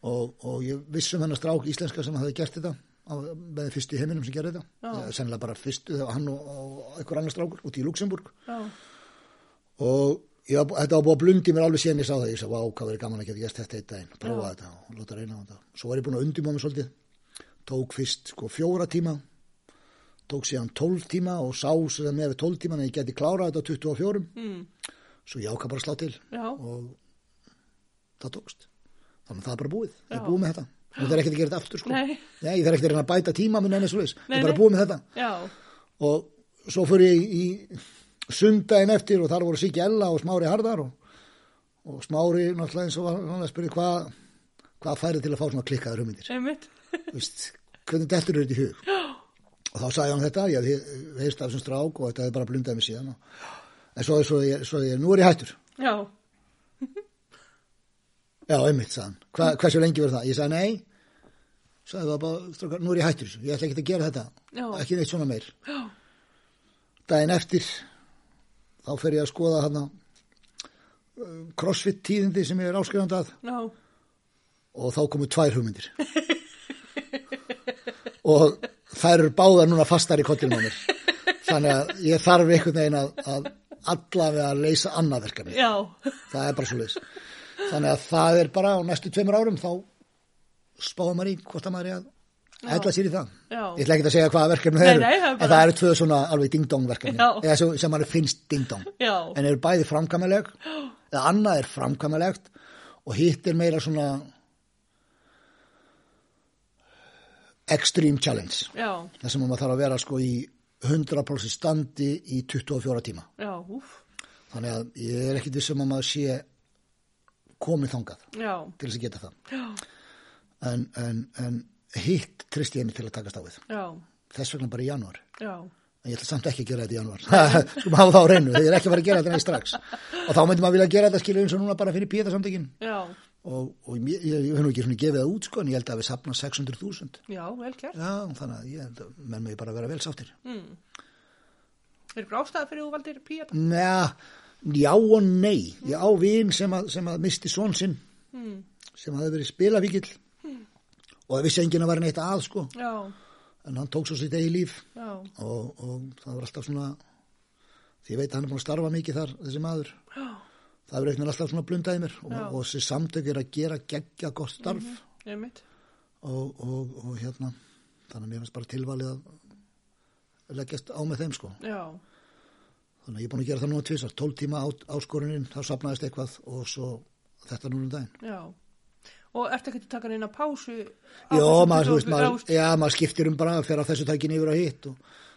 og, og ég vissum hennar strák íslenska sem hafði gert þetta með fyrstu í heiminum sem gerði þetta. Já. sennilega bara fyrstu þegar hann og, og einhver annar strákur út í Luxemburg já, og var- þetta var búið að blundi mér alveg síðan ég sá það. Ég sagði, vá, hvað verið gaman að geta gert þetta eitt daginn. Prófa Já. þetta og láta reyna á þetta. Svo var ég búin að undima mig svolítið. Tók fyrst sko fjóra tíma. Tók síðan 12 tíma og sá sem með við 12 tíma en ég geti klárað þetta á 24 mm. svo ég ákvað bara slá til já, og það tókst. Þannig að það er bara búið, ég Já. er búið með þetta. Og það er ekkert að gera þetta aftur sko. Nei. Nei, ég þarf ekkert að bæta tíma sundaginn eftir og þar voru Siggi Ella og Smári Hardar og, og Smári náttúrulega eins og var hann að spyrja hvað hvað færið til að fá svona klikkaður hugmyndir. Veist, hvernig dettur þetta í hug? Og þá sagði hann þetta ég heist af þessum strák og þetta hefði bara blundaði mig síðan og, en svo, svo, ég, svo ég, nú er ég hættur. Já, já, einmitt, sagði hann, Hva, hversu lengi verður það? Ég sagði nei. Sagði það bara, strákar, nú er ég hættur ég ætla ekki að gera þetta. Já. ekki neitt svona meir. Já, daginn eftir þá fer ég að skoða hann crossfit tíðindi sem ég er áskrifandi að. Já, og þá komu tvær hugmyndir. Og þær eru báðar núna fastar í kollinu á mér. Þannig að ég þarf einhvern veginn að, að allavega að leysa annað verkefni. Já, það er bara svo leys þannig að það er bara á næstu tveimur árum þá spáðum maður í hvort að maður er að hella sér í það. Já. ég ætla ekki að segja hvaða verkefni Nei, það eru. nei, það er en bara- það eru tvö svona alveg ding-dong verkefni Já. eða sem, maður finnst ding-dong. Já, en eru bæði framkvæmuleg eða annað er framkvæmulegt og hitt er meira svona extreme challenge. Já, þar sem maður þarf að vera sko í 100% standi í 24 tíma. Já, þannig að ég er ekkit vissum að maður sé komið þangað já, til þess að geta það. Já, en, en, en hitt tristi ég mig til að takast á við. Já, þess vegna bara í janúar. En ég ætla samt ekki að gera þetta í janúar. Sko maður hafa það á reynu, þegar ég er ekki að fara að gera þetta næst strax. Og þá myndi maður vilja gera þetta skilur eins og núna bara fyrir píeta samtökin og, og ég, ég, hef nú ekki svona gefið það út sko en ég held að við sapna 600.000 já, vel gert. já þannig að ég held að menn mig bara vera vel sáttir. Er ykkur ástæða fyrir þú valdir píata? Njá, já og nei. Ég á vin sem að, sem að misti són sinn sem spilafíkil og það vissi enginn að vera neitt að sko. Já, en hann tók svo sitt eigi líf. Og, og það var alltaf svona því ég veit að hann er búin að starfa mikið þar þessi maður. Já, það verið eitthvað alltaf svona blundaði mér. Og, og þessi samtök er að gera geggja gott starf. Einmitt, og, og, og hérna þannig að mér finnst bara tilvalið að leggjast á með þeim sko. Já, þannig að ég er búin að gera það nú að tvisar 12 tíma á, áskoruninn, þá sapnaðist eitthvað og svo þetta núna um daginn. Já. Og ertu ekki að taka neina pásu? Já, maður, þú 20 veist, maður, já, maður skiptir um bara fer á þessu tækin yfir á hitt og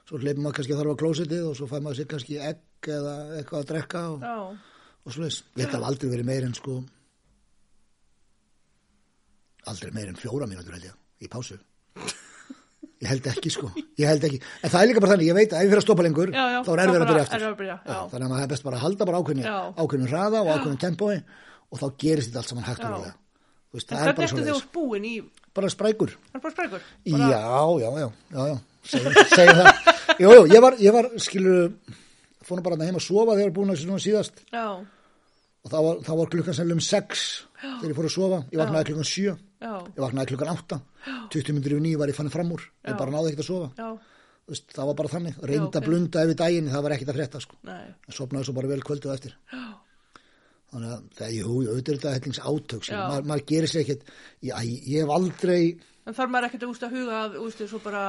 svo hleypum maður kannski að þarf á klósitið og svo fær maður sér kannski egg eða eitthvað að drekka og, og held að hafa aldrei verið meir en sko aldrei meir en fjóra mínútur held ég í pásu. Ég held ekki sko, ég held ekki. En það er líka bara þannig, ég veit að ef ég fyrir að stoppa lengur, Já, já, þá er erfið að byrja að byrja, já. þannig að maður er best bara að halda bara ákveðinu hraða og ákveðinu tempói og þá gerist þetta allt saman hægt og Já. Veist, en það er hvernig bara ertu þú ert búin í, Bara sprækur. bara sprækur? Já, já, já, já, já, segjum, segjum það. Jú, jú, ég var, ég var, skilur, fór nú bara að heima að sofa þegar ég var búin að þessu síðast. Já, og þá var, var klukkan sem um sex þegar ég fór að sofa, ég vaknaði klukkan sjö, já, ég vaknaði klukkan átta, 20 minnir yfir nýju var ég fannig fram úr, ég bara náði ekkert að sofa, veist, það var bara þannig, reynda ok. að blunda yfir daginn, það var ekkert að frétta, sko, sopnaði svo bara vel kvöldið á eftir. já, Þannig að það, jú, auðvitað er þetta hellings átök, Já. maður mað gerir sér ekkert, ég, ég hef aldrei, en þarf maður ekkert að úst að huga að, úst, svo bara,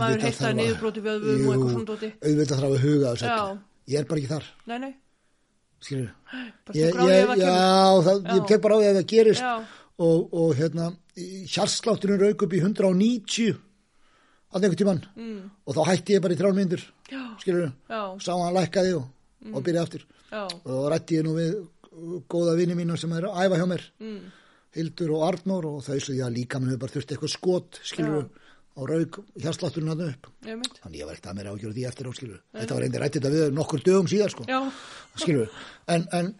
maður að- niðurbróti vöðvum og Jú, eitthvað svona dóti. auðvitað þarf að huga Já. öllu. ég er bara ekki þar Nei, nei, skilur ég, ég, já, það, ég Já. tek bara á því að það gerist Já. og, og hérna hjartslátturinn rauk upp í 190 að einhvern tímann mm. og þá hætti ég bara í þrjár myndur Já. skilur Já, sá hann lækkaði og, og byrjaði aftur já, og rætti ég nú við góða vini mína sem er að æfa hjá mér mm, Hildur og Arnór og þau svo já líka minn hefur bara þurft eitthvað skot skilur og rauk hjartslátturinn hann upp. Ég mynd, þannig ég var ekkert að mér ágjörðu því eftir á skilur þetta var reyndi rætti þetta við nokkur dögum síðar sko. Já, skilur en, en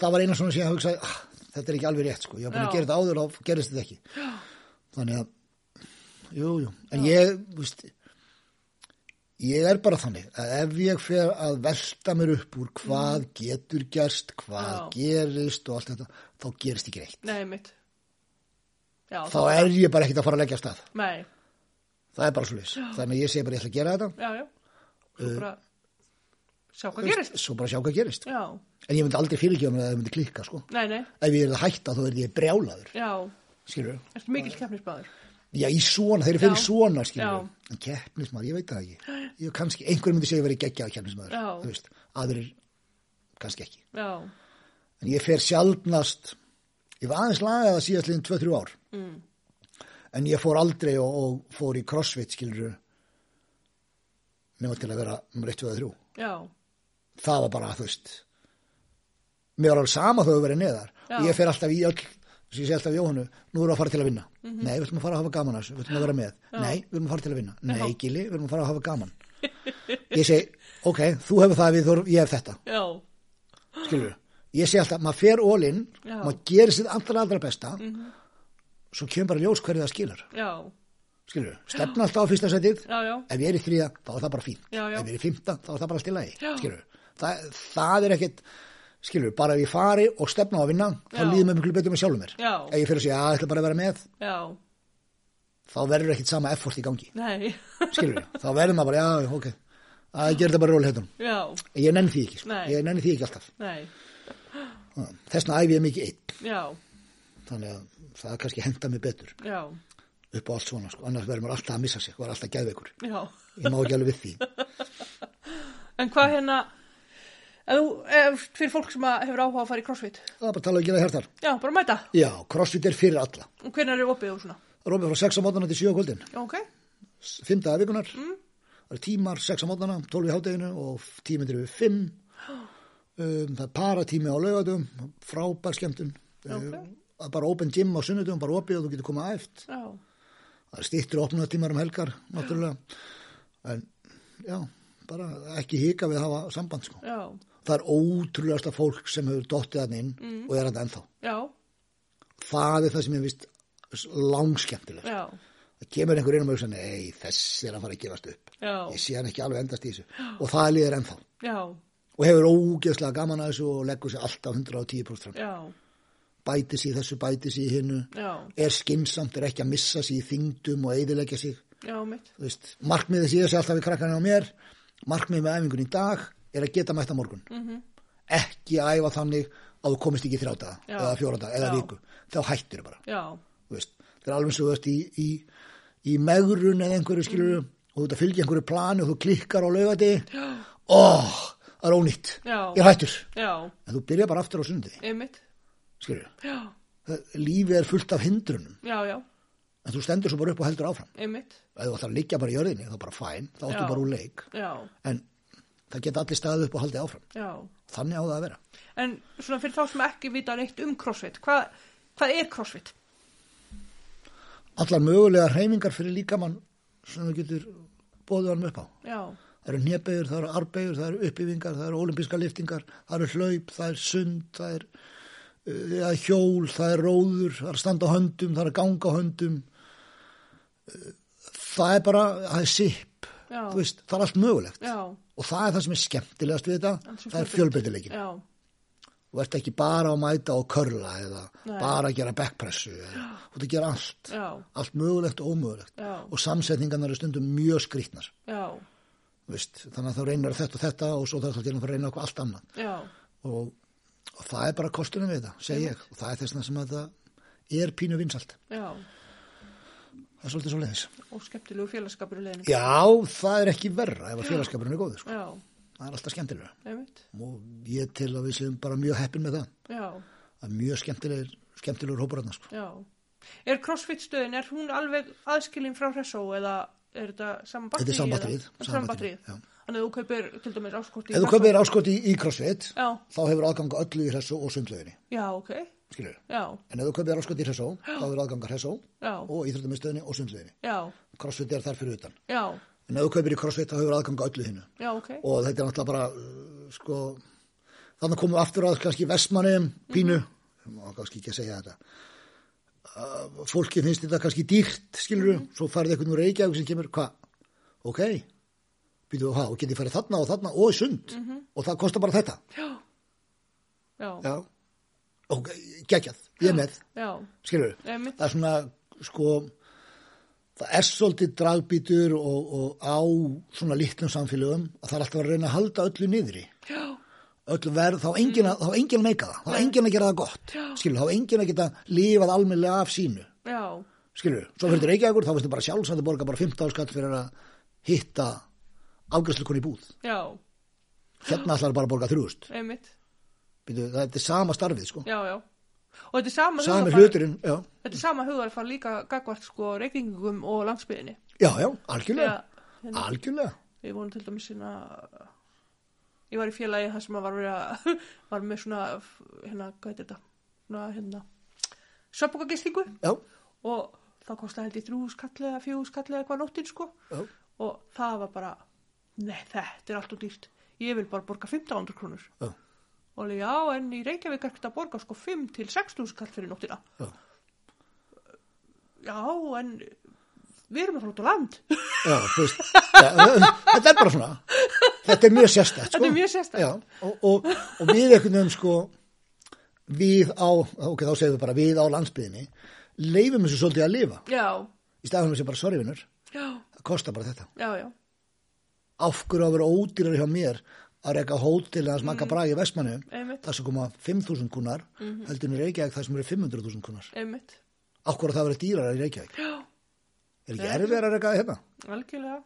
það var eina svona sem ég hugsaði ah, þetta er ekki alveg rétt sko, ég var búin að Já. gera þetta áður og gerist þetta ekki. Þannig að jú, jú, en ég víst, ég er bara þannig að ef ég fer að velta mér upp úr hvað getur gerst hvað Já. gerist og allt þetta þá gerist ekki reitt nei, mitt. Já, þá er ég bara ekkert að fara að leggja stað. Nei, það er bara leys þannig að ég segi bara ég ætla að gera þetta. Já, já, svo Uh, bara, sjá hvað gerist. svo bara sjá hvað gerist. Já, en ég myndi aldrei fyrirgefa mér að það myndi klikka sko. nei, nei, ef ég er að hætta þá er ég brjálaður. Já, skilur keppnisbæður. Já, í svona, þeir eru fyrir Já. svona, skilur. En keppnismæður, ég veit það ekki. Ég kannski, einhver myndi segja að vera geggjað keppnismæður, aðrir kannski ekki. Já, en ég fer sjaldnast ég var aðeins lagað að síðast liðin 2-3 ár mm. en ég fór aldrei og, og fór í crossfit skilur nema til að vera 1, 2 og 3 Já, það var bara, þú veist mér var alveg sama þó að vera neðar Já. og ég fer alltaf í öll sem ég sé alltaf Jóhannu, nú erum við að fara til að vinna. Nei, við ætlum að fara að hafa gaman þessu, við ætlum að vera með. Nei, við erum að fara til að vinna, nei, Gili, við erum að fara að hafa gaman. Ég segi, ok, þú hefur það við, þú- ég hef þetta. Já, skilur ég sé alltaf, maður fer Já. maður gerir sitt allra allra besta svo kemur bara ljós hverju það skilur. Já, skilur, stefna alltaf á fyrsta setið. Já, já, ef ég er í þriða, þá er það bara fínt. Já, já. ef ég er í fymta, þá er það bara Já. Skilur, bara ef ég fari og stefna á að vinna þá líður mér miklu betur með sjálfum mér. Já. ef ég fyrir að segja, að ég ætla bara að vera með já, þá verður ekkit sama effort í gangi. Nei, skilur, þá verður maður bara, já, ok að ég gerir þetta bara róli heitum já, ég nenni því ekki, sko. Ég nenni því ekki alltaf. Nei, þessna æfi ég mikið einn. Já, þannig að það kannski henda mig betur já, upp á allt svona, sko. annars verður maður alltaf að missa sig er alltaf geðveikur, já. ég má ekki alveg við því. En hvað hérna, fyrir fólk sem að hefur áhuga að fara í crossfit, það er bara að tala og gera hjartar. Já, bara mæta. já, crossfit er fyrir alla. Og hvernig er opið og svona? það er opið frá 6 á mótana til 7 á kvöldin. Já, ok, 5 dagar vikunar mm. það er tímar 6 á mótana 12 í hádeginu og tímyndir við 5 um, það er paratími á laugatum frábær skemmtun. Ok. um, það er bara open gym á sunnudum bara opið og þú getur komað æft. Já, það er stýttur opnunatímar um helgar náttúrulega. En já, bara ekki hika við að hafa samband sko. Það er ótrúlegasta fólk sem hefur dottið hann inn og er þetta ennþá. Já, það er það sem ég vist langskemmtilegt það kemur einhver inn og mjög nei, þess er að fara að gefast upp. Já, ég sé hann ekki alveg endast í þessu. Og það líður ennþá. Já, og hefur ógeðslega gaman að þessu og leggur sér alltaf 110% fram. Já, bæti sér í þessu, bæti sér í hinnu er skinsamt, er ekki að missa sér í þingdum og eidilegja veist, markmiðið sé þessi alltaf við krakkarinn á mér markmiðið með æfingun í dag er að geta mætt á morgun. -hmm. ekki að æfa þannig að þú komist ekki í þrjáta Já. eða fjóraða eða Já. viku. Þá hættir bara. Þú veist, það er alveg svo veist í, í, í megrun eða einhverju skilur Mhm. og þú ert að fylgja einhverju plani og þú klikkar á laugati óh, það er ónýtt. Já. ég hættur, já, en þú byrja bara aftur á sundi skilur, lífið er fullt af hindrunum. Já, já, en þú stendur svo bara upp og heldur áfram. Ef þú ætlar að liggja bara í jörðinni þá bara fæn, þá áttu Já. bara úr leik. Já, en það geta allir staðið upp og haldið áfram. Já. þannig á það að vera. En svona fyrir þá sem ekki vita neitt um crossfit, hvað, hvað er crossfit? allar mögulega hreyfingar fyrir líkamann sem þú getur bóðið hann upp á. Já, það eru nýjabegur, það eru arbegur, það eru uppyfingar það eru olimpíska liftingar, það eru hlaup það er sund, það er, það er hjól, það er róður það er standa á höndum, það er ganga á höndum. Uh, það er bara það er sipp, veist, það er allt mögulegt. Já, og það er það sem er skemmtilegast við þetta. Það er já, þú ert ekki bara að mæta og körla eða Nei. bara að gera backpressu eða, þú ert að gera allt. Já, allt mögulegt og ómögulegt. Og samsetningarnar eru stundum mjög þú veist, þannig að þá reynir þetta og þetta og svo þarf það til að reyna eitthvað allt annað. Já, og, og það er bara kostunum við þetta, segi ég. Og það er þess að það er pínu vinsalt já, það er svolítið svo leiðis og skemmtilegu félagskapur já, það er ekki verra ef að félagskapurinn er góður sko. Já, það er alltaf skemmtilega og ég til að við séum bara mjög heppin með það. Já, það er mjög skemmtilegur, skemmtilegur hópur þarna, sko. já. Er crossfit stöðin, er hún alveg aðskilin frá hressó eða er þetta saman batteri? Þetta er sama batterið, Saman sama batterið, batterið. Þannig að þú kaupir til dæmis áskort í ef þú kaupir áskot í, í crossfit Já, þá hefur aðgang að öllu í hressu og sundlauginni. Já, ok, skilur en ef þú kaupir áskot í hressu þá hefur aðgang að hressu já, og íþróttamistöðinni og sundlauginni já, crossfit er þar fyrir utan. Já, en ef þú kaupir í crossfit þá hefur aðgang að öllu hinnu já, ok, og þetta er náttúrulega bara uh, sko, þannig komum við aftur að kannski vestmannum pínu. Má kannski ekki að segja þetta. Uh, fólki finnst þetta kannski dýrt skilur Mhm. svo farið eitthvað úr Reykjavík sem kemur hvað, ok. Býtu þú, og getið farið þarna og þarna og sund. Mhm. og það kostar bara þetta. Já, já, ok, geggjað. Ég með, já, skilur það er svona, sko það er svolítið dragbítur og, og á svona litlum samfélögum að það er alltaf að reyna að halda öllu niðri. Já, öll verð, þá á enginn að, enginn að meika það, þá á enginn að gera það gott, skilur, þá á enginn að geta lifað almennilega af sínu, já, skilur, svo fyrir Reykjavíkur, þá veistu bara sjálfsagt að borga bara 15 áskall fyrir að hitta afgræslukon í búð, já, hérna ætlar bara að borga þrjúst, einmitt, það er sama starfið, sko. já, já. Og þetta er sama hugarfar- hluturinn, já. Þetta er sama hugarfar líka gagvart sko reykingum og landsbyðinni. Já, já, algjörlega. Þegar, hérna, Algjörlega. við vorum til dæmis hérna, ég var í félagi þar sem var, verið að, var með svona, hérna, hvað heitir þetta, svona, hérna, söpbokagistingu og það kostaði held í þrjú skall eða fjú skall eða eitthvað nóttin sko já, og það var bara, nei þetta er allt og dýrt, ég vil bara borga 1500 krónur já, og alveg já en í Reykjavík er þetta að borga sko 5 til 6.000 skall fyrir nóttina já. já en við erum að fara út á land Já, veist, þetta er bara svona, þetta er mjög sérstætt, sko. Og, og, og við einhvern veginn, sko, við á, ok, þá segjum við bara við á landsbyðinni, leifum þessu svolítið að lifa. já, Í staðan sem bara, sorry vinnur, já, það kostar bara þetta. já, já Af hverju að vera ódýrar hjá mér að reyka hótel eða smaka bragi í Vestmannu, það sem koma 5.000 kunar, heldur en í Reykjavík það sem eru 500.000 kunar. einmitt, Af hverju að það vera dýrar í Reykjavík? já, Er ekki erfið að reyka hérna? algjörlega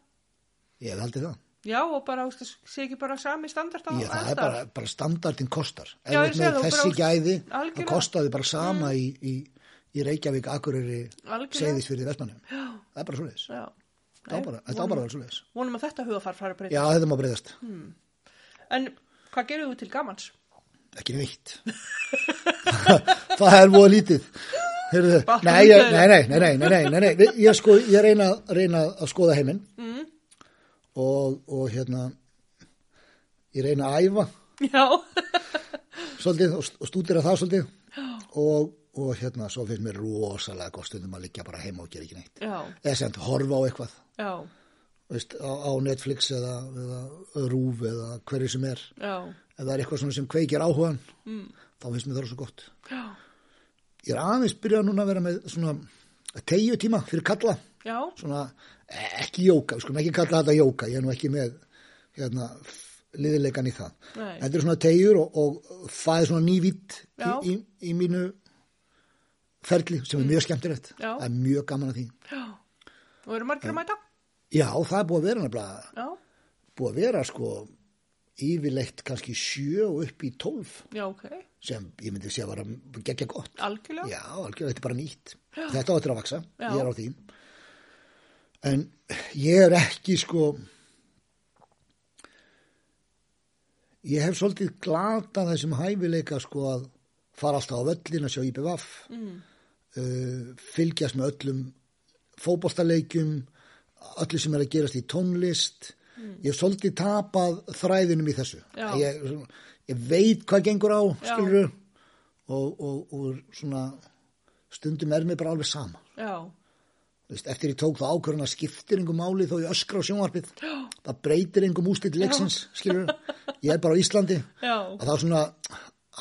Ég haldið það. já og bara, það sé ekki bara sami standart á Já, það er bara, bara standardin kostar. Já, það, þessi bara- gæði, það kostaði bara sama í, í, í Reykjavík, Akureyri, Algjörlega. Seyðisfyrði, Vestmannum. Það er bara svoleiðis. Þetta á bara, þetta á bara að vera svoleiðis. vonum að þetta hugafar fara að breyta Já, þetta má breyðast. En hvað gerðu þú til gamans? Ekki neitt. það er voða lítið. Heyrðu, nei, ég, nei, nei, nei, nei, nei, nei, nei, ég, sko, ég reyna, reyna að skoða heiminn mm. og, og hérna, ég reyna að æfa svolítið og, og stúdira það svolítið og, og hérna, svo finnst mér rosalega góð stundum að liggja bara heima og gera ekki neitt. Já. Eða sem horfa á eitthvað. Já veist, á, á Netflix eða, eða Rúf eða hverju sem er. já, Ef það er eitthvað svona sem kveikir áhugan, mm. þá finnst mér það svo gott. já, Ég er aðeins byrjað núna að vera með svona tegju tíma fyrir kalla, svona eh, ekki jóka, sko, ekki kalla þetta jóka, ég er nú ekki með hérna, liðilegan í það. Nei. Þetta er svona tegjur og, og það er svona nývitt í, í, í mínu ferli sem er mjög skemmtilegt. Já. Það er mjög gaman að því. já og eru margir að mæta? Já, það er búið að vera nefnilega, já, búið að vera sko yfirleitt kannski sjö og upp í tólf já, ok, sem ég myndi segja var að gegja gott. algjörlega Já, algjörlega, þetta er bara nýtt. Þetta á eftir að vaksa, Já. ég er á því. En ég er ekki sko, ég hef svolítið glata þessum hæfileika sko að fara alltaf á völlin að sjá IPVAF, mm. uh, fylgjast með öllum fótboltaleikjum, öllu sem er að gerast í tónlist. Ég hef svolítið tapað þræðinum í þessu. Ég, ég veit hvað gengur á, Já. skilur og, og, og svona stundum er mér bara alveg sama. já, Þú Veist, eftir ég tók það ákvörðun að skiptir engum máli þó ég öskra á sjónvarpið. Það breytir engum úslit leiksins, skilur. Ég er bara á Íslandi. já, Og þá svona,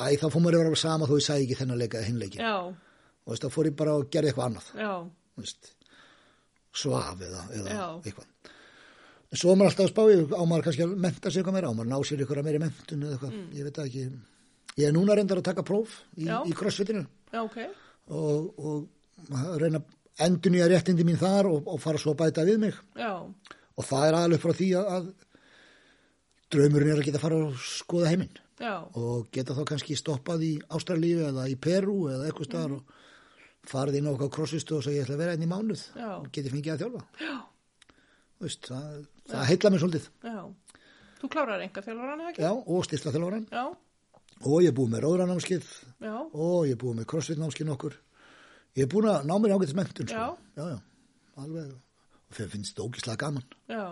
æ, þá fór mér að vera sama þó ég sagði ekki þennan leika eða hinn leiki. já, Og veist, þá fór ég bara og gerði eitthvað annað. já, þú Veist, svaf eða, eða eitthvað. En svo er maður alltaf að spá, ég- á maður kannski að menta sig eitthvað meira, á maður að ná sér eitthvað meiri mentun eða eitthvað, ég veit ekki. Ég er núna reyndar að taka próf í, Mm. Í crossfitinu. Já, ok, og, og reyna endun í að réttindi mín þar og, og fara svo að bæta við mig. já, Og það er aðalega frá því að, að draumurinn er að geta fara og skoða heiminn. Já, og geta þá kannski stoppað í Ástralíu eða í Peru eða eitthvað staðar og farið inn á okkar crossistu og svo ég ætla að vera einn í mánuð og geti fengið að þjálfa. Veist, það, það heitla mér svolítið. já. Þú klárar enga þjálfur eða ekki? Já, og styrla þjálfaran Já, og ég er búið með róðranámskið já, og ég er búið með crossfit-námskið nokkur. Ég er búin að ná mér ágætis mentun. Sko. Já. Já, já, alveg. Og fyrir finnst þetta ógislega gaman. já,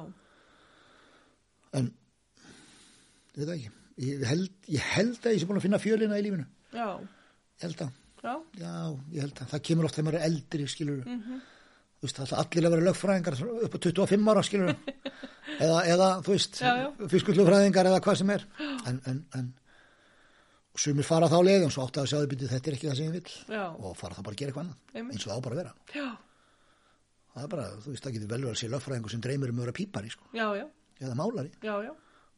En, ég veit það ekki. Ég held, ég held að ég sé búin að finna fjölina í lífinu. já, held að. Já, Já, ég held að það kemur oft þegar maður er eldri, skilur Mhm. -hmm. Þú veist, það er allir að vera lögfræðingar upp á 25 ára, skilur eða, eða, þú veist, fiskullufræðingar eða hvað sem er. En, en, en sumir fara þá leið og svo átt að sjá þau byrju þetta er ekki það sem ég vil Já. og fara þá bara að gera eitthvað annað. Eins og það á bara að vera. Já, það er bara, þú veist, það getur vel verið að sé lögfræðingur sem dreymir um að vera pípari, sko, eða málari.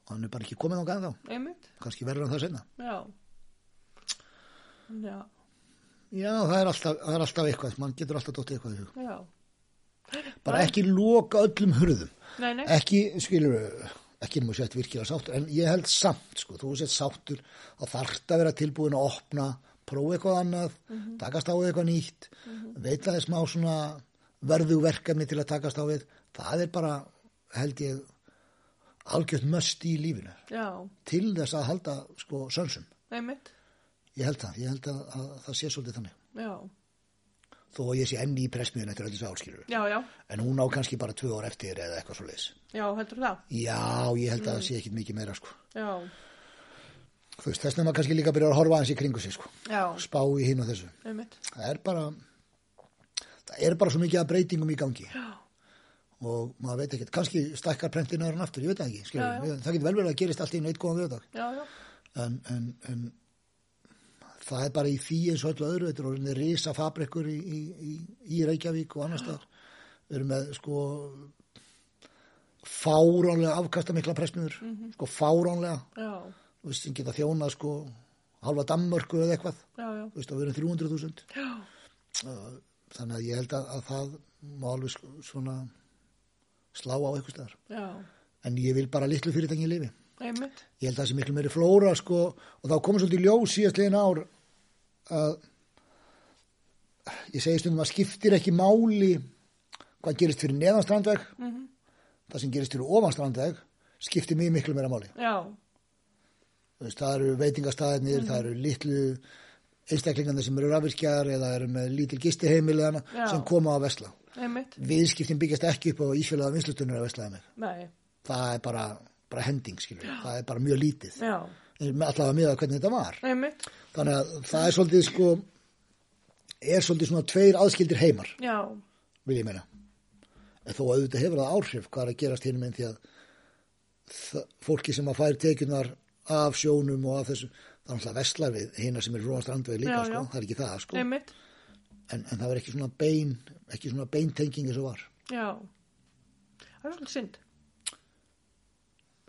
Og hann er bara ekki komið á gæða þá, kannski verður hann það senna já, já, það er alltaf, það er alltaf eitthvað mann getur alltaf dótt eitthvað í hug. Já, bara ekki loka öllum hurðum. Nei, nei, ekki, skilur ekki nú sett virkilega sáttur, en ég held samt, sko, þú sett sáttur að þarft að vera tilbúin að opna, prófa eitthvað annað, takast á eitthvað nýtt, veita þess má svona verðu verkefni til að takast á við, það er bara, held ég, algjört möst í lífinu. Já, til þess að halda, sko, sönsum. einmitt. Ég held það, ég held að, að það sé svolítið þannig. Já, Þó ég sé enni í pressmiðun eftir öllu þessu álskilur. En hún á kannski bara tvö ár eftir eða eitthvað svo leiðis. já, heldur það. Já, ég held að það sé ekkit mikið meira, sko. Þú veist, þess vegna maður kannski líka byrjar að horfa aðeins í kringu sig, sko. Spá í hinn og þessu. einmitt. Það er bara, það er bara svo mikið að breytingum í gangi. Já, Og maður veit ekkert, kannski stækkar prentinu hann aftur, ég veit ekki. Já. Það getur vel verið að gerist allt í einu eitt góðan já, En, en, en það er bara í því eins og öllu öðru, þetta er orðinni risa fabrikur í, í, í, Reykjavík og annars staðar. Við erum með, sko, fáránlega afkastamikla pressmiður, sko, fáránlega. þú veist, sem geta þjónað sko halva Danmörku eða eitthvað. Þú veist, og við erum 300.000 já, þannig að ég held að, að það má alveg sko, svona slá á eitthvað staðar. Já, en ég vil bara litlu fyrirtæki í lifi einmitt. ég held að það sé miklu meiri flóra sko og þá komum svolítið ljós síðast liðin ár að ég segi stundum að skiptir ekki máli hvað gerist fyrir neðanstrandveg mm -hmm. það sem gerist fyrir ofanstrandveg skiptir mjög miklu meira máli veist, það eru veitingastæðinir, það eru litlu einstaklingarnir sem eru rafvirkjar eða eru með lítil gistiheimiliðana Já. sem koma á vesla. Viðskiptin byggjast ekki upp á að veslaða með. Nei, Það er bara, bara hending. Það er bara mjög lítið. já, Allavega með að hvernig þetta var. einmitt. Þannig að það er svolítið sko, er svolítið svona tveir aðskildir heimar, Já, vil ég meina. En þó auðvitað hefur það áhrif hvað er að gerast hinum en því að það, fólki sem að fær tekjunar af sjónum og af þessu, það er náttúrulega veslar við hina sem er róa strandveið líka, Já, sko, já. það er ekki það, sko. En, en það var ekki svona bein, ekki svona beintengingi sem var. Já, það er svolítið synd.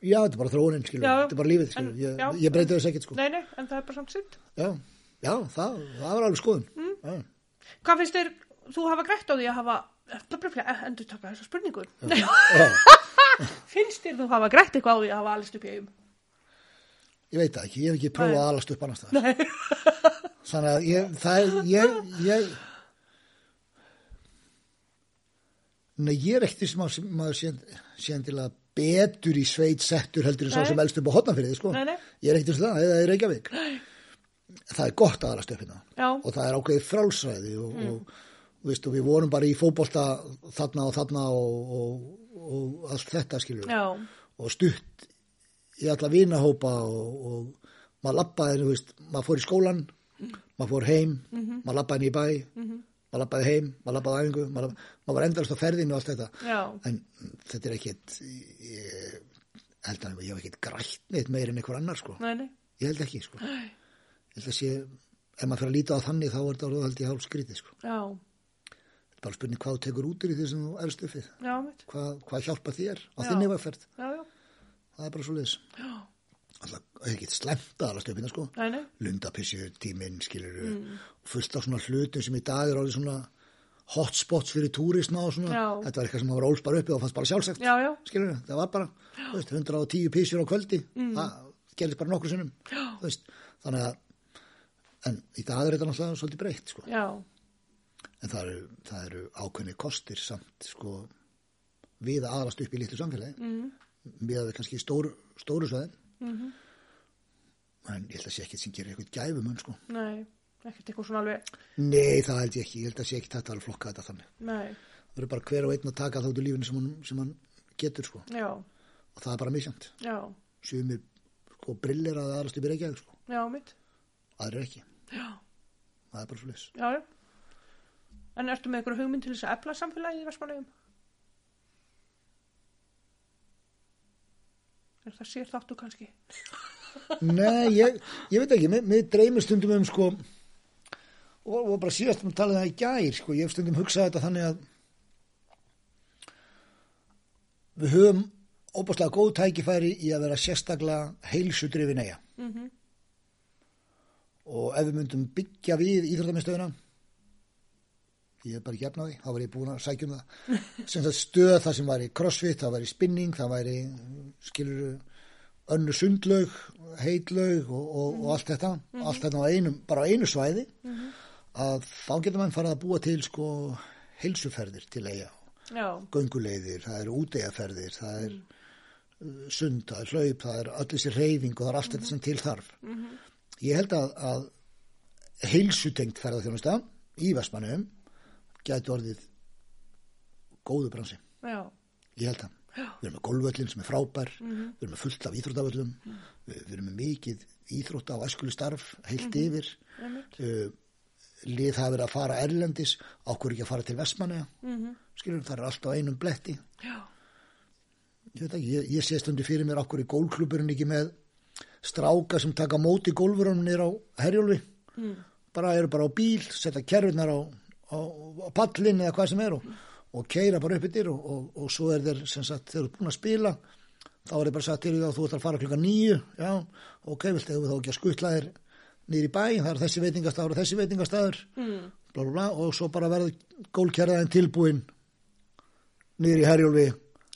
Já, þetta er bara þróunin, skilur, þetta er bara lífið, skilur, en- ég, já. ég breyti þess ekkert, sko. Nei, nei, en það er bara samt synd. Já, já, það, það var alveg skoðun. Mm. Hvað finnst þér, þú hafa grætt á því að hafa, endur taka þessa spurningu. Nei, Já, finnst þér þú hafa grætt eitthvað á því að hafa alist upp í eigum? ég veit það ekki, ég hef ekki prófað Nei. að alast upp annars það. Þannig að ég, það er, ég, ég, Nei, ég er ekkert sem að maður sé, sé endilega betur í sveit settur heldur en sá Nei. sem elst upp á hotnafriði, sko. Nei, nei. Ég er ekkert sem það, eða í Reykjavík. Það er gott að hérna. Já, og það er ákveðið frálsræði og, og, og, veist, og við vorum bara í fótbolta þarna og þarna og, og, og allt þetta skilur já, og stutt í alla vinahópa og, og maður lappaði, maður fór í skólan maður fór heim maður lappaði í bæ maður lappaði heim, maður lappaði æfingu maður, maður var endalast á ferðinu og allt þetta. Já, en þetta er ekkit ég held að ég hef ekkit grætt neitt meir en einhver annar sko. Nei, nei, ég held ekki sko. Ég held að sé, ef maður fyrir að líta á þannig þá er þetta orðið held ég hálf skrítið sko. Já, bara spurning hvað tekur út í því sem þú já, mitt, hvað, hvað hjálpa þér á þinni vegferð? Það er bara svo liðs já, alltaf, er ekki slemmt að alast uppina sko. Nei, nei, lundapissu tíminn skilur fullt af svona hlutum sem í dag er alveg svona hotspots fyrir túrisna og svona. Já. þetta var eitthvað sem var óls bara uppi og fannst bara sjálfsagt já, já, skilur það var bara veist, 110 písjur á kvöldi. Það gerist bara nokkur sinnum þannig að en í dag er þetta náttúrulega svolítið breytt sko. já, en það eru, það eru ákveðni kostir samt sko, við að aðalast upp í litlu samfélagi. Mm. við að við kannski stóru, stóru sveðin Mhm. en ég held að sé ekki sem gerir eitthvað gæfumun sko. nei, ekkert eitthvað svona alveg, nei það held ég ekki, ég held að sé ekki þetta að flokka þetta þannig nei, það verður bara hver og einn að taka þáttu lífinu sem hann, sem hann getur sko. já, og það er bara misjönd já, sumir sko, brillir að upp í Reykjavík sko. já, mitt, aðrir ekki, já, það er bara já. En ertu með einhverju hugmynd til þess að efla samfélagið í Vestmannaugum? Er það sér þáttu kannski? Nei, ég, ég veit ekki, mér, dreymir stundum um sko og, og bara síðast um að tala um það í gær sko, ég hef stundum hugsað þetta þannig að við höfum óbúslega góð tækifæri í að vera sérstaklega heilsudrifin eiga Mm -hmm. og ef við myndum byggja við íþróttamistöðuna ég er bara ekki efna því, þá var ég búin að sækja um það. Sem það stöð það sem væri crossfit, það væri spinning, það væri skilur önnu sundlaug, heitlaug og, og, og allt þetta, allt þetta á einum, bara á einu svæði, að þá getur mann farið að búa til sko heilsuferðir til eiga, gönguleiðir, það eru útegaferðir, það er uh, sund, það er hlaup, það er öll þessi reyfing og það er allt þetta sem til þarf. Ég held að, að heilsutengt ferðarþjónusta í Vestmannum gæti orðið góðu bransi. Já. Ég held það. Við erum með golfvöllin sem er frábær, við erum með fullt af íþróttavöllum, við, við erum með mikið íþrótta á æskulu starf, heilt yfir. Einmitt. Uh, lið hafa verið að fara erlendis, ákveður ekki að fara til Vestmanneja, mm -hmm. skilur, það er allt á einum bletti. Já. Ég veit ekki, ég, ég sé stundi fyrir mér ákveður í gólklúburinn ekki með stráka sem taka móti gólfurunum nýr á herjólfi. Mm. Bara eru bara á bíl, setja kerfurnar á, á, á pallin eða hvað sem er og, og keira bara upp yfir og, og, og svo er þeir sem sagt, þeir eru búin að spila þá er þeir bara sagt til því að þú ert að fara klukka nýju já, ok, viltu hefur þá ekki að skutla þér nýr í bæ, það er þessi veitingastafur og þessi veitingastafur mm. bla bla bla og svo bara verður gólkerðaðin tilbúin nýr í herjólfi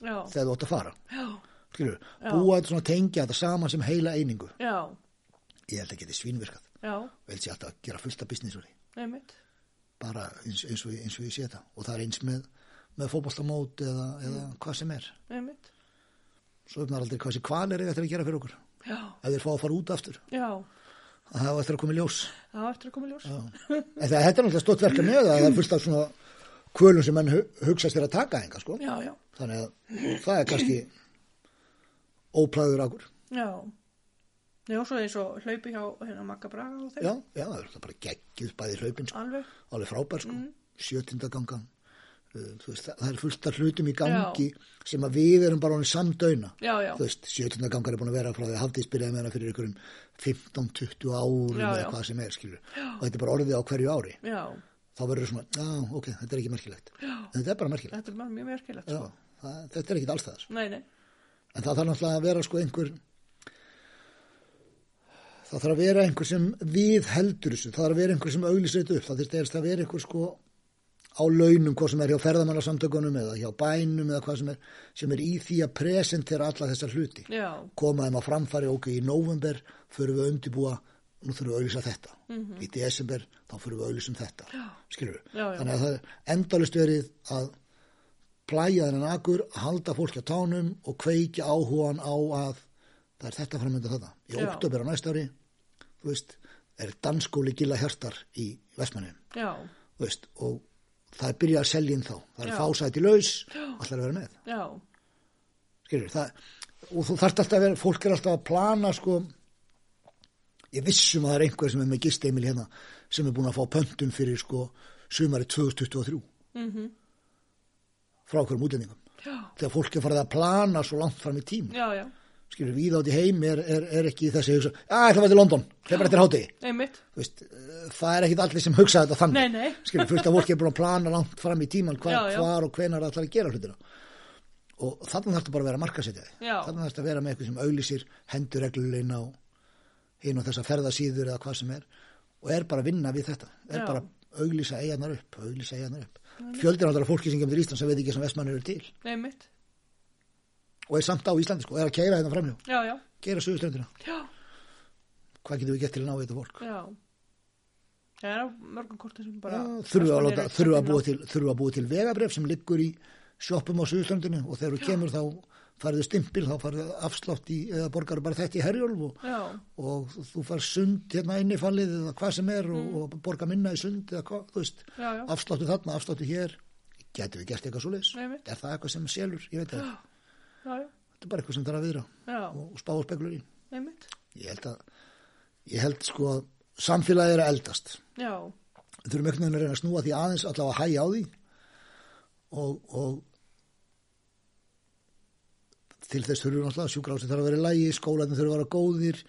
þegar þú átt að fara Já. skilur, búa þetta svona tengja þetta saman sem heila einingu Já. ég held að geti svínvirkað og held sér alltaf að gera fullt af business úr því Einmitt. Bara eins, eins, og, eins og ég sé þetta og það er eins með, með fótboltamót eða, eða hvað sem er Einmitt. svo er maður aldrei hvað sem kval er eftir að gera fyrir okkur Já. ef þeir fá að fara út aftur Já. það hafa eftir að koma í ljós Það var eftir að koma í ljós. Þetta er náttúrulega stótt verka með það er fullt af svona kvölum sem menn hu- hugsast þér að taka enga sko. Já. Já. þannig að það er kannski óplæður akkur Já. Já, svo eins og hlaupi hjá hérna Magga Braga og þeim. já, já, það er bara geggjuð bæði hlaupin sko. Alveg. alveg frábær sko, sjötinda gangan uh, veist, það, er fullt af hlutum í gangi sem að við erum bara honum samdöina Já, já. þú veist, sjötinda gangar er búin að vera frá því að hafðið byrjaði með hana fyrir ykkurum 15-20 árum Já, eða já. hvað sem er skilur og þetta er bara orðið á hverju ári Já. þá verður svona, já, ok, þetta er ekki merkilegt Já. þetta er bara merkilegt Þetta er bara mjög merkilegt, já, sko. það, þetta er ekki alls það Nei, nei. en það þarf að vera einhver að sem við heldur þessu, það þarf að vera einhver sem auglýsir þetta upp, það þurfti að vera einhver sko á launum, hvað sem er hjá ferðamannasamtökunum eða hjá bænum eða hvað sem er sem er í því að presentera alla þessar hluti. Já. koma þeim á framfæri, ok, í november förum við að undibúa, nú þurfum við að auglýsa þetta. Mhm. í desember, þá förum við að auglýsa um þetta. Skilur við, þannig að það er endalist verið að plæja þennan akur, halda fólki á tánum og kveikja áhugan á að það er þetta framönda þetta í oktober á næsta ári þú veist, er dansskóli gilla hjartar í Vestmannum og það byrjað að selja inn þá. Það er fásæti laus, allar að vera með. Já. skilur, það, og þú þarft alltaf að vera fólk er alltaf að plana sko. Ég vissum að það er einhver sem er með gisteimil hérna sem er búin að fá pöntun fyrir sko sumari 2023 Mhm. frá hverjum útlendingum. Já. þegar fólk er farið að plana svo langt fram í tím Já, já. Skilur, við átt í heim er, er, er ekki þessi hugsa, að það var til London, það er bara eftir. Þú veist, eh, það er ekkit allir sem hugsa þetta þannig Nei, nei. skilur, fullt af fólki er búin að plana langt fram í tíman hva, Já, já. hvar og hvenar það ætlar að gera hlutina og þannig þarf þetta bara að vera markasetjaði Já. þannig þarf þetta að vera með eitthvað sem auglýsir hendur reglulegin á hinn og þessa ferðasíður eða hvað sem er og er bara að vinna við þetta er Já. bara að auglýsa eigarnar upp auglýsa eigarnar upp fjöldir náttúrulega fólki sem kemur til Ísland sem veit ekki sem vestmann eru til Einmitt. Og er samt á Íslandi sko, er að keira hérna framhjá Já, já. keira suðuströndina, Já. hvað getum við gett til að ná þetta fólk Já. Það er á mörgum kortum sem bara... Já, þurfum að, búa til, þurfum að búa til vegabref sem liggur í sjoppum á Suðurströndinu og þegar þú kemur þá farið stimpil, þá farið afslátt í, eða borgar bara þetta í herjólf og, og þú farið sund hérna inn í fallið eða hvað sem er og, og borgar minna í sund eða hvað, þú veist, afsláttu þarna, afsláttu hér, getur við gert eitthvað svo? Einmitt. Er það eitthvað sem selur? Ég veit það. Já, þetta er bara eitthvað sem þarf að viðra Já. og spá og spekulur í. Einmitt. Ég held að, ég held sko að samfélagið er að eldast. Já. þurfum einhvern veginn að reyna að snúa því aðeins allavega að hæja á því og, og til þess þurfum við náttúrulega sjúkrahúsin þarf að vera í lægi, skólanum þurfum að vera góðir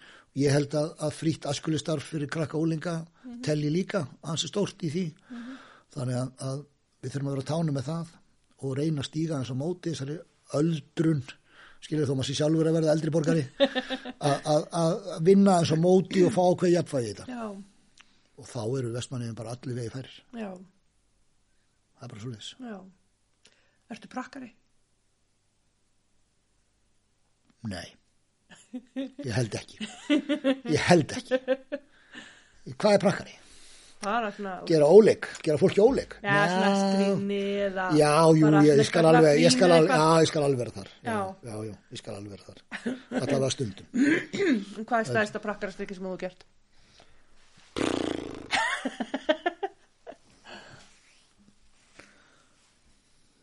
ég held að, að frýtt askulistarf fyrir krakka ólinga telji líka ansi stórt í því þannig að, að við þurfum að vera á tánum með það og reyna að stíga eins og móti þessari öldrun skilur þó maður sér sjálfur að verða eldri borgari að- vinna eins og móti og fá ákveð jafnvægi í þetta Já. og þá eru vestmanniðin bara allir vegi færir Já. það er bara svo leis Já. Ertu prakkari? Nei, ég held ekki. Ég held ekki. Hvað er prakkari? Svona... Gera óleik, gera fólki óleik. Já, svona stríni eða... Já, jú, ég, ég skal alveg, ég skal alveg, já, ég skal alveg vera þar. Já, Já. já, já, ég skal alveg vera þar. Þetta var stundum. Hvað er stæðista prakkarastrykki sem þú gert?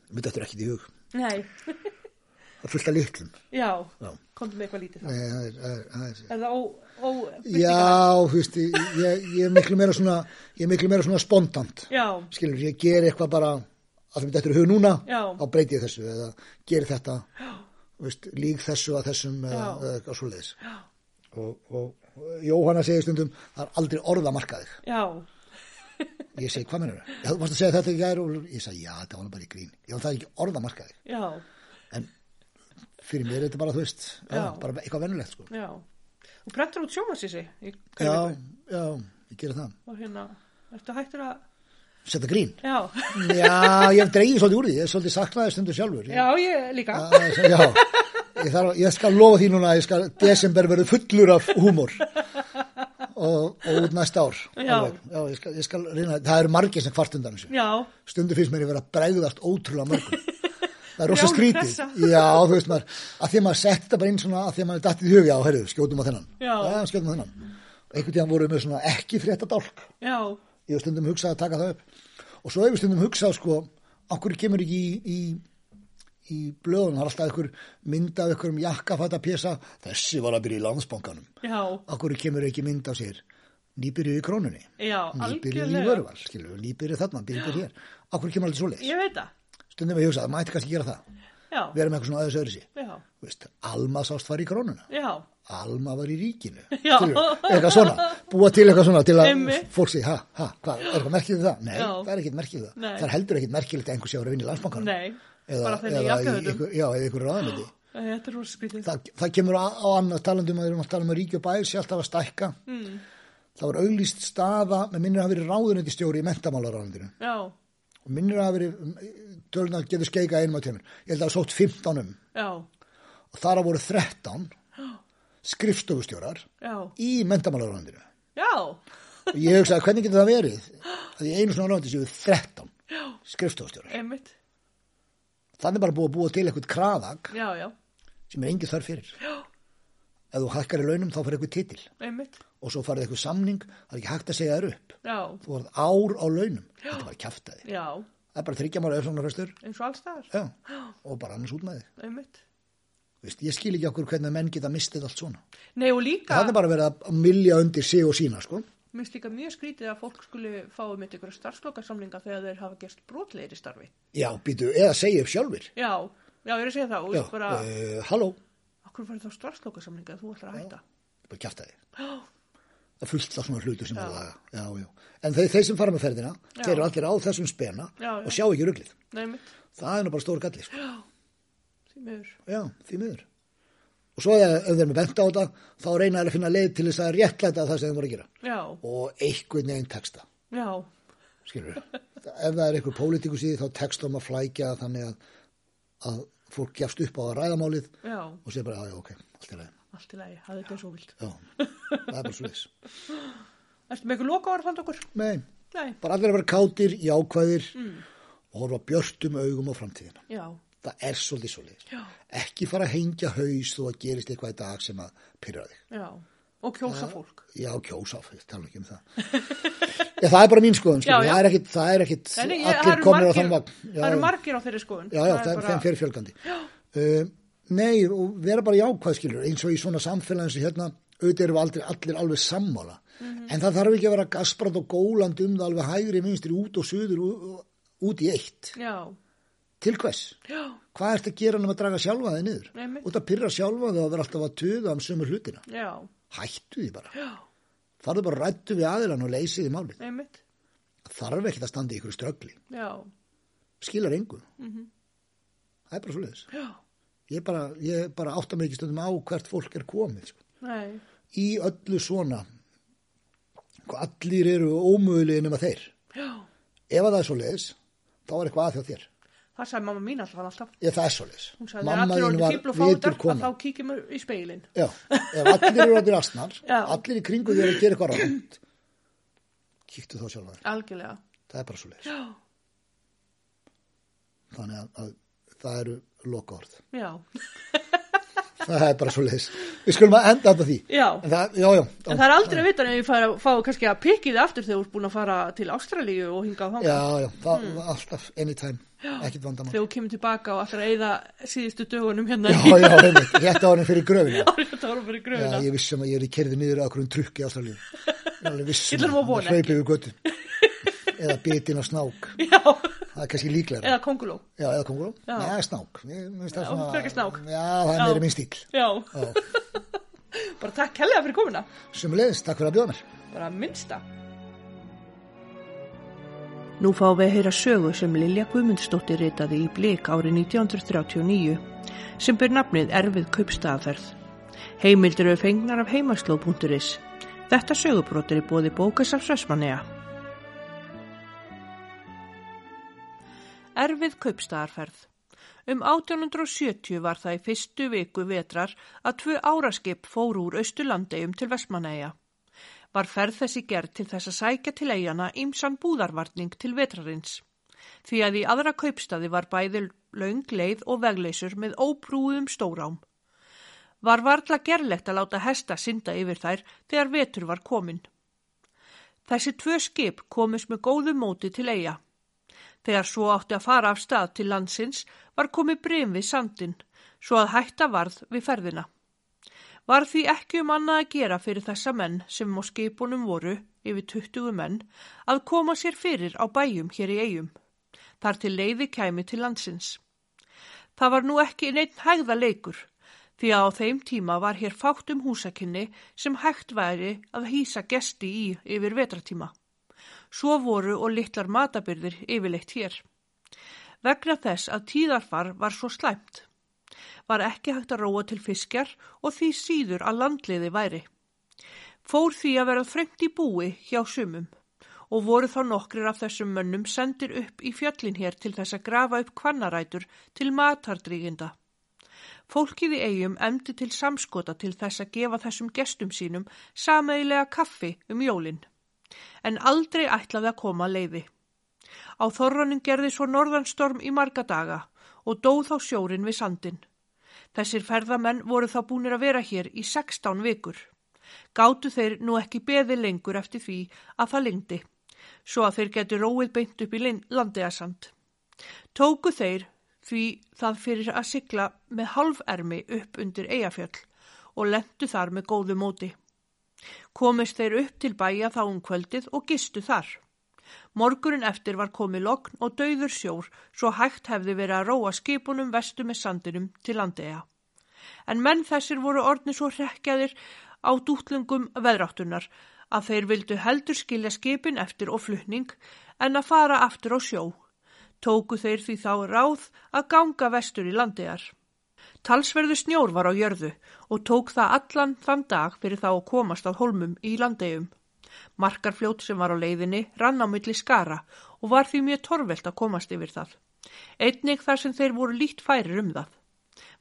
Mér þetta er ekkit í hug. Nei, Það er fullt af litlum. já, Já. komdu með eitthvað lítið það er, það er, það er, Er það ó... ó Já, þú veist, ég, ég, ég er miklu meira svona, ég er miklu meira svona spontant. Já, Skilur, ég ger eitthvað bara að það þetta er hug núna, Já. þá breyti ég þessu eða ger þetta, veist, lík þessu að þessum eða, svo leiðis. Og, og Jóhanna segir stundum, það er aldrei orða marka þig. já, Ég segi, hvað mennur það? Þú varst að segja þetta ekki gær og ég sagði, já, þetta var bara í grín. Já, það er ekki orða marka þig. já, fyrir mér er þetta bara, þú veist, já, bara eitthvað vennulegt, sko. já. Þú prentur út sjómasísi Já, já, ég gera það. og hérna, ertu hættur að... Setta grín. Já, Já, ég hef dreigið svolítið úr því, ég er svolítið saknaði stundu sjálfur. Já, ég líka. Já, já. Ég, þarf, ég skal lofa því núna að ég skal, desember verður fullur af húmor og, og út næsta ár. Já. Já ég, skal, ég skal reyna, það eru margir sem kvart undan þessu. Já, Stundu finnst mér ég vera að bregðast ótrúlega mörgum. Það er rosa skrítið. Já, þú veist maður, að því að maður sett þetta bara inn svona, að því að maður er dattið í hug, já, herru, skjótum á þennan. Já. skjótum á þennan. Einhvern tíðan voru við með svona ekki frétta dálk. já, Ég hef stundum hugsað að taka það upp. Og svo hefur stundum hugsað, sko, okkur kemur ekki í, í, í blöðun, það er alltaf einhver mynd af einhverjum jakkafæta pjesa, þessi var að byrja í landsbankanum. já, Okkur kemur ekki mynd af sér, nýbyrju í krónunni, já, nýbyrju í algjörlega. vörval, skilur, nýbyrju þarna, byrju hér. Okkur kemur alltaf svo leið. Ég veit það. Stundum ég hugsað, það mætti kannski gera það. Já, Vera með eitthvað svona aðeins öðru Veist, Alma sást fara í krónuna. já, Alma var í ríkinu. Eitthvað svona, búa til eitthvað svona til að Einmitt. fólk sé, ha, ha, hvað, er eitthvað merkilegt það? Nei, Já. það er ekkert merkilegt það. Nei. Það er heldur ekkert merkilegt að einhver sé að vera að vinna í landsbankanum. nei, Eða, bara í jakkafötum. ykkur, já, eða er rosa skrítið. Það, það kemur á, á annað talandum að við erum að tala um að ríki og bæir sé alltaf að stækka. Mm. Það var auglýst staða, með minnir að hafa verið ráðunandi stjóri í mentamálaráðandinu. Já, Og minnir að hafa verið, töluna getur skeika einum á tveimur. Ég held að það var sótt 15 um. já, Og þar að voru 13 skrifstofustjórar í mentamálaráðandinu. já, Og ég hugsaði, hvernig getur það verið að í einu svona ráðandi séu 13 skrifstofustjórar. einmitt. Þannig bara búið að búa til eitthvað kraðag Já, já, sem er engin þarf fyrir. Já. Ef þú hækkar í launum þá fyrir eitthvað titil einmitt. og svo farið eitthvað samning, það er ekki hægt að segja þér upp. Já, Þú varð ár á launum. Þetta kjaftaði. já, Það er bara þryggja mára öfsóknarfrestur. eins og allstaðar. Og bara annars út með þig. Veist, ég skil ekki okkur hvernig menn geta mistið allt svona. Nei, líka, Það er bara verið að milja undir sig og sína, sko. mér finnst líka mjög skrítið að fólk skuli fá um eitt ykkur starfslokasamlinga þegar þeir hafa gerst brotlegir í starfi. Já, býtu, eða segja upp sjálfur. Já, já, ég er að segja það Já, bara, uh, halló, okkur var þá starfslokasamlinga að þú ætlar að hætta. bara kjaftaði. Já, Það er fullt af svona hlutu sem er laga. Já, já. En þeir, þeir sem fara með ferðina, Já. þeir eru allir á þessum spena og sjá ekki ruglið. nei. Það er nú bara stór galli, sko. Því miður. Já, því miður. Og svo ef þeir eru með bent á þetta, þá reyna þeir að finna leið til þess að réttlæta það sem þeir voru að gera. Já, Og einhvern veginn texta, skilur við. ef það er einhver pólitíkus í því, þá texta um að flækja þannig að, að fólk gefst upp á ræðamálið já, og sé bara, já, ok, allt er leið. allt í lagi, þetta er það er bara svo leis. Ertu með ykkur loka ára okkur? Nei, Nei, bara allir að vera kátir, jákvæðir og horfa björtum augum á framtíðina. já, Það er svolítið svolítið. Já. Ekki fara að hengja haus þó að gerist eitthvað í dag sem að pyrra þig. já, og kjósa fólk. Já, kjósa, ég tala ekki um það. Já, það er bara mín skoðun, Já, skilur. já. það er ekkit, það er ekkit nei, ég- allir eru komnir á þann vagn. Já, Það eru já. margir á þeirri skoðun. Já, já, Það er bara- fyrir fjölgandi. Uh, nei, og vera bara jákvæð, skilur, eins og í svona samfélagin sem hérna, auðvitað eru aldrei allir alveg sammála. Mhm. En það þarf ekki að vera gasbrand og gólandi um það alveg hægri, vinstri, út og suður, ú- út í eitt. Já, Til hvers? já, Hvað ertu að gera nema að draga sjálfa þig niður? Einmitt. Út að pyrra sjálfa þig og vera alltaf að tuða um sömu hlutina. já, Hættu því bara. Farðu bara rættu við aðilan og leysið í málið. einmitt, Þarf ekkert að standa í ykkur ströggli. Skilar engu. Það er bara svo leiðis. Ég bara, ég bara átta mig ekki stundum á hvert fólk er komið. Sko. Nei, Í öllu svona, hvað allir eru ómögulegir nema þeir. já. Ef að það er svo leiðis, þá er eitthvað að hjá þér. Það sagði mamma mín alltaf alltaf. Ég, það er svoleiðis. Hún sagði Mamma allir orðið var vitur að kona. þá kíkjum við í speilin. Já, ef allir eru orðin asnar, Já. allir í kringu því að gera eitthvað rátt, kíktu þá sjálf þér. Algjörlega. Það er bara svoleiðis. Þannig að, að það eru loka orð. Já. Það er bara svoleiðis. Við skulum að enda þetta því. Já. En það, já, já. En það er aldrei að vita en ég fara, fá kannski að pikki þið aftur þegar þú ert búin að fara til Ástralíu og hinga á þangað. Já, já, það Hmm. var alltaf, anytime, ekkit vandamál. Þegar þú kemur tilbaka og allir að eyða síðustu dögunum hérna Já, já, einmitt, rétt árin fyrir gröfina. Þetta voru fyrir Já, gröfuna. ég vissum að ég er í kerði niður að okkur um trukki í Ástralíu. Ég vissum að vona hlaupi yfir göttu. Eða bitin á snák. Já, Það er kannski líklega. eða konguló. Já, eða konguró. Já. Nei, snák. Mér finnst það Já, svona- frekar snák. Já, það er Já. meira minn stíl. Já, Já. bara takk helga fyrir komuna. Sumulegis, takk fyrir að bjóða mér. Bara minnsta. Nú fáum við að heyra sögu sem Lilja Guðmundsdóttir ritaði í Blík árið 1939 sem ber nafnið Erfið kaupstaðaferð. Heimildir eru fengnar af heimaslóð.is. Þetta sögubrót er í bóði bókasafs Erfið kaupstaðarferð. Um 1870 var það í fyrstu viku vetrar að tvö áraskip fóru úr Östurlandegjum til Vestmanneja. Var ferð þessi gerð til þess að sækja til eigana ýmsan búðarvarning til vetrarins. Því að í aðra kaupstaði var bæði laung leið og vegleysur með óprúðum stórám. Var varla gerlegt að láta hesta synda yfir þær þegar vetur var komin. Þessi tvö skip komist með góðu móti til eiga. Þegar svo átti að fara af stað til landsins var komið brem við sandin, svo að hætta varð við ferðina. Var því ekki um annað að gera fyrir þessa menn sem á skipunum voru, yfir 20 menn, að koma sér fyrir á bæjum hér í eigum. Þar til leiði kæmi til landsins. Það var nú ekki neitt hægða leikur, því að á þeim tíma var hér fátt um húsakinni sem hægt væri að hýsa gesti í yfir vetratíma. Svo voru og litlar matabyrðir yfirleitt hér. Vegna þess að tíðarfar var svo slæmt. Var ekki hægt að róa til fiskjar og því síður að landliði væri. Fór því að vera þröngt í búi hjá sumum og voru þá nokkrir af þessum mönnum sendir upp í fjöllin hér til þess að grafa upp kvannarætur til matardrýginda. Fólkið í eigum emdi til samskota til þess að gefa þessum gestum sínum sameigilega kaffi um jólinn en aldrei ætlaði að koma að leiði. Á þorranum gerði svo norðanstorm í marga daga og dóð þá sjórin við sandin. Þessir ferðamenn voru þá búinir að vera hér í 16 vikur. Gátu þeir nú ekki beði lengur eftir því að það lengdi, svo að þeir getur róið beint upp í landegasand. Tóku þeir því það fyrir að sigla með halfermi upp undir eigafjöll og lendu þar með góðu móti. Komist þeir upp til bæja þá um kvöldið og gistu þar. Morgunin eftir var komið lokn og dauður sjór svo hægt hefði verið að róa skipunum vestu með sandinum til landega. En menn þessir voru orðni svo hrekkjaðir á dútlungum veðráttunar að þeir vildu heldur skilja skipin eftir og flutning en að fara aftur á sjó. Tóku þeir því þá ráð að ganga vestur í landegar. Talsverðu snjór var á jörðu og tók það allan þann dag fyrir þá að komast á holmum í landegum. Markarfljót sem var á leiðinni rann á milli skara og var því mjög torvelt að komast yfir það. Einnig þar sem þeir voru lít færir um það.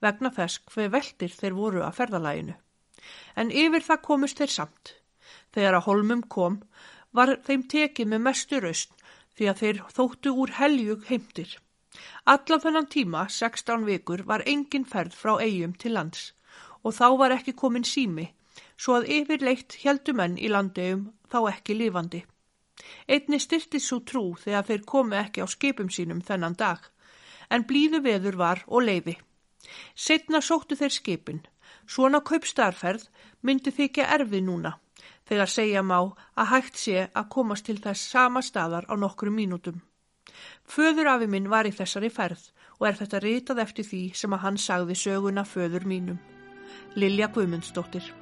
Vegna þess hver veldir þeir voru að ferðalæginu. En yfir það komust þeir samt. Þegar að holmum kom var þeim tekið með mestu raust því að þeir þóttu úr heljug heimtir. Allan þennan tíma, 16 vikur, var engin ferð frá eigum til lands og þá var ekki komin sími, svo að yfirleitt heldu menn í landegjum þá ekki lifandi. Einni styrti svo trú þegar þeir komi ekki á skipum sínum þennan dag, en blíðu veður var og leiði. Setna sóttu þeir skipin, svona kaupstarferð myndi þykja erfið núna, þegar segja má að hægt sé að komast til þess sama staðar á nokkru mínútum. Föður afi minn var í þessari ferð og er þetta ritað eftir því sem að hann sagði söguna föður mínum. Lilja Guðmundsdóttir